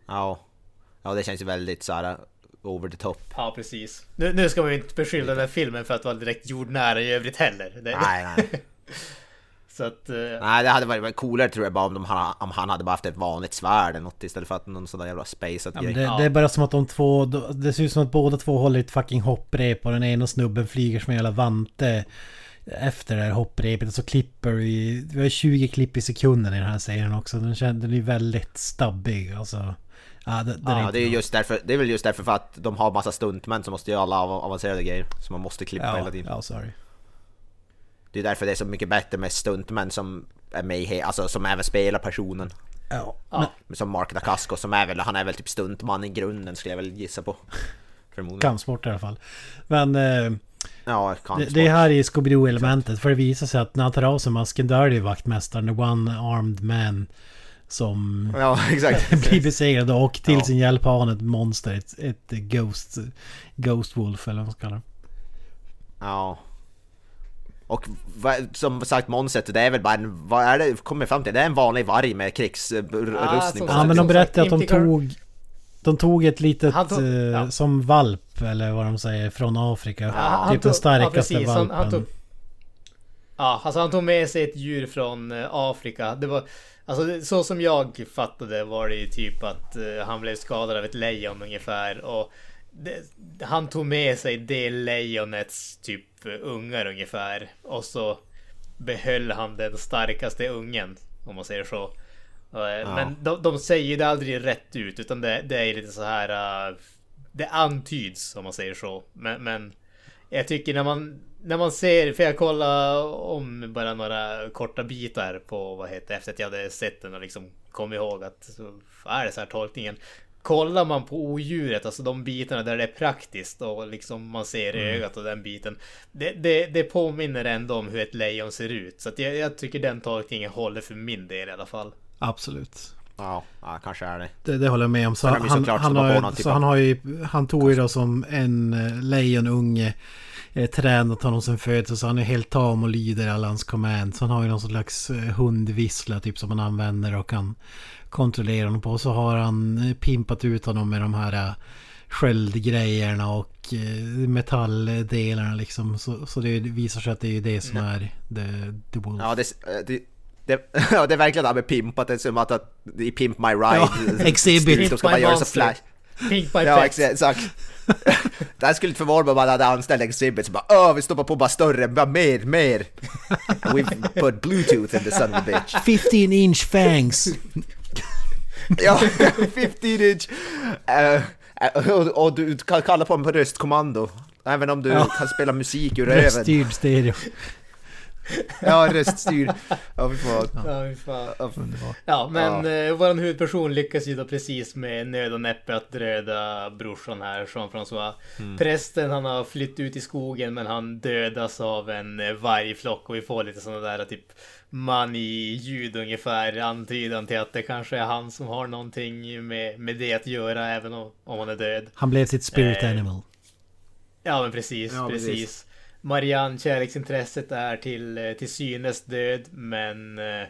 Ja. Ja, det känns ju väldigt så här over the top. Ja precis. Nu, nu ska man ju inte beskylla den här filmen för att vara direkt jordnära i övrigt heller. Det, Nej, nej. (laughs) Så att... eh, Nej, det hade varit coolare tror jag bara om, de, om han hade bara haft ett vanligt svärd eller något istället för att någon sån där jävla spaceat Ja, det, det är bara som att de två... Det ser ut som att båda två håller ett fucking hopprep och den ena snubben flyger som en jävla vante efter det här hopprepet och så klipper vi... Vi har 20 klipp i sekunden i den här serien också. Den, känns, den är väldigt stabbig alltså. Ja, det, det Ja, inte det är just därför, det är väl just därför för att de har massa stuntmän som måste göra alla av- avancerade grejer. Så man måste klippa hela Ja, tiden. ja, sorry. Det är därför det är så mycket bättre med stuntmän som är med i, alltså som även spelar personen. Ja. ja. Som Mark Dacasco som är väl, han är väl typ stuntman i grunden skulle jag väl gissa på. (laughs) Förmodligen. Kampsport i alla fall. Men... Eh, Ja, det, kampsport. det här är Scooby-Doo-elementet. För det visar sig att när han tar av sig masken då är det vaktmästaren, the one-armed man. Som Ja, (laughs) exakt. (laughs) blir besegrad och till Ja. sin hjälp har han ett monster. Ett, ett Ghost... Ghost Wolf eller vad man ska kalla det. Ja. Och vad- som sagt monstret, det är väl bara en, vad är det, kommer fram till, det är en vanlig varg med krigsrustning. som Ja sagt, men de berättade att de tog... De tog ett litet Han tog- eh, ja. som valp eller vad de säger från Afrika. Ja, han typ den tog- starkaste ja, precis, han- valpen. han tog- Ja, alltså han tog med sig ett djur från eh, Afrika. Det var, alltså så som jag fattade var det ju typ att eh, han blev skadad av ett lejon ungefär. Och det, han tog med sig det lejonets typ ungar ungefär. Och så behöll han den starkaste ungen, om man säger så. Eh, Men de, de säger det aldrig rätt ut, utan det, det är lite så här... eh, det antyds, om man säger så. Men, men jag tycker när man, när man ser, för jag kollade om bara några korta bitar på vad heter efter att jag hade sett den och liksom kom ihåg att så är det så här tolkningen. Kollar man på odjuret, alltså de bitarna där det är praktiskt och liksom man ser ögat och den biten. Det, det, det påminner ändå om hur ett lejon ser ut. Så att jag, jag tycker den tolkningen håller för min del i alla fall. Absolut. Ja, ja, kanske är det. Det, det håller jag med om. Så, han, han, som har så typ han har ju... Han tog ju då som en eh, lejonunge eh, tränat honom sen födelse så han är helt tam och lyder alla hans commands. Han har ju någon slags eh, hundvissla typ som han använder och kan kontrollera honom på. Så har han eh, pimpat ut honom med de här eh, sköldgrejerna och metalldelarna liksom. Så, så det visar sig att det är ju det som är the, the wolf. Ja, det, det, det, (laughs) ja, det är verkligen det här med pimpat, det är som att, att i Pimp My Ride... Ja, (laughs) exhibit. De ska Pimp bara My göra så Monster. flash. Pink by Ja, exakt. Det här skulle inte förvåna mig om man hade anställt Exhibit så bara Åh, vi stoppar på bara större, bara mer, mer. And we put bluetooth in the son of a bitch. 15 inch fangs! Ja, (laughs) 15 inch. Eh, och, och du kan kalla på mig på röstkommando. Även om du Ja. kan spela musik ur röven. Röststyrd stereo. Ja, röststyrd. Ja, vi får... Ja, fy fan. Ja, men eh, vår huvudperson lyckas ju då precis med nöd och näppe att döda brorsan här, Jean-François. Prästen, han har flytt ut i skogen men han dödas av en eh, vargflock och vi får lite sådana där typ money-ljud ungefär, antydan till att det kanske är han som har någonting med, med det att göra även om, om han är död. Han blev sitt spirit Eh, animal. Ja men precis, Ja, precis. precis. Marianne, kärleksintresset är till, eh, till synes död men eh,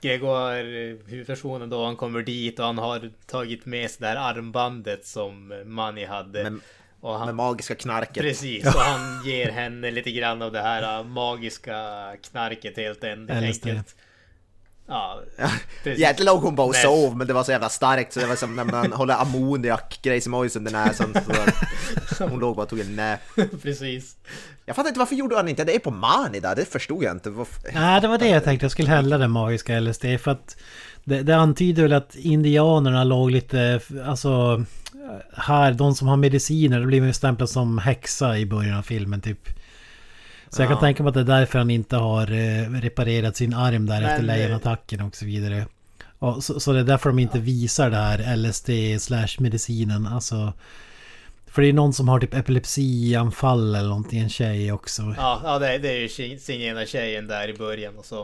Gregor, eh, huvudpersonen då, han kommer dit och han har tagit med sig det här armbandet som Manny hade. Med, och han, med magiska knarket. precis, och han ger henne lite grann av det här magiska knarket helt enkelt. Ja, precis. Egentligen låg hon bara och sov men det var så jävla starkt så det var som när man håller ammoniak grejs i mojs under näsan. Så hon låg bara och tog en nap. (laughs) precis. Jag fattar inte varför gjorde han inte det på Mani där? Det förstod jag inte. Varför- Nej, det var det jag tänkte. Jag skulle hälla den magiska LSD. För att det, det antyder väl att indianerna låg lite... Alltså... Här, de som har mediciner, det blir ju stämplade som häxa i början av filmen typ. Så jag kan tänka mig att det är därför han inte har eh, reparerat sin arm där efter lejonattacken och så vidare. Och så, så det är därför de inte visar det här LSD slash medicinen. Alltså... För det är någon som har typ epilepsianfall eller någonting, en tjej också. Ja, ja det, det är ju tje- sin ena tjejen där i början och så.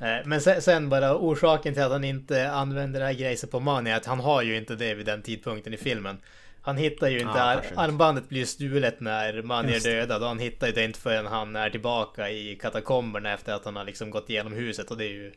Eh, Men sen, sen bara orsaken till att han inte använder det här grejset på Manny är att han har ju inte det vid den tidpunkten i filmen. Han hittar ju inte, inte. armbandet blir ju stulet när Manny är Just dödad och han hittar ju det inte förrän han är tillbaka i katakomberna efter att han har liksom gått igenom huset och det är ju,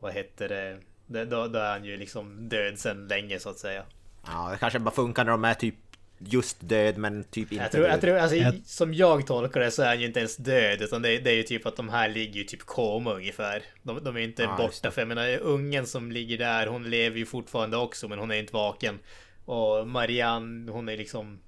vad heter det, det då, då är han ju liksom död sedan länge så att säga. Ja, det kanske bara funkar när de är typ just död men typ inte Jag tror, död. jag tror alltså, Jag- som jag tolkar det så är han ju inte ens död utan det, det är ju typ att de här ligger ju typ koma ungefär. De, de är ju inte just borta för jag menar ungen som ligger där hon lever ju fortfarande också men hon är inte vaken. Och Marianne hon är liksom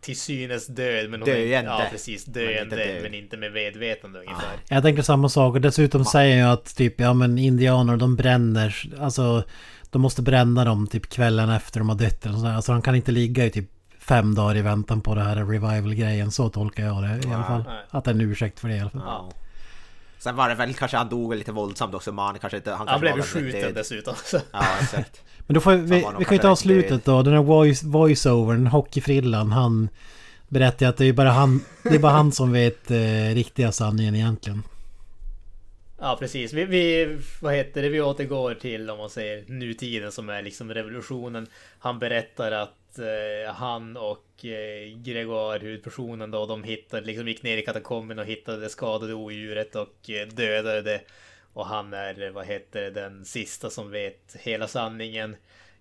till synes död men hon är Döende. ja, precis, Men döende inte död. men inte med medvetande ungefär. Jag tänkte samma sak och dessutom säger jag att typ ja men indianer de bränner Alltså de måste bränna dem typ kvällen efter de har dött eller sådär. Alltså de kan inte ligga i typ fem dagar i väntan på det här revival-grejen. Så tolkar jag det i alla fall. Nej. Att det är en ursäkt för det i alla fall. Ja. Sen var det väl kanske han dog lite våldsamt också, man kanske inte... Han, Han kanske blev ju skjuten dessutom. Så. Ja, exakt. Men då får vi, vi, kan ju ta slutet då. Den här voice, voice-overn, hockeyfrillan, han berättar att det är bara han, det är bara han som vet eh, riktiga sanningen egentligen. Ja precis. Vi, vi, vad heter det, vi återgår till om man säger nutiden som är liksom revolutionen. Han berättar att eh, han och eh, Gregoire, huvudpersonen då, de hittade, liksom gick ner i katakomben och hittade det skadade odjuret och eh, dödade det. Och han är, vad heter det, den sista som vet hela sanningen.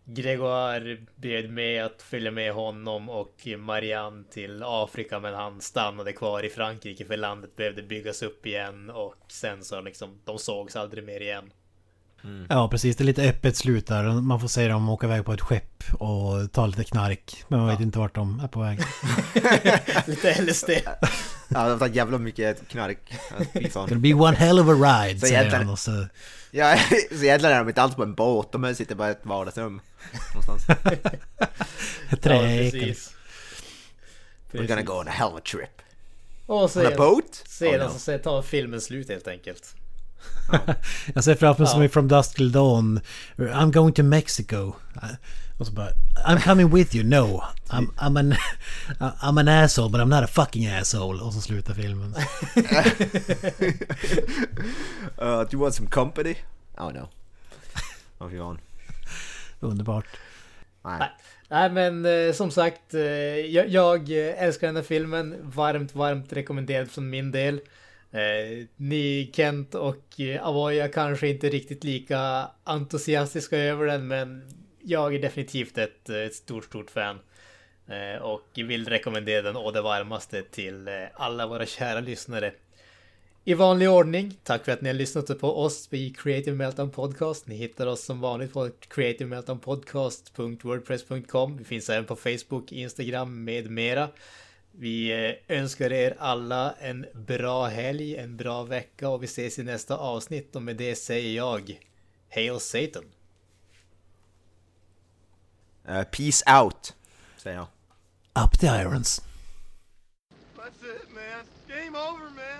Gregoire bjöd med att följa med honom och Marianne till Afrika men han stannade kvar i Frankrike för landet behövde byggas upp igen och sen så liksom de sågs aldrig mer igen. Mm. Ja precis, det är lite öppet slut där. Man får se dem åka iväg på ett skepp och ta lite knark. Men man ja. vet inte vart de är på väg. (laughs) lite LSD. (laughs) Ja, de tar jävla mycket knark. It'll be one hell of a ride, så säger han och så... Ja, (laughs) så egentligen är de inte alls på en båt, de sitter bara i ett vardagsrum. (laughs) Någonstans. (laughs) Träeken. Ja, We're gonna go on a hell of a trip. Och sen, on a boat? Sedan oh, no. så tar filmen slut helt enkelt. Jag ser framför mig som From Dusk Till Dawn. I'm going to Mexico. Och så bara I'm coming with you, no. I'm, I'm, an, (laughs) I'm an asshole but I'm not a fucking asshole. Och så slutar filmen. (laughs) uh, do you want some company? Oh no. Off you on. Underbart. Nej. Nej men eh, som sagt, eh, jag, jag, älskar den här filmen. Varmt, varmt rekommenderad från min del. Eh, ni Kent och eh, Avoya kanske inte riktigt lika entusiastiska över den men jag är definitivt ett, eh, ett stort, stort fan. Eh, och vill rekommendera den å det varmaste till eh, alla våra kära lyssnare. I vanlig ordning, tack för att ni har lyssnat på oss i Creative Meltdown Podcast. Ni hittar oss som vanligt på creativemeltdownpodcast.wordpress.com. Vi finns även på Facebook, Instagram med mera. Vi önskar er alla en bra helg, en bra vecka och vi ses i nästa avsnitt och med det säger jag Hail Satan! Uh, peace out, säger jag. Up the irons. That's it man. Game over man.